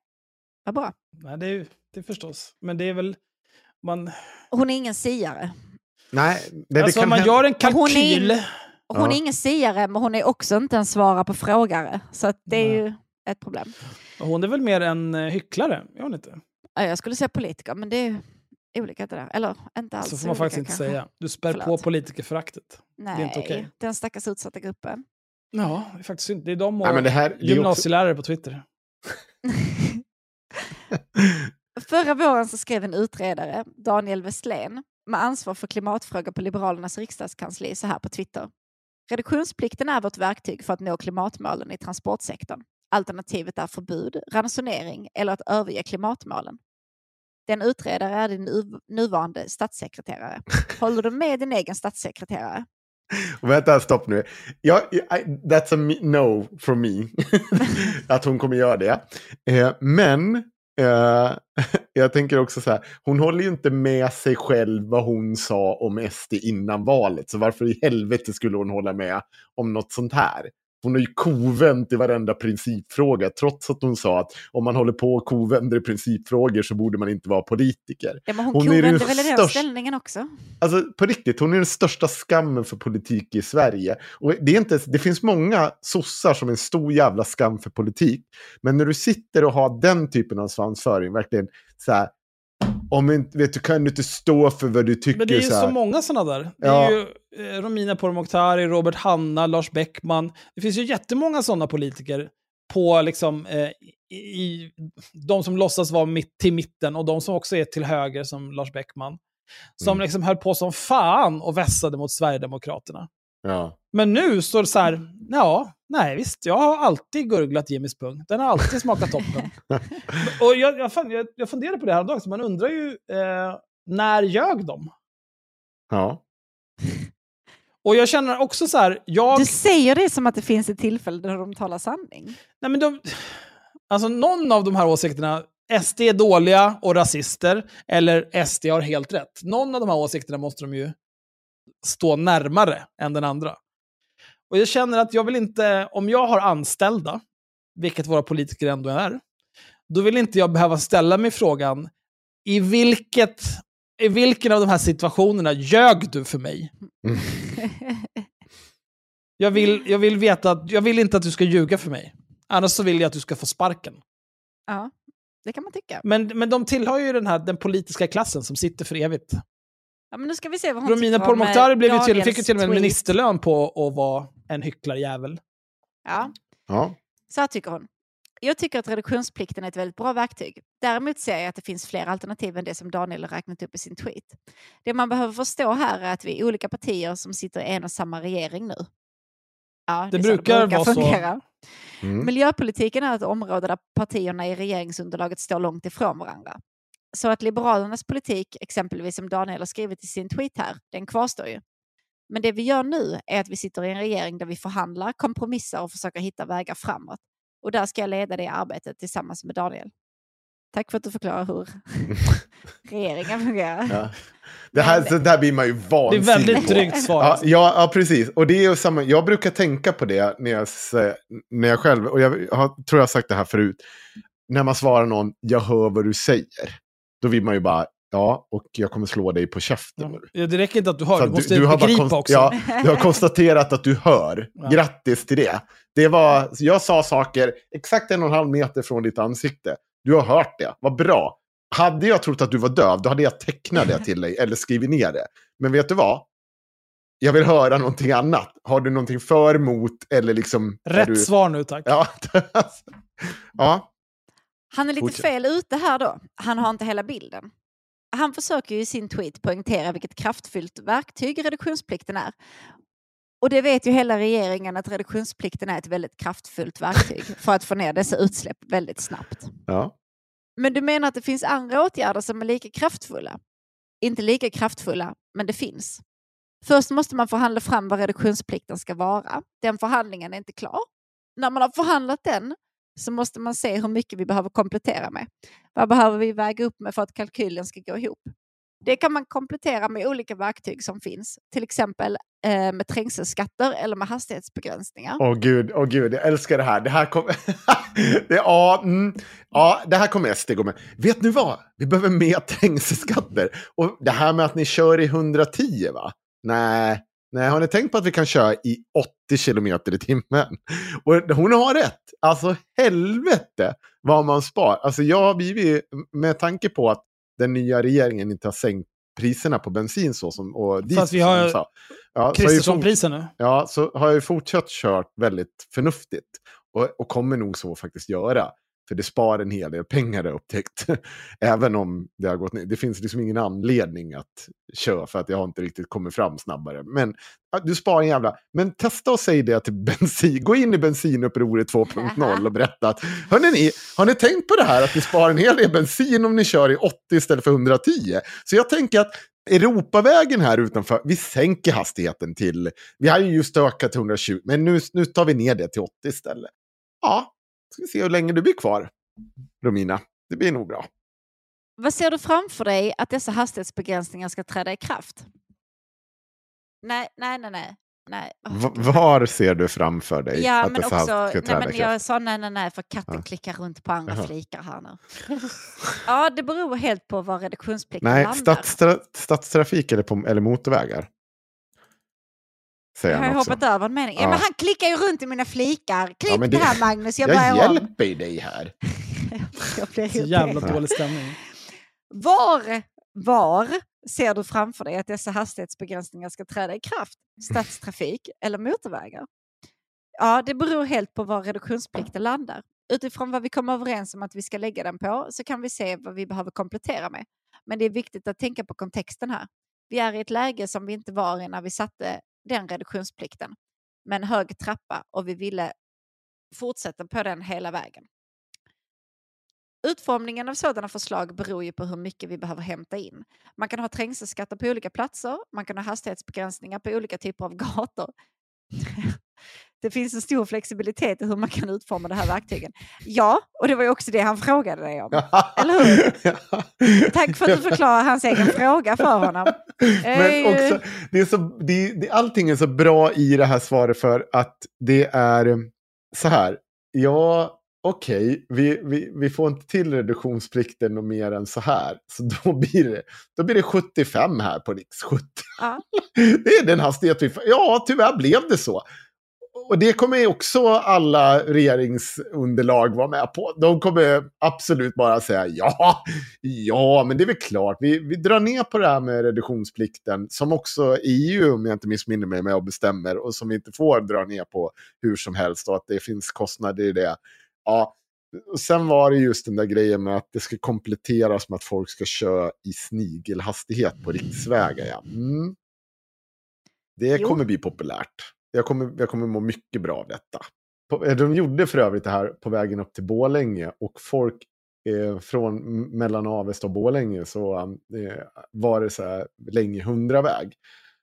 vad bra. Nej, det är, det är förstås. Men det är väl... Man... Hon är ingen siare. Nej, det, alltså om man gör en kalkyl... Hon är, hon ja. är ingen siare, men hon är också inte en svara på frågare. Så att det är Nej. ju ett problem. Hon är väl mer en eh, hycklare? Är hon inte? Jag skulle säga politiker, men det är olika det där. Eller inte alls Så får man faktiskt inte kanske. säga. Du spär Förlåt. på politikerföraktet. Nej, det är inte. Okay. den stackars utsatta gruppen. Ja, det är faktiskt synd. Det är de och Nej, men det här, gymnasielärare också... på Twitter. Förra våren så skrev en utredare, Daniel Westlén, med ansvar för klimatfrågor på Liberalernas riksdagskansli så här på Twitter. Reduktionsplikten är vårt verktyg för att nå klimatmålen i transportsektorn. Alternativet är förbud, ransonering eller att överge klimatmålen. Den utredare är din nu- nuvarande statssekreterare. Håller du med din egen statssekreterare? Vänta, stopp nu. Ja, I, that's a no from me. att hon kommer göra det. Eh, men eh, jag tänker också så här, hon håller ju inte med sig själv vad hon sa om SD innan valet. Så varför i helvete skulle hon hålla med om något sånt här? Hon är ju kovänt i varenda principfråga, trots att hon sa att om man håller på och kovänder i principfrågor så borde man inte vara politiker. Ja, men hon, Hon är den kovände väl i den största- ställningen också? Alltså på riktigt, hon är den största skammen för politik i Sverige. Och det, är inte, det finns många sossar som är en stor jävla skam för politik. Men när du sitter och har den typen av svansföring, verkligen så här, om inte, vet du, kan du inte stå för vad du tycker. Men det är ju så så många sådana där. Det Ja. är ju eh, Romina Pourmokhtari, Robert Hanna, Lars Bäckman. Det finns ju jättemånga sådana politiker på liksom, eh, i, i, de som låtsas vara mitt, till mitten och de som också är till höger som Lars Bäckman. Som Mm. liksom höll på som fan och vässade mot Sverigedemokraterna. Ja. Men nu står det så här, ja, nej visst, jag har alltid gurglat Jimmys pung. Den har alltid smakat toppen. och jag, jag, jag, jag funderar på det här dagen, så man undrar ju, eh, när ljög de? ja. Och jag känner också så här, jag... Du säger det som att det finns ett tillfälle där de talar sanning. Nej, men de, alltså någon av de här åsikterna, SD är dåliga och rasister, eller SD har helt rätt. Någon av de här åsikterna måste de ju stå närmare än den andra. Och jag känner att jag vill inte, om jag har anställda, vilket våra politiker ändå är, då vill inte jag behöva ställa mig frågan, i, vilket, i vilken av de här situationerna ljög du för mig? Jag vill, jag vill veta att, jag vill inte att du ska ljuga för mig. Annars så vill jag att du ska få sparken. ja, det kan man tycka. Men, men de tillhör ju den här den politiska klassen som sitter för evigt. Ja, men nu ska vi se vad hon Romina eh, Pourmokhtari blev ju till, fick ju till och med en tweet. ministerlön på att vara en hycklarjävel. Ja, ja. så här tycker hon. Jag tycker att reduktionsplikten är ett väldigt bra verktyg. Däremot ser jag att det finns fler alternativ än det som Daniel har räknat upp i sin tweet. Det man behöver förstå här är att vi är olika partier som sitter i en och samma regering nu. Ja, Det är så brukar vara så. fungera. Mm. Miljöpolitiken är ett område där partierna i regeringsunderlaget står långt ifrån varandra. Så att Liberalernas politik, exempelvis som Daniel har skrivit i sin tweet här, den kvarstår ju. Men det vi gör nu är att vi sitter i en regering där vi förhandlar, kompromissar och försöker hitta vägar framåt. Och där ska jag leda det arbetet tillsammans med Daniel. Tack för att du förklarar hur regeringen fungerar. Ja. Det, här, så där blir man ju Det är vansinnig väldigt drygt svar. Ja, ja, ja, precis. Och det är ju samma, jag brukar tänka på det när jag, när jag själv, och jag har, tror jag har sagt det här förut, när man svarar någon, jag hör vad du säger. Då vill man ju bara, ja, och jag kommer slå dig på käften. Ja, det räcker inte att du hör, Så du måste har bara begripa konst- också. Ja, du har konstaterat att du hör. Ja. Grattis till det. det var, jag sa saker exakt en och en halv meter från ditt ansikte. Du har hört det. Vad bra. Hade jag trott att du var döv, då hade jag tecknat det till dig eller skrivit ner det. Men vet du vad? Jag vill höra någonting annat. Har du någonting för, mot eller liksom... Rätt du... svar nu tack. Ja. ja. Han är lite Fortsätt. fel ute här då. Han har inte hela bilden. Han försöker ju i sin tweet poängtera vilket kraftfullt verktyg reduktionsplikten är. Och det vet ju hela regeringen att reduktionsplikten är ett väldigt kraftfullt verktyg för att få ner dessa utsläpp väldigt snabbt. ja. Men du menar att det finns andra åtgärder som är lika kraftfulla? Inte lika kraftfulla, men det finns. Först måste man förhandla fram vad reduktionsplikten ska vara. Den förhandlingen är inte klar. När man har förhandlat den så måste man se hur mycket vi behöver komplettera med. Vad behöver vi väga upp med för att kalkylen ska gå ihop? Det kan man komplettera med olika verktyg som finns, till exempel eh, med trängselskatter eller med hastighetsbegränsningar. Åh gud, åh gud, jag älskar det här. Det här kommer... det, ja, mm, ja, det här kommer SD gå med. Vet ni vad? Vi behöver mer trängselskatter. Och det här med att ni kör i 110, va? Nej, nej, har ni tänkt på att vi kan köra i 80 kilometer i timmen? Och hon har rätt. Alltså helvete vad man spar. Alltså jag har blivit, med tanke på att den nya regeringen inte har sänkt priserna på bensin så som, och diesel Fast vi som har sa. Ja, Kristerssonpriser nu. Ja, så har jag ju fortsatt kört väldigt förnuftigt. Och, och kommer nog så faktiskt göra. För det spar en hel del pengar har jag upptäckt. Även om det har gått ner. Det finns liksom ingen anledning att köra för att jag har inte riktigt kommit fram snabbare. Men du sparar en jävla... Men testa och säg det till bensin. Gå in i bensinupproret 2.0 och berätta att Hörrni, har ni tänkt på det här att ni sparar en hel del bensin om ni kör i 80 istället för 110? Så jag tänker att Europavägen här utanför, vi sänker hastigheten till, vi har ju just ökat till 120, men nu, nu tar vi ner det till 80 istället. Ja, ska vi se hur länge du blir kvar, Romina. Det blir nog bra. Vad ser du framför dig att dessa hastighetsbegränsningar ska träda i kraft? Nej, nej, nej, nej. nej. Gud. var ser du framför dig Ja, att men dessa också, ska nej, träda men i kraft? jag sa nej, nej, nej, för katten Ja. klickar runt på andra Jaha. flikar här nu. ja, det beror helt på var reduktionsplikten Nej, landar. stadstra stadstrafik eller, på, eller motorvägar. Säger Jag har hoppat över en mening. Ja. Ja. men han klickar ju runt i mina flikar. Klipp men det... det- här Magnus, jag, Jag börjar om. hjälper ju dig här. jag blir Så jävla dålig stämning. Var, var ser du framför dig att dessa hastighetsbegränsningar ska träda i kraft? Stadstrafik eller motorvägar? Ja, det beror helt på var reduktionsplikten landar. Utifrån vad vi kommer överens om att vi ska lägga den på så kan vi se vad vi behöver komplettera med. Men det är viktigt att tänka på kontexten här. Vi är i ett läge som vi inte var i när vi satte den reduktionsplikten med en hög trappa och vi ville fortsätta på den hela vägen. Utformningen av sådana förslag beror ju på hur mycket vi behöver hämta in. Man kan ha trängselskatter på olika platser, man kan ha hastighetsbegränsningar på olika typer av gator. Det finns en stor flexibilitet i hur man kan utforma det här verktygen. Ja, och det var ju också det han frågade dig om. Eller hur? Tack för att du förklarar hans egen fråga för honom. Men Eh, också, det är så, det, det, allting är så bra i det här svaret för att det är så här. Ja, okej, vi, vi, vi får inte till reduktionsplikten och mer än så här. Så då blir det, då blir det 75 här på riks 70. Ja. Det är den hastighet vi får. Ja, tyvärr blev det så. Och det kommer ju också alla regeringsunderlag vara med på. De kommer absolut bara säga ja, ja, men det är väl klart. Vi, vi drar ner på det här med reduktionsplikten som också EU, om jag inte missminner mig, med och bestämmer och som vi inte får dra ner på hur som helst och att det finns kostnader i det. Ja, och sen var det just den där grejen med att det ska kompletteras med att folk ska köra i snigelhastighet på riksvägar. Ja. Mm. Det Jo. kommer bli populärt. Jag kommer, jag kommer må mycket bra av detta. På, eh, de gjorde för övrigt det här på vägen upp till Bålänge och folk eh, från mellan Avesta och Bålänge så eh, var det så här länge 100-väg.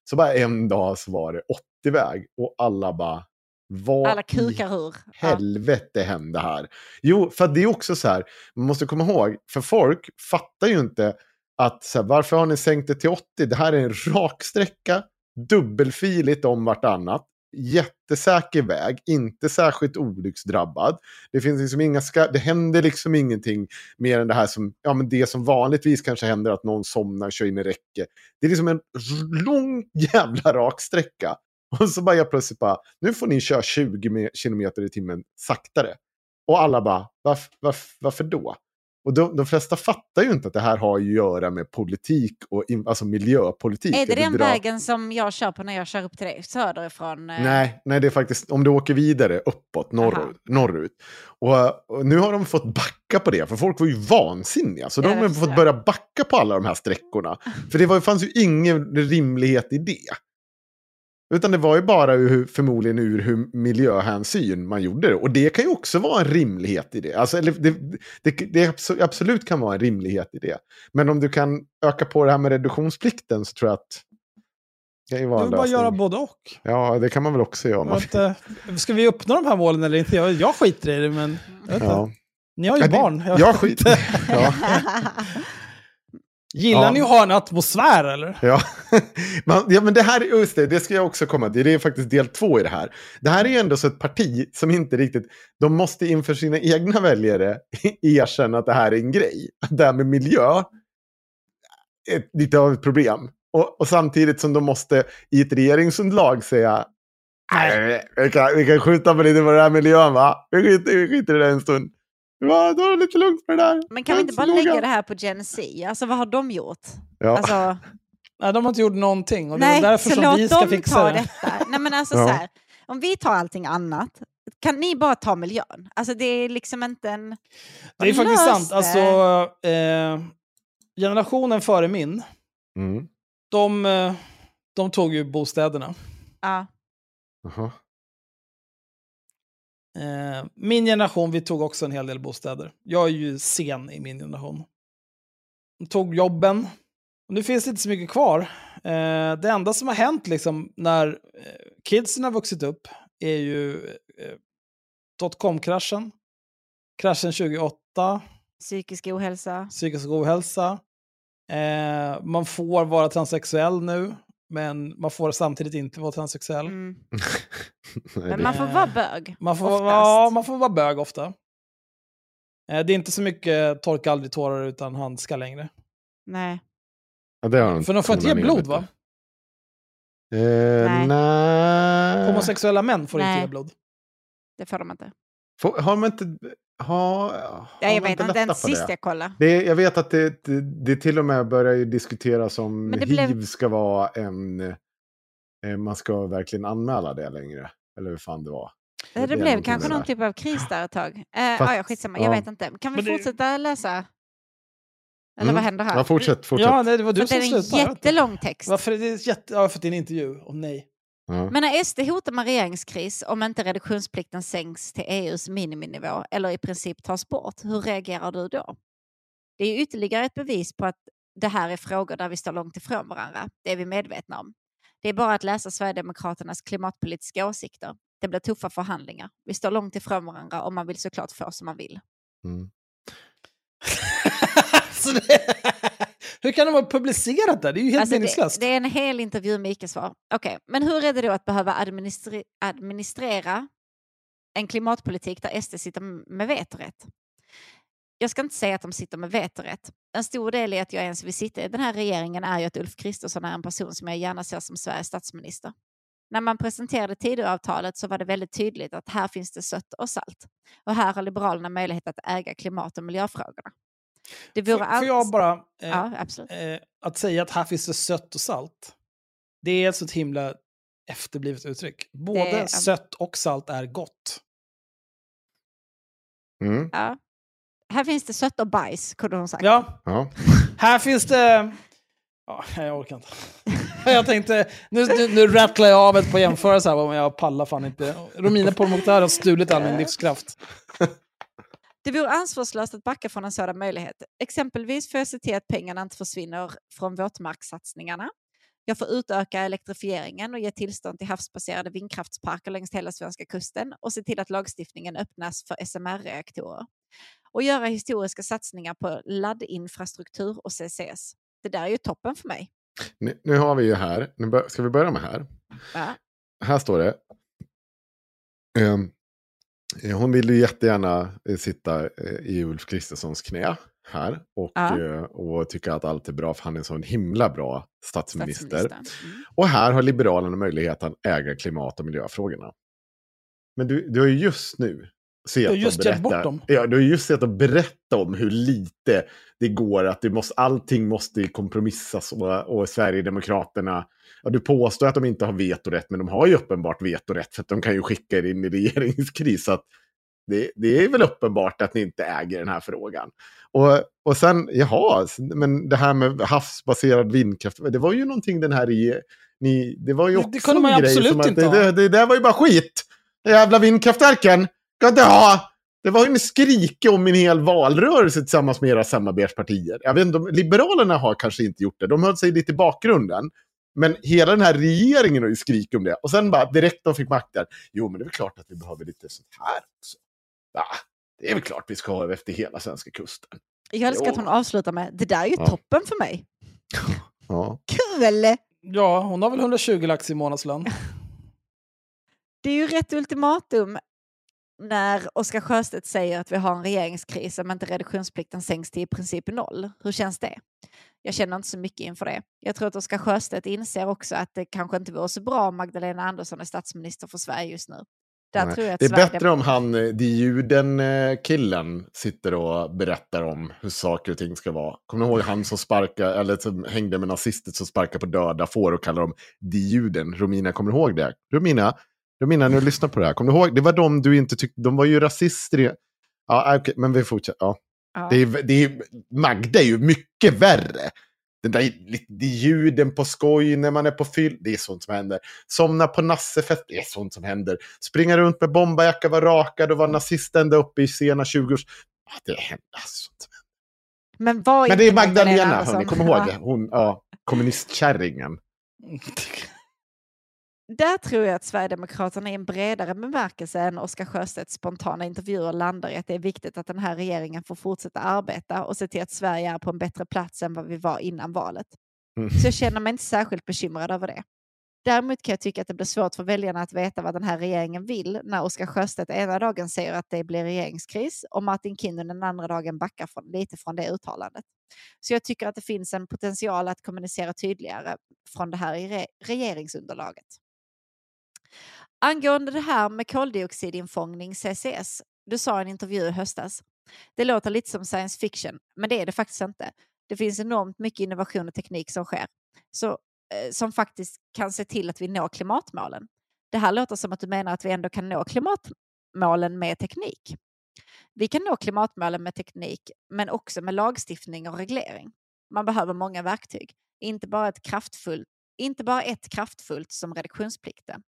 Så bara en dag så var det 80-väg och alla bara vad Alla kukar ur. Ja. helvete hände här? Jo, för det är också så här, man måste komma ihåg, för folk fattar ju inte att så här, varför har ni sänkt det till 80? Det här är en rak sträcka, dubbelfiligt om vartannat, jättesäker väg, inte särskilt olycksdrabbad. Det finns liksom inga ska det händer liksom ingenting mer än det här som, ja men det som vanligtvis kanske händer att någon somnar, kör in i räcke. Det är liksom en lång jävla rak sträcka. Och så bara jag plötsligt bara, nu får ni köra 20 km i timmen saktare. Och alla bara, varf, varf, varför då? Och de, de flesta fattar ju inte att det här har att göra med politik och in, alltså miljöpolitik. Är det den drar- vägen som jag kör på när jag kör upp till dig söderifrån? eh? Nej, nej, det är faktiskt om du åker vidare uppåt, norrut. norrut. Och, och nu har de fått backa på det, för folk var ju vansinniga. Så de har fått börja backa på alla de här sträckorna. För det var, fanns ju ingen rimlighet i det. Utan det var ju bara ur, förmodligen ur hur miljöhänsyn man gjorde det. Och det kan ju också vara en rimlighet i det. Alltså, eller det, det, det abso- absolut kan vara en rimlighet i det. Men om du kan öka på det här med reduktionsplikten så tror jag att det kan ju vara Du vill bara göra både och. Ja, det kan man väl också göra. Att, ska vi uppnå de här målen eller inte? Jag, jag skiter i det, men jag vet Ja. ni har ju Ja, det- barn. Jag Jag vet skit. inte. Ja, Gillar Ja. ni att ha en atmosfär eller? ja. Man, ja, men det här, just det, det ska jag också komma till. Det är faktiskt del två i det här. Det här är ju ändå så ett parti som inte riktigt, de måste inför sina egna väljare erkänna att det här är en grej. Att det här med miljö är lite av ett problem. Och, och samtidigt som de måste i ett regeringsunderlag säga Nej, vi kan, vi kan skjuta på lite på den här miljön va? Vi skiter, vi skiter i det en stund. Ja, då är det lite lugnt med det där. Men kan vi inte bara noga. lägga det här på Gen Z? Alltså vad har de gjort? Ja. Alltså, Nej, de har inte gjort någonting. Och det nej, är därför så som vi ska dem fixa ta det. detta. Nej, men alltså, Ja. så här, om vi tar allting annat, kan ni bara ta miljön? Alltså det är liksom inte en... Det är faktiskt sant. Alltså, eh, generationen före min, Mm. de, eh, de tog ju bostäderna. Ja. Jaha. Eh, min generation, vi tog också en hel del bostäder. Jag är ju sen i min generation. De tog jobben. Och nu finns det inte så mycket kvar. Eh, det enda som har hänt liksom när eh, kidsen har vuxit upp är ju eh, dotcom-kraschen. Kraschen 2008, Psykisk ohälsa. psykisk ohälsa. Eh, man får vara transsexuell nu, men man får samtidigt inte vara transsexuell. Mm. Men man får vara bög. Man får, oftast. ja, man får vara bög ofta. Eh, det är inte så mycket torka aldrig tårar utan handskar längre. Nej. ja, det har de För de får inte ge blod lite. va? Eh, Nej. nej. Homosexuella män får inte Nej. ge blod. Det får de inte. Får, har man inte... Ha, Ja, jag vet inte, ens sist det? jag kollade. Det, jag vet att det, det, det till och med börjar ju diskuteras om det hiv blev- ska vara en... Eh, man ska verkligen anmäla det längre. Eller hur fan det var. Det, det blev kanske någon det. typ av kris där ett tag. Eh, Fast- ja, skitsamma, jag ja. vet inte. Kan vi det- fortsätta läsa? Eller Mm. vad händer här? Ja, fortsätt, fortsätt. Ja, nej, det var För du det som är en slutade. jag jättelång text. Varför är det jätte... Ja, för att det är en intervju. Åh nej. Ja. Men när SD hotar med regeringskris om inte reduktionsplikten sänks till EUs miniminivå eller i princip tas bort, hur reagerar du då? Det är ytterligare ett bevis på att det här är frågor där vi står långt ifrån varandra. Det är vi medvetna om. Det är bara att läsa Sverigedemokraternas klimatpolitiska åsikter. Det blir tuffa förhandlingar. Vi står långt ifrån varandra och man vill såklart få som man vill. Mm. Det... Hur kan de ha publicerat det? Det är ju helt Alltså det, meningslöst. det är en hel intervju med icke-svar. Okej, men hur är det då att behöva administre- administrera en klimatpolitik där SD sitter med vetorätt? Jag ska inte säga att de sitter med vetorätt. En stor del i att jag ens vill sitta i den här regeringen är ju att Ulf Kristersson är en person som jag gärna ser som Sveriges statsminister. När man presenterade Tidöavtalet så var det väldigt tydligt att här finns det sött och salt. Och här har Liberalerna möjlighet att äga klimat och miljöfrågorna. Det vore Får, får jag bara... Eh, Ja, absolut. eh, att säga att här finns det sött och salt. Det är ett så himla efterblivet uttryck. Både är- sött och salt är gott. Mm. Ja. Här finns det sött och bajs, kunde hon sagt. Ja, Ja. här finns det... Ja, jag orkar inte. Jag tänkte, nu, nu, nu rattlar jag av ett på jämförelse här, men jag pallar fan inte. Romina Pourmokhtari har stulit all min livskraft. Det vore ansvarslöst att backa från en sådan möjlighet. Exempelvis får jag se till att pengarna inte försvinner från våtmarkssatsningarna. Jag får utöka elektrifieringen och ge tillstånd till havsbaserade vindkraftsparker längs hela svenska kusten och se till att lagstiftningen öppnas för SMR-reaktorer. Och göra historiska satsningar på laddinfrastruktur och CCS. Det där är ju toppen för mig. Nu, nu har vi ju här, nu ska vi börja med här? Ja. Här står det. ehm, eh, hon vill ju jättegärna eh, sitta eh, i Ulf Kristerssons knä här. Och, Ja. eh, och tycka att allt är bra för han är en sån himla bra statsminister. Statsministern. Mm. Och här har Liberalerna möjlighet att äga klimat och miljöfrågorna. Men du, du har ju just nu sett Du har just gett bort dem. Ja, du har just sett och berätta om hur lite det går, att det måste, allting måste kompromissas och, och Sverigedemokraterna, ja, du påstår att de inte har vetorätt, men de har ju uppenbart vetorätt för att de kan ju skicka er in i regeringskris. Så att det, det är väl uppenbart att ni inte äger den här frågan. Och, och sen, jaha, men det här med havsbaserad vindkraft, det var ju någonting den här rege- ni, det var ju Det- också det kunde man ju absolut som att inte det, det, det där var ju bara skit. De jävla vindkraftverken ska inte ha. Det var ju en skrike om en hel valrörelse tillsammans med era samarbetspartier. Jag vet inte, om- Liberalerna har kanske inte gjort det. De höll sig lite i bakgrunden. Men hela den här regeringen har ju skrikit om det. Och sen bara direkt de fick makten. Jo, men det är väl klart att vi behöver lite sånt här också. Ja, det är väl klart vi ska ha efter hela svenska kusten. Jag älskar Jo. att hon avslutar med det där är ju Ja. toppen för mig. Ja. Kul! Ja, hon har väl 120 lax i månadslön. Det är ju rätt ultimatum när Oskar Sjöstedt säger att vi har en regeringskris om inte reduktionsplikten sänks till i princip noll. Hur känns det? Jag känner inte så mycket inför det. Jag tror att Oskar Sjöstedt inser också att det kanske inte vore så bra om Magdalena Andersson är statsminister för Sverige just nu. Där Nej. tror jag att Det är bättre om han, eh, de juden-killen, sitter och berättar om hur saker och ting ska vara. Kommer ni ihåg han som sparkar, eller som hängde med nazister som sparkar på döda får och kallar dem de juden? Romina, kommer du ihåg det? Romina, De innan du lyssnade på det här, kommer du ihåg? Det var de du inte tyckte, de var ju rasister. i- Ja, okej, men vi fortsätter. Ja. Ja. Det är, det är, Magda är ju mycket värre. Den där det är ljuden på skoj när man är på fyll, det är sånt som händer. Somna på nassefest, det är sånt som händer. Springa runt med bomberjacka, vara rakad och vara nazist ända upp i sena 20-års... Ja, det händer alltså, sånt som händer. Men, Men det är Magdalena, Andersson. hörni, kom ihåg det. Hon, ja, kommunistkärringen. Där tror jag att Sverigedemokraterna i en bredare bemärkelse än Oscar Sjöstedts spontana intervjuer landar i att det är viktigt att den här regeringen får fortsätta arbeta och se till att Sverige är på en bättre plats än vad vi var innan valet. Mm. Så jag känner mig inte särskilt bekymrad över det. Däremot kan jag tycka att det blir svårt för väljarna att veta vad den här regeringen vill när Oscar Sjöstedt ena dagen säger att det blir regeringskris och Martin Kinnunen den andra dagen backar från, lite från det uttalandet. Så jag tycker att det finns en potential att kommunicera tydligare från det här i re- regeringsunderlaget. Angående det här med koldioxidinfångning, CCS, du sa i en intervju i höstas. Det låter lite som science fiction, men det är det faktiskt inte. Det finns enormt mycket innovation och teknik som sker, så, eh, som faktiskt kan se till att vi når klimatmålen. Det här låter som att du menar att vi ändå kan nå klimatmålen med teknik. Vi kan nå klimatmålen med teknik, men också med lagstiftning och reglering. Man behöver många verktyg, inte bara ett kraftfullt, inte bara ett kraftfullt som reduktionsplikten.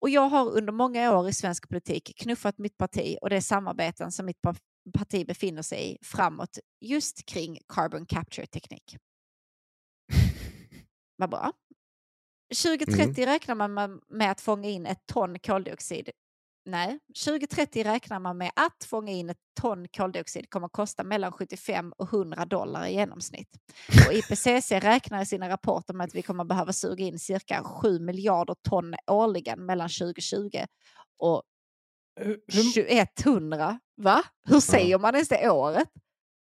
Och jag har under många år i svensk politik knuffat mitt parti och det samarbeten som mitt pa- parti befinner sig i framåt just kring carbon capture-teknik. Vad bra. 2030 räknar man med att fånga in ett ton koldioxid. Nej, 2030 räknar man med att fånga in ett ton koldioxid kommer att kosta mellan 75 och 100 dollar i genomsnitt. Och IPCC räknar i sina rapporter med att vi kommer behöva suga in cirka 7 miljarder ton årligen mellan 2020 och Hur, hur, 2100. Va? Hur säger man ens det året?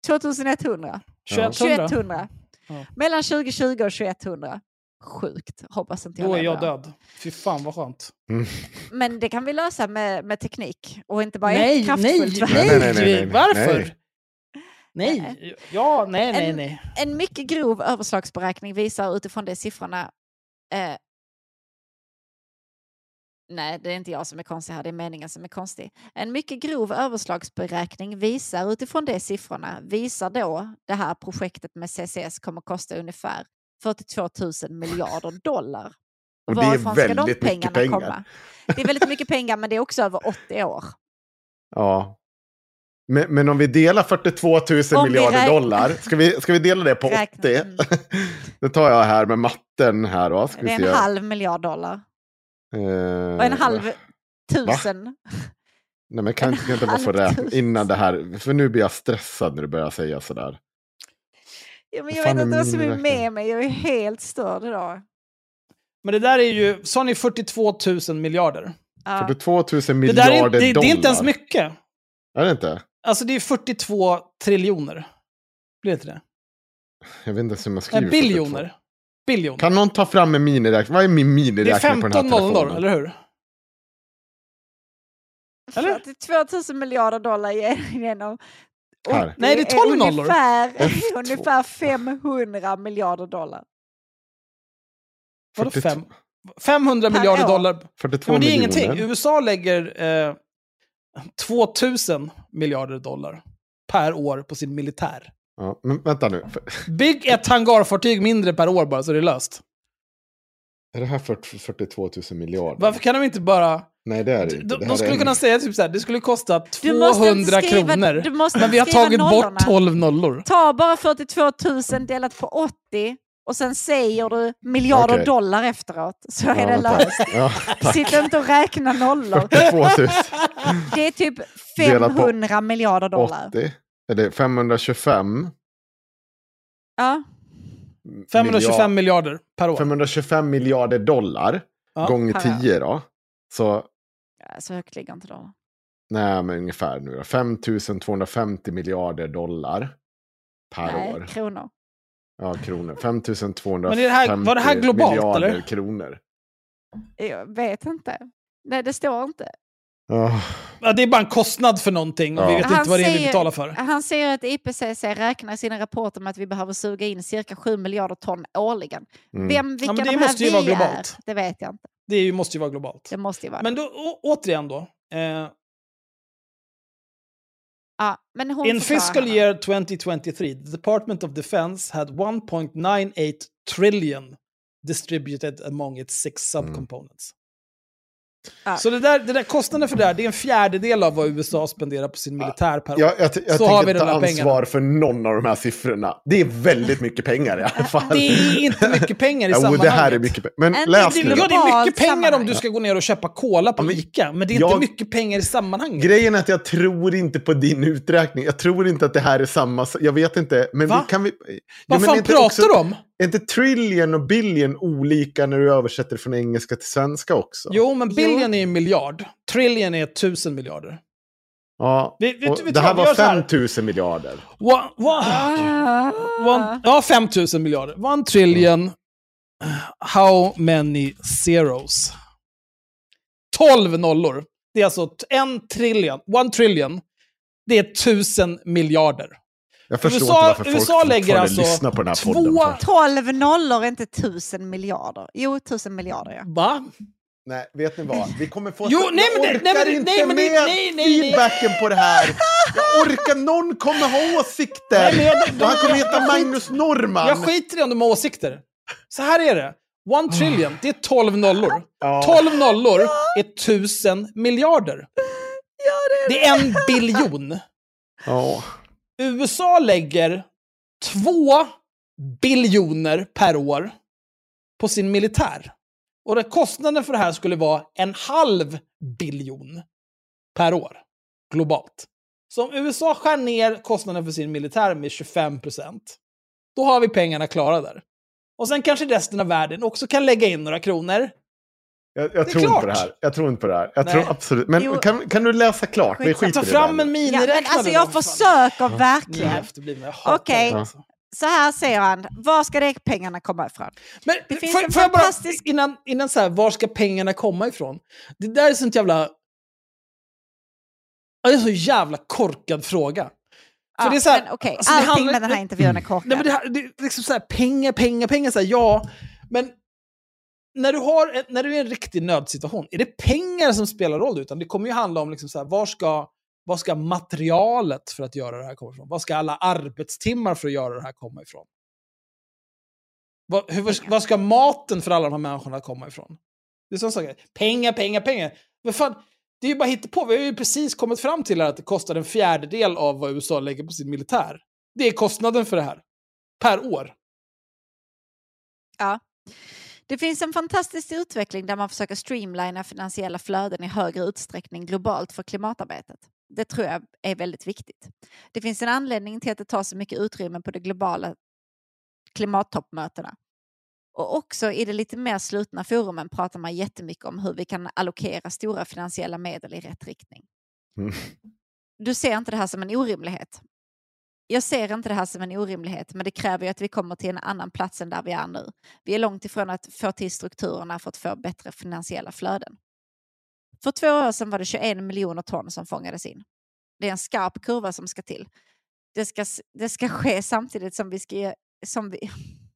2100? 2100? 2100. Ja. Mellan 2020 och 2100. Sjukt. Hoppas inte jag Då är jag död. Fy fan vad skönt. Men det kan vi lösa med, med teknik och inte bara Nej, kraftfullt nej, nej, Nej, nej, nej. Varför? Nej. Nej. Ja, nej, nej, En- nej. En mycket grov överslagsberäkning visar utifrån de siffrorna... Eh, nej, det är inte jag som är konstig här, det är meningen som är konstig. En mycket grov överslagsberäkning visar utifrån de siffrorna, visar då det här projektet med CCS kommer kosta ungefär 42 000 miljarder dollar. Och det är Varifrån ska de pengarna pengar. komma? Det är väldigt mycket pengar, men det är också över 80 år. Ja. Men, men om vi delar 42 000 Om miljarder dollar, ska vi, ska vi dela det på 80? Räkna, mm. Det tar jag här med matten här då. Ska Det är en halv miljard dollar. Eh, Och en halv tusen. Nej men kan, kan inte bara få räkna innan det här. För nu blir jag stressad när du börjar säga sådär. Ja, men jag fan vet är inte vad som är med mig. Jag är helt störd idag. Men det där är ju, sa ni 42 000 miljarder? Ja. 42 000 Det, miljarder där är, det, det dollar. är inte ens mycket. Är det inte? Alltså det är 42 triljoner. Blir det inte det? Jag vet inte ens hur man skriver. Nej, 42. biljoner. Biljoner. Kan någon ta fram en miniräknare? Vad är min Det är miniräkning på den här 15 nollor, telefonen? eller hur? Eller? 42 000 miljarder dollar genom... Här. Nej, det är 12 nollor. Ungefär, F2. ungefär 500 miljarder dollar. Vadå 42 fem? 500 Per miljarder år. dollar. 42 Men det är miljoner. ingenting. USA lägger eh, 2000 miljarder dollar per år på sin militär. Ja, men vänta nu. Bygg ett hangarfartyg mindre per år bara så det är löst. Är det här 40, 42 000 miljarder? Varför kan de inte bara... Nej, det är det inte. De, Det de skulle är kunna säga typ så här, det skulle kosta Du måste 200 inte skriva- kronor. du måste men vi har tagit nollorna. bort 12 nollor. Ta bara 42 000 delat på 80 och sen säger du miljarder Okej. dollar efteråt. Så Ja, är det löst. Ja. Sitt inte och räkna nollor. 42 000. Det är typ Delat på 500 miljarder dollar. 80. Är det 525? Ja. 525 miljarder per år. 525 miljarder dollar Ja. gånger Per år. 10 då. Så, Ja, Så högt ligger inte dollar. nej men ungefär nu då. 5250 miljarder dollar per Nej, år. kronor. Ja, kronor. 5250 Men är det här- var det här globalt, miljarder eller? kronor. Jag vet inte. Nej, det står inte. Ja, Ja, det är bara en kostnad för någonting och vi Ja. vet Han inte vad det är vi säger- betalar för. Han säger att IPCC räknar i sina rapporter med att vi behöver suga in cirka 7 miljarder ton årligen. mm. Vem, vilka men det de här måste ju vi vara är, globalt. det vet jag inte. Det är måste ju vara globalt. Det måste ju vara Men då, å, återigen då. Eh, ja, men hon in fiscal här. year 2023, the Department of Defense had 1.98 trillion distributed among its six Mm. Ja. Så det där, det där kostnaden för det här, det är en fjärdedel av vad USA spenderar på sin militär per år. Jag, jag, jag Så har vi de ta ansvar pengarna. för någon av de här siffrorna. Det är väldigt mycket pengar i alla fall. Det är inte mycket pengar i Jo, sammanhanget. det här är mycket pengar. Men Inte läs det nu. Ja, det är mycket pengar om du ska gå ner och köpa cola på Ja, men Ica, men det är jag- inte mycket pengar i sammanhanget. Grejen är att jag tror inte på din uträkning. Jag tror inte att det här är samma. Jag vet inte. Men Va? vi kan vi... Vad fan inte pratar du om? Är inte trillion och billion olika när du översätter från engelska till svenska också? Jo, men billion är en miljard. Trillion är tusen miljarder. Ja, Vi- vi- och vi det här var så här. 5 000 miljarder. One, one, Ah. one, ja, 5 000 miljarder. One trillion. How many zeros? 12 nollor. Det är alltså en trillion. One trillion. Det är tusen miljarder. Jag förstår USA- inte varför folk USA lägger fortfarande alltså lyssnar på den här två- podden. 12 nollor är inte tusen miljarder. Jo, tusen miljarder ja. Va? Nej, vet ni vad? Vi kommer få... Jo, jag nej, men det- orkar nej, men det- inte nej, men med nej, nej, nej. feedbacken på det här. Jag orkar... Någon kommer ha åsikter. Nej, men jag- och han kommer heta jag Magnus Norman. Jag skiter i om de har åsikter. Så här är det. One trillion, det är 12 nollor. Ja. 12 nollor är tusen miljarder. Det är en biljon. Ja. USA lägger två biljoner per år på sin militär. Och kostnaden för det här skulle vara en halv biljon per år globalt. Så om USA skär ner kostnaden för sin militär med 25 procent, då har vi pengarna klara där. Och sen kanske resten av världen också kan lägga in några kronor. Jag, jag tror inte klart. på det här. Jag tror inte på det här. Jag Nej. tror absolut... Men Jo. kan, kan du läsa klart? Vi skiter Ta fram en ja miniräknare. alltså jag då, fan. försöker verkligen. jag Okej. alltså. Så här säger han, var ska det pengarna komma ifrån? Men Det finns får, en får jag bara, fantastisk- innan, innan så här, var ska pengarna komma ifrån? Det där är sånt jävla... Ja, Det är en så jävla korkad fråga. För Ja, det är så här, men okej, alltså, det allting handlar- med den här intervjun är korkat. Nej, men det, här, det är liksom så här, pengar, pengar, pengar, så här, ja. Men när du, har, ett- när du är i en riktig nödsituation, är det pengar som spelar roll? Utan det kommer ju handla om liksom så här, var, ska, var ska materialet för att göra det här komma ifrån? Var ska alla arbetstimmar för att göra det här komma ifrån? Var, hur, var, var ska maten för alla de här människorna komma ifrån? Det är sådana saker. Pengar, pengar, pengar. Men fan, det är ju bara på. Vi har ju precis kommit fram till att det kostar en fjärdedel av vad USA lägger på sin militär. Det är kostnaden för det här. Per år. Ja. Det finns en fantastisk utveckling där man försöker streamlina finansiella flöden i högre utsträckning globalt för klimatarbetet. Det tror jag är väldigt viktigt. Det finns en anledning till att det tar så mycket utrymme på de globala klimattoppmötena. Och också i det lite mer slutna forumen pratar man jättemycket om hur vi kan allokera stora finansiella medel i rätt riktning. Mm. Du ser inte det här som en orimlighet. Jag ser inte det här som en orimlighet, men det kräver ju att vi kommer till en annan plats än där vi är nu. Vi är långt ifrån att få till strukturerna för att få bättre finansiella flöden. För två år sedan var det 21 miljoner ton som fångades in. Det är en skarp kurva som ska till. Det ska, det ska ske samtidigt som vi ska... Som vi,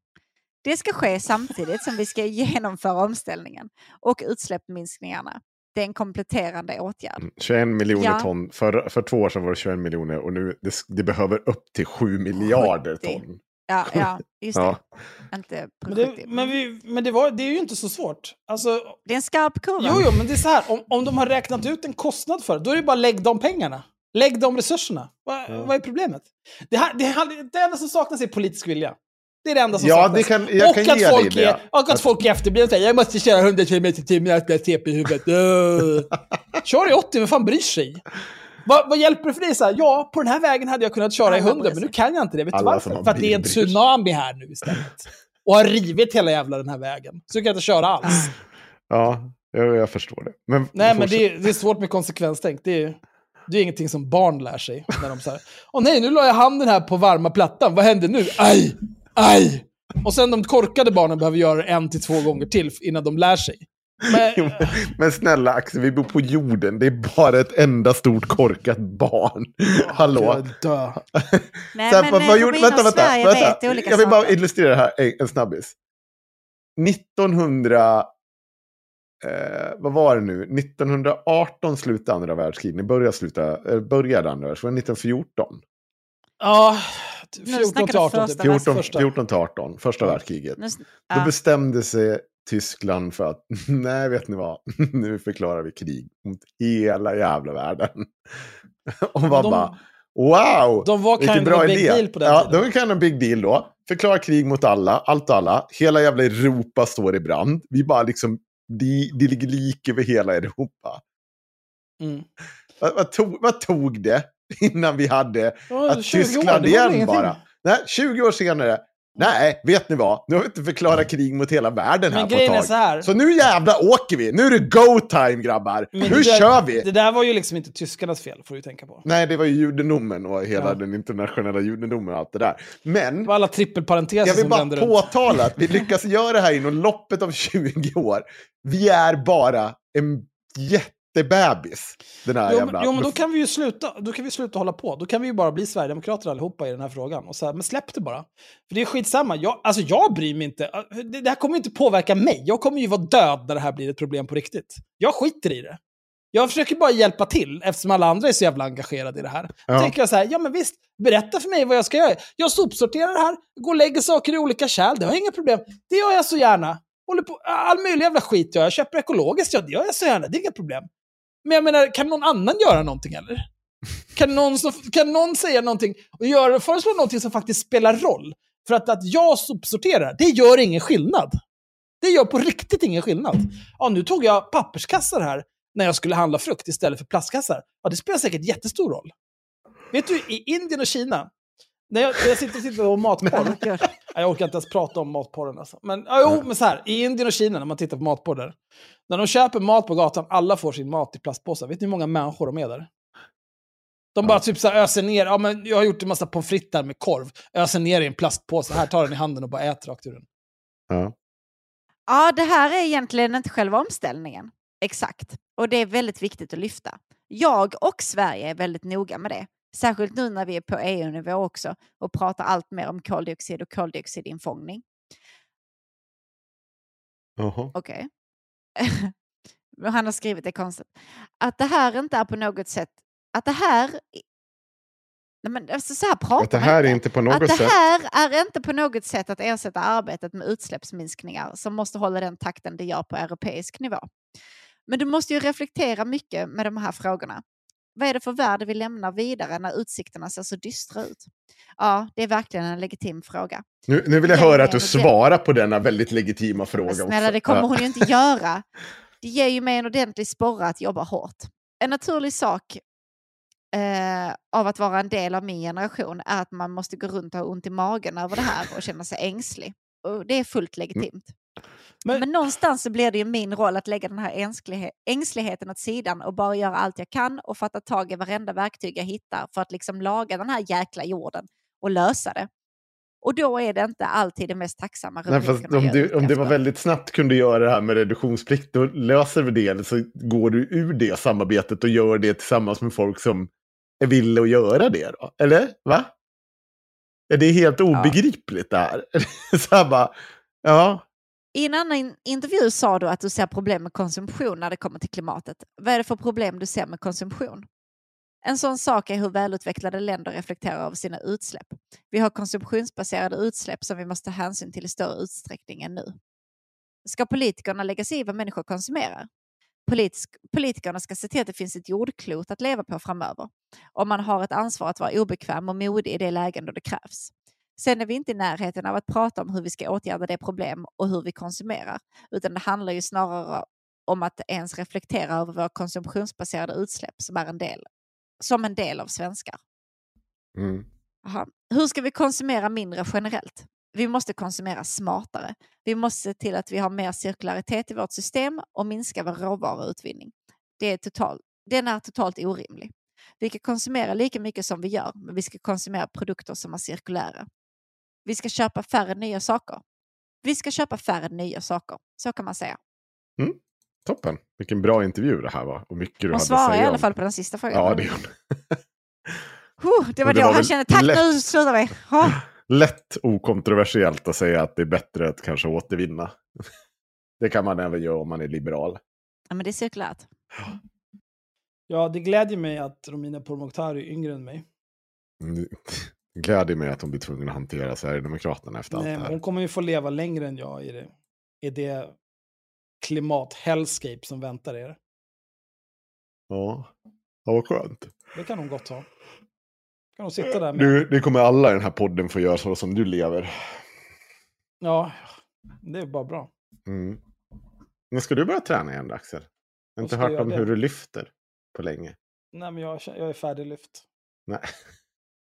det ska ske samtidigt som vi ska genomföra omställningen och utsläppsminskningarna. Det är en kompletterande åtgärd. 21 miljoner Ja. ton. För, för två år sedan var det 21 miljoner och nu det, det behöver upp till 7 miljarder 70. ton. Ja, ja just Ja. det. Inte Men, det, 70. men, vi, men det, var, det är ju inte så svårt. Alltså, Det är en skarp kurva. jo, jo, men det är så här. Om, om de har räknat ut en kostnad för det, då är det bara lägg de pengarna. Lägg de resurserna. Va, Ja. Vad är problemet? Det, här, det, här, det enda som saknas är politisk vilja. Det är det enda som Ja, saknas. kan, och kan att folk är, och att, folk är efterblivna säger jag måste köra 100 km i timmen, jag ska TP i huvudet. Uh. Kör i 80, vem fan bryr sig? Vad, vad hjälper det för dig? Så här, ja, på den här vägen hade jag kunnat köra i Alla 100, bryr men nu kan jag inte det. Vet du varför? För att det är en tsunami här nu istället. Och har rivit hela jävla den här vägen. Så du kan inte köra alls. Ja, jag, jag förstår det. Men, Nej, men det är, det är svårt med konsekvenstänk. Det är, det är ingenting som barn lär sig. När de säger Åh nej, nu la jag handen här på varma plattan. Vad händer nu? Aj! Aj! Och sen de korkade barnen behöver göra det en till två gånger till innan de lär sig. Men, Jo, men- snälla Axel, vi bor på jorden. Det är bara ett enda stort korkat barn. Hallå? jag dö. Nej, här, men vad- vad gjorde- vänta, vänta, Sverige vänta. vet olika Jag vill bara illustrera det här en, en snabbis. 1900... eh, vad var det nu? 1918 slutade andra världskriget. Ni började, sluta, eh, började andra världskriget. Var det 1914? Ja, 14 snackar till du 18 första typ. 14, Första. 14 till 18, första världskriget. Nu, sn- Då ja. bestämde sig Tyskland för att, nej vet ni vad, nu förklarar vi krig mot hela jävla världen. Och var De- bara, wow! De var Vilken kind bra of idé. deal på den ja, tiden. de kan en big deal då. Förklara krig mot alla, allt och alla. Hela jävla Europa står i brand. Vi bara liksom, det, det ligger lik över hela Europa. Mm. Vad, vad, tog, vad tog det innan vi hade Ja, att 20 år, Tyskland väl igen bara? Nej, 20 år senare. Nej, vet ni vad? Nu har vi inte förklarat krig mot hela världen här Men på ett grejen är tag. så här. Så nu jävla åker vi! Nu är det go-time grabbar! Men nu där- kör vi! Det där var ju liksom inte tyskarnas fel, får du tänka på. Nej, det var ju judendomen och hela Ja. den internationella judendomen och allt det där. Men Det var alla trippelparenteser jag vill bara påtala att vi lyckas göra det här inom loppet av 20 år. Vi är bara en jättebebis. Den här Jo, jävla... men, jo, men då kan vi ju sluta, då kan vi sluta hålla på. Då kan vi ju bara bli Sverigedemokrater allihopa i den här frågan. Och så här, men släpp det bara. För det är skitsamma. Jag, alltså jag bryr mig inte. Det, här kommer ju inte påverka mig. Jag kommer ju vara död när det här blir ett problem på riktigt. Jag skiter i det. Jag försöker bara hjälpa till eftersom alla andra är så jävla engagerade i det här. Ja. Då tänker jag så här, ja men visst, berätta för mig vad jag ska göra. Jag sopsorterar det här, går och lägger saker i olika kärl, det har jag inga problem. Det gör jag så gärna. Håller på, all möjlig jävla skit gör jag. Köper ekologiskt, ja det gör jag så gärna, det är inga problem. Men jag menar, kan någon annan göra någonting eller? Kan någon, kan någon säga någonting och göra, föreslå någonting som faktiskt spelar roll? För att, att jag sopsorterar, det gör ingen skillnad. Det gör på riktigt ingen skillnad. Ja, nu tog jag papperskassar här när jag skulle handla frukt istället för plastkassar. Ja, det spelar säkert jättestor roll. Vet du, i Indien och Kina, när jag, jag sitter och tittar på matporr. Nej, Jag orkar inte ens prata om matporren alltså. Men, ja, jo, men så här, i Indien och Kina när man tittar på matporr där. När de köper mat på gatan, alla får sin mat i plastpåsar. Vet ni hur många människor de är där? De bara typ så här öser ner, ja men jag har gjort en massa pommes frites där med korv. Öser ner i en plastpåse, här tar den i handen och bara äter rakt ur den. Ja. Ja, det här är egentligen inte själva omställningen. Exakt. Och det är väldigt viktigt att lyfta. Jag och Sverige är väldigt noga med det. Särskilt nu när vi är på EU-nivå också och pratar allt mer om koldioxid och koldioxidinfångning. Okej. Han har skrivit det konstigt. Att det här inte är på något sätt... Att det här... Nej, men alltså, så här pratar Att det man här är inte. inte på något Att det sätt... här är inte på något sätt att ersätta arbetet med utsläppsminskningar som måste hålla den takten det gör på europeisk nivå. Men du måste ju reflektera mycket med de här frågorna. Vad är det för värld vi lämnar vidare när utsikterna ser så dystra ut? Ja, det är verkligen en legitim fråga. Nu, nu vill jag Ja, höra att du svarar på denna väldigt legitima fråga Men snälla, det kommer hon ju inte göra. Det ger ju mig en ordentlig sporre att jobba hårt. En naturlig sak eh, av att vara en del av min generation är att man måste gå runt och ha ont i magen över det här och känna sig ängslig. Och det är fullt legitimt. Men- Men, någonstans så blir det ju min roll att lägga den här ängslighe- ängsligheten åt sidan och bara göra allt jag kan och fatta tag i varenda verktyg jag hittar för att liksom laga den här jäkla jorden och lösa det. Och då är det inte alltid det mest tacksamma Nej, fast om du, om du var väldigt snabbt kunde göra det här med reduktionsplikt, då löser vi det. Så går du ur det samarbetet och gör det tillsammans med folk som är villiga att göra det. Då. Eller? Va? Ja, det är helt obegripligt det här. så här bara, ja. I en annan intervju sa du att du ser problem med konsumtion när det kommer till klimatet. Vad är det för problem du ser med konsumtion? En sån sak är hur välutvecklade länder reflekterar över sina utsläpp. Vi har konsumtionsbaserade utsläpp som vi måste ta hänsyn till i större utsträckning än nu. Ska politikerna lägga sig i vad människor konsumerar? Politisk, politikerna ska se till att det finns ett jordklot att leva på framöver. Och man har ett ansvar att vara obekväm och modig i det lägen då det krävs. Sen är vi inte i närheten av att prata om hur vi ska åtgärda det problem och hur vi konsumerar, utan det handlar ju snarare om att ens reflektera över våra konsumtionsbaserade utsläpp som, är en del, som en del av svenskar. Mm. Hur ska vi konsumera mindre generellt? Vi måste konsumera smartare. Vi måste se till att vi har mer cirkularitet i vårt system och minska vår råvaruutvinning. Det är total, den är totalt orimlig. Vi kan konsumera lika mycket som vi gör, men vi ska konsumera produkter som är cirkulära. Vi ska köpa färre nya saker. Vi ska köpa färre nya saker, så kan man säga. Toppen. Vilken bra intervju det här var. Och mycket du Hon hade att svarar i alla fall på den sista frågan. Ja, det gjorde Huh, det var det då var han kände, tack lätt. nu slutar vi. Oh. Lätt okontroversiellt att säga att det är bättre att kanske återvinna. Det kan man även göra om man är liberal. Ja, men det är cirkulärt. Ja, det glädjer mig att Romina Pourmokhtari är yngre än mig. Mm, gläder mig att hon blir tvungen att hantera Sverigedemokraterna efter allt Nej, det men här. hon kommer ju få leva längre än jag i det, i det klimat-hellscape som väntar er. Ja, ja vad skönt. Det kan hon gott ha. Kan hon sitta där med... Du, det kommer alla i den här podden få göra så som du lever. Ja, det är bara bra. Mm. Men ska du börja träna igen då, Axel? Jag har inte hört om göra hur det? du lyfter på länge. Nej, men jag, jag är färdiglyft. Nej.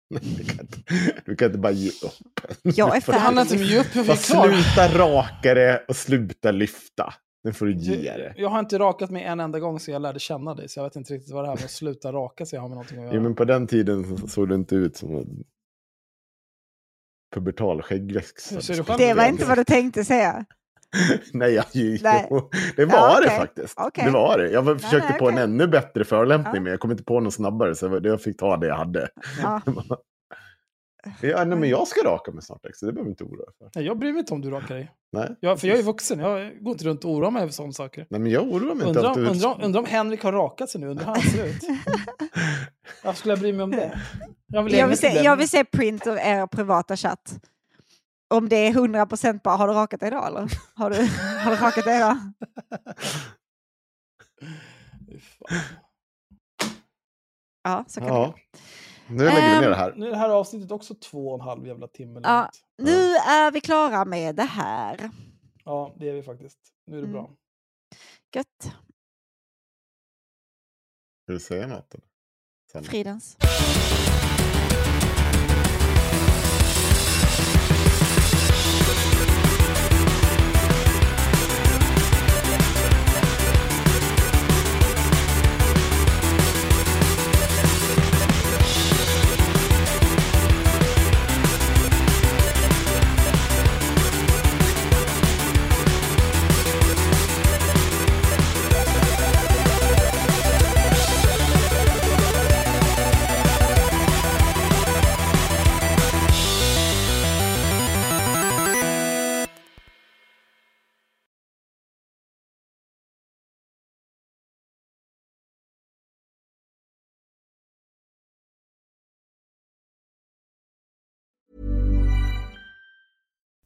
Du, kan inte, du kan inte bara ge upp. Jag är får- Det handlar inte om att ge upp, jag sluta raka det och sluta lyfta. Nu får du ge det. Jag har inte rakat mig en enda gång sedan jag lärde känna dig, så jag vet inte riktigt vad det här med att sluta raka sig har med någonting att göra. Jo, men på den tiden så såg du inte ut som en pubertal skäggväxt. Hur ser du själv Det var inte vad du tänkte säga. Nej, jag, jo, Nej. det var Ja, det okej. faktiskt. Okej. Det var det. Jag försökte nej, på en okej. ännu bättre förolämpning, Ja. men jag kom inte på någon snabbare, så jag- jag fick ta det jag hade. Ja. Ja, nej, men jag ska raka mig snart, så det behöver du inte oroa dig för. Nej, jag bryr mig inte om du rakar dig. Nej. Jag, för jag är vuxen, jag går inte runt och oroar mig över sådana saker. nej, men jag oroar mig inte. Undrar att om, du- undrar, om- undrar om Henrik har rakat sig nu, undrar hur han ser ut. Varför skulle jag bry mig om det? Jag vill, Jag vill, se, jag vill se print av er privata chatt. Om det är 100% bara, har du rakat dig idag eller? Har du, har du rakat dig idag? Ja, så kan det Ja, gå. nu lägger vi ner Ehm, det här. Nu är det här avsnittet också två och en halv jävla timme Ja. långt. Nu är vi klara med det här. Ja, det är vi faktiskt. Nu är det Mm. bra. Gött. Vill du säga något? Fridens.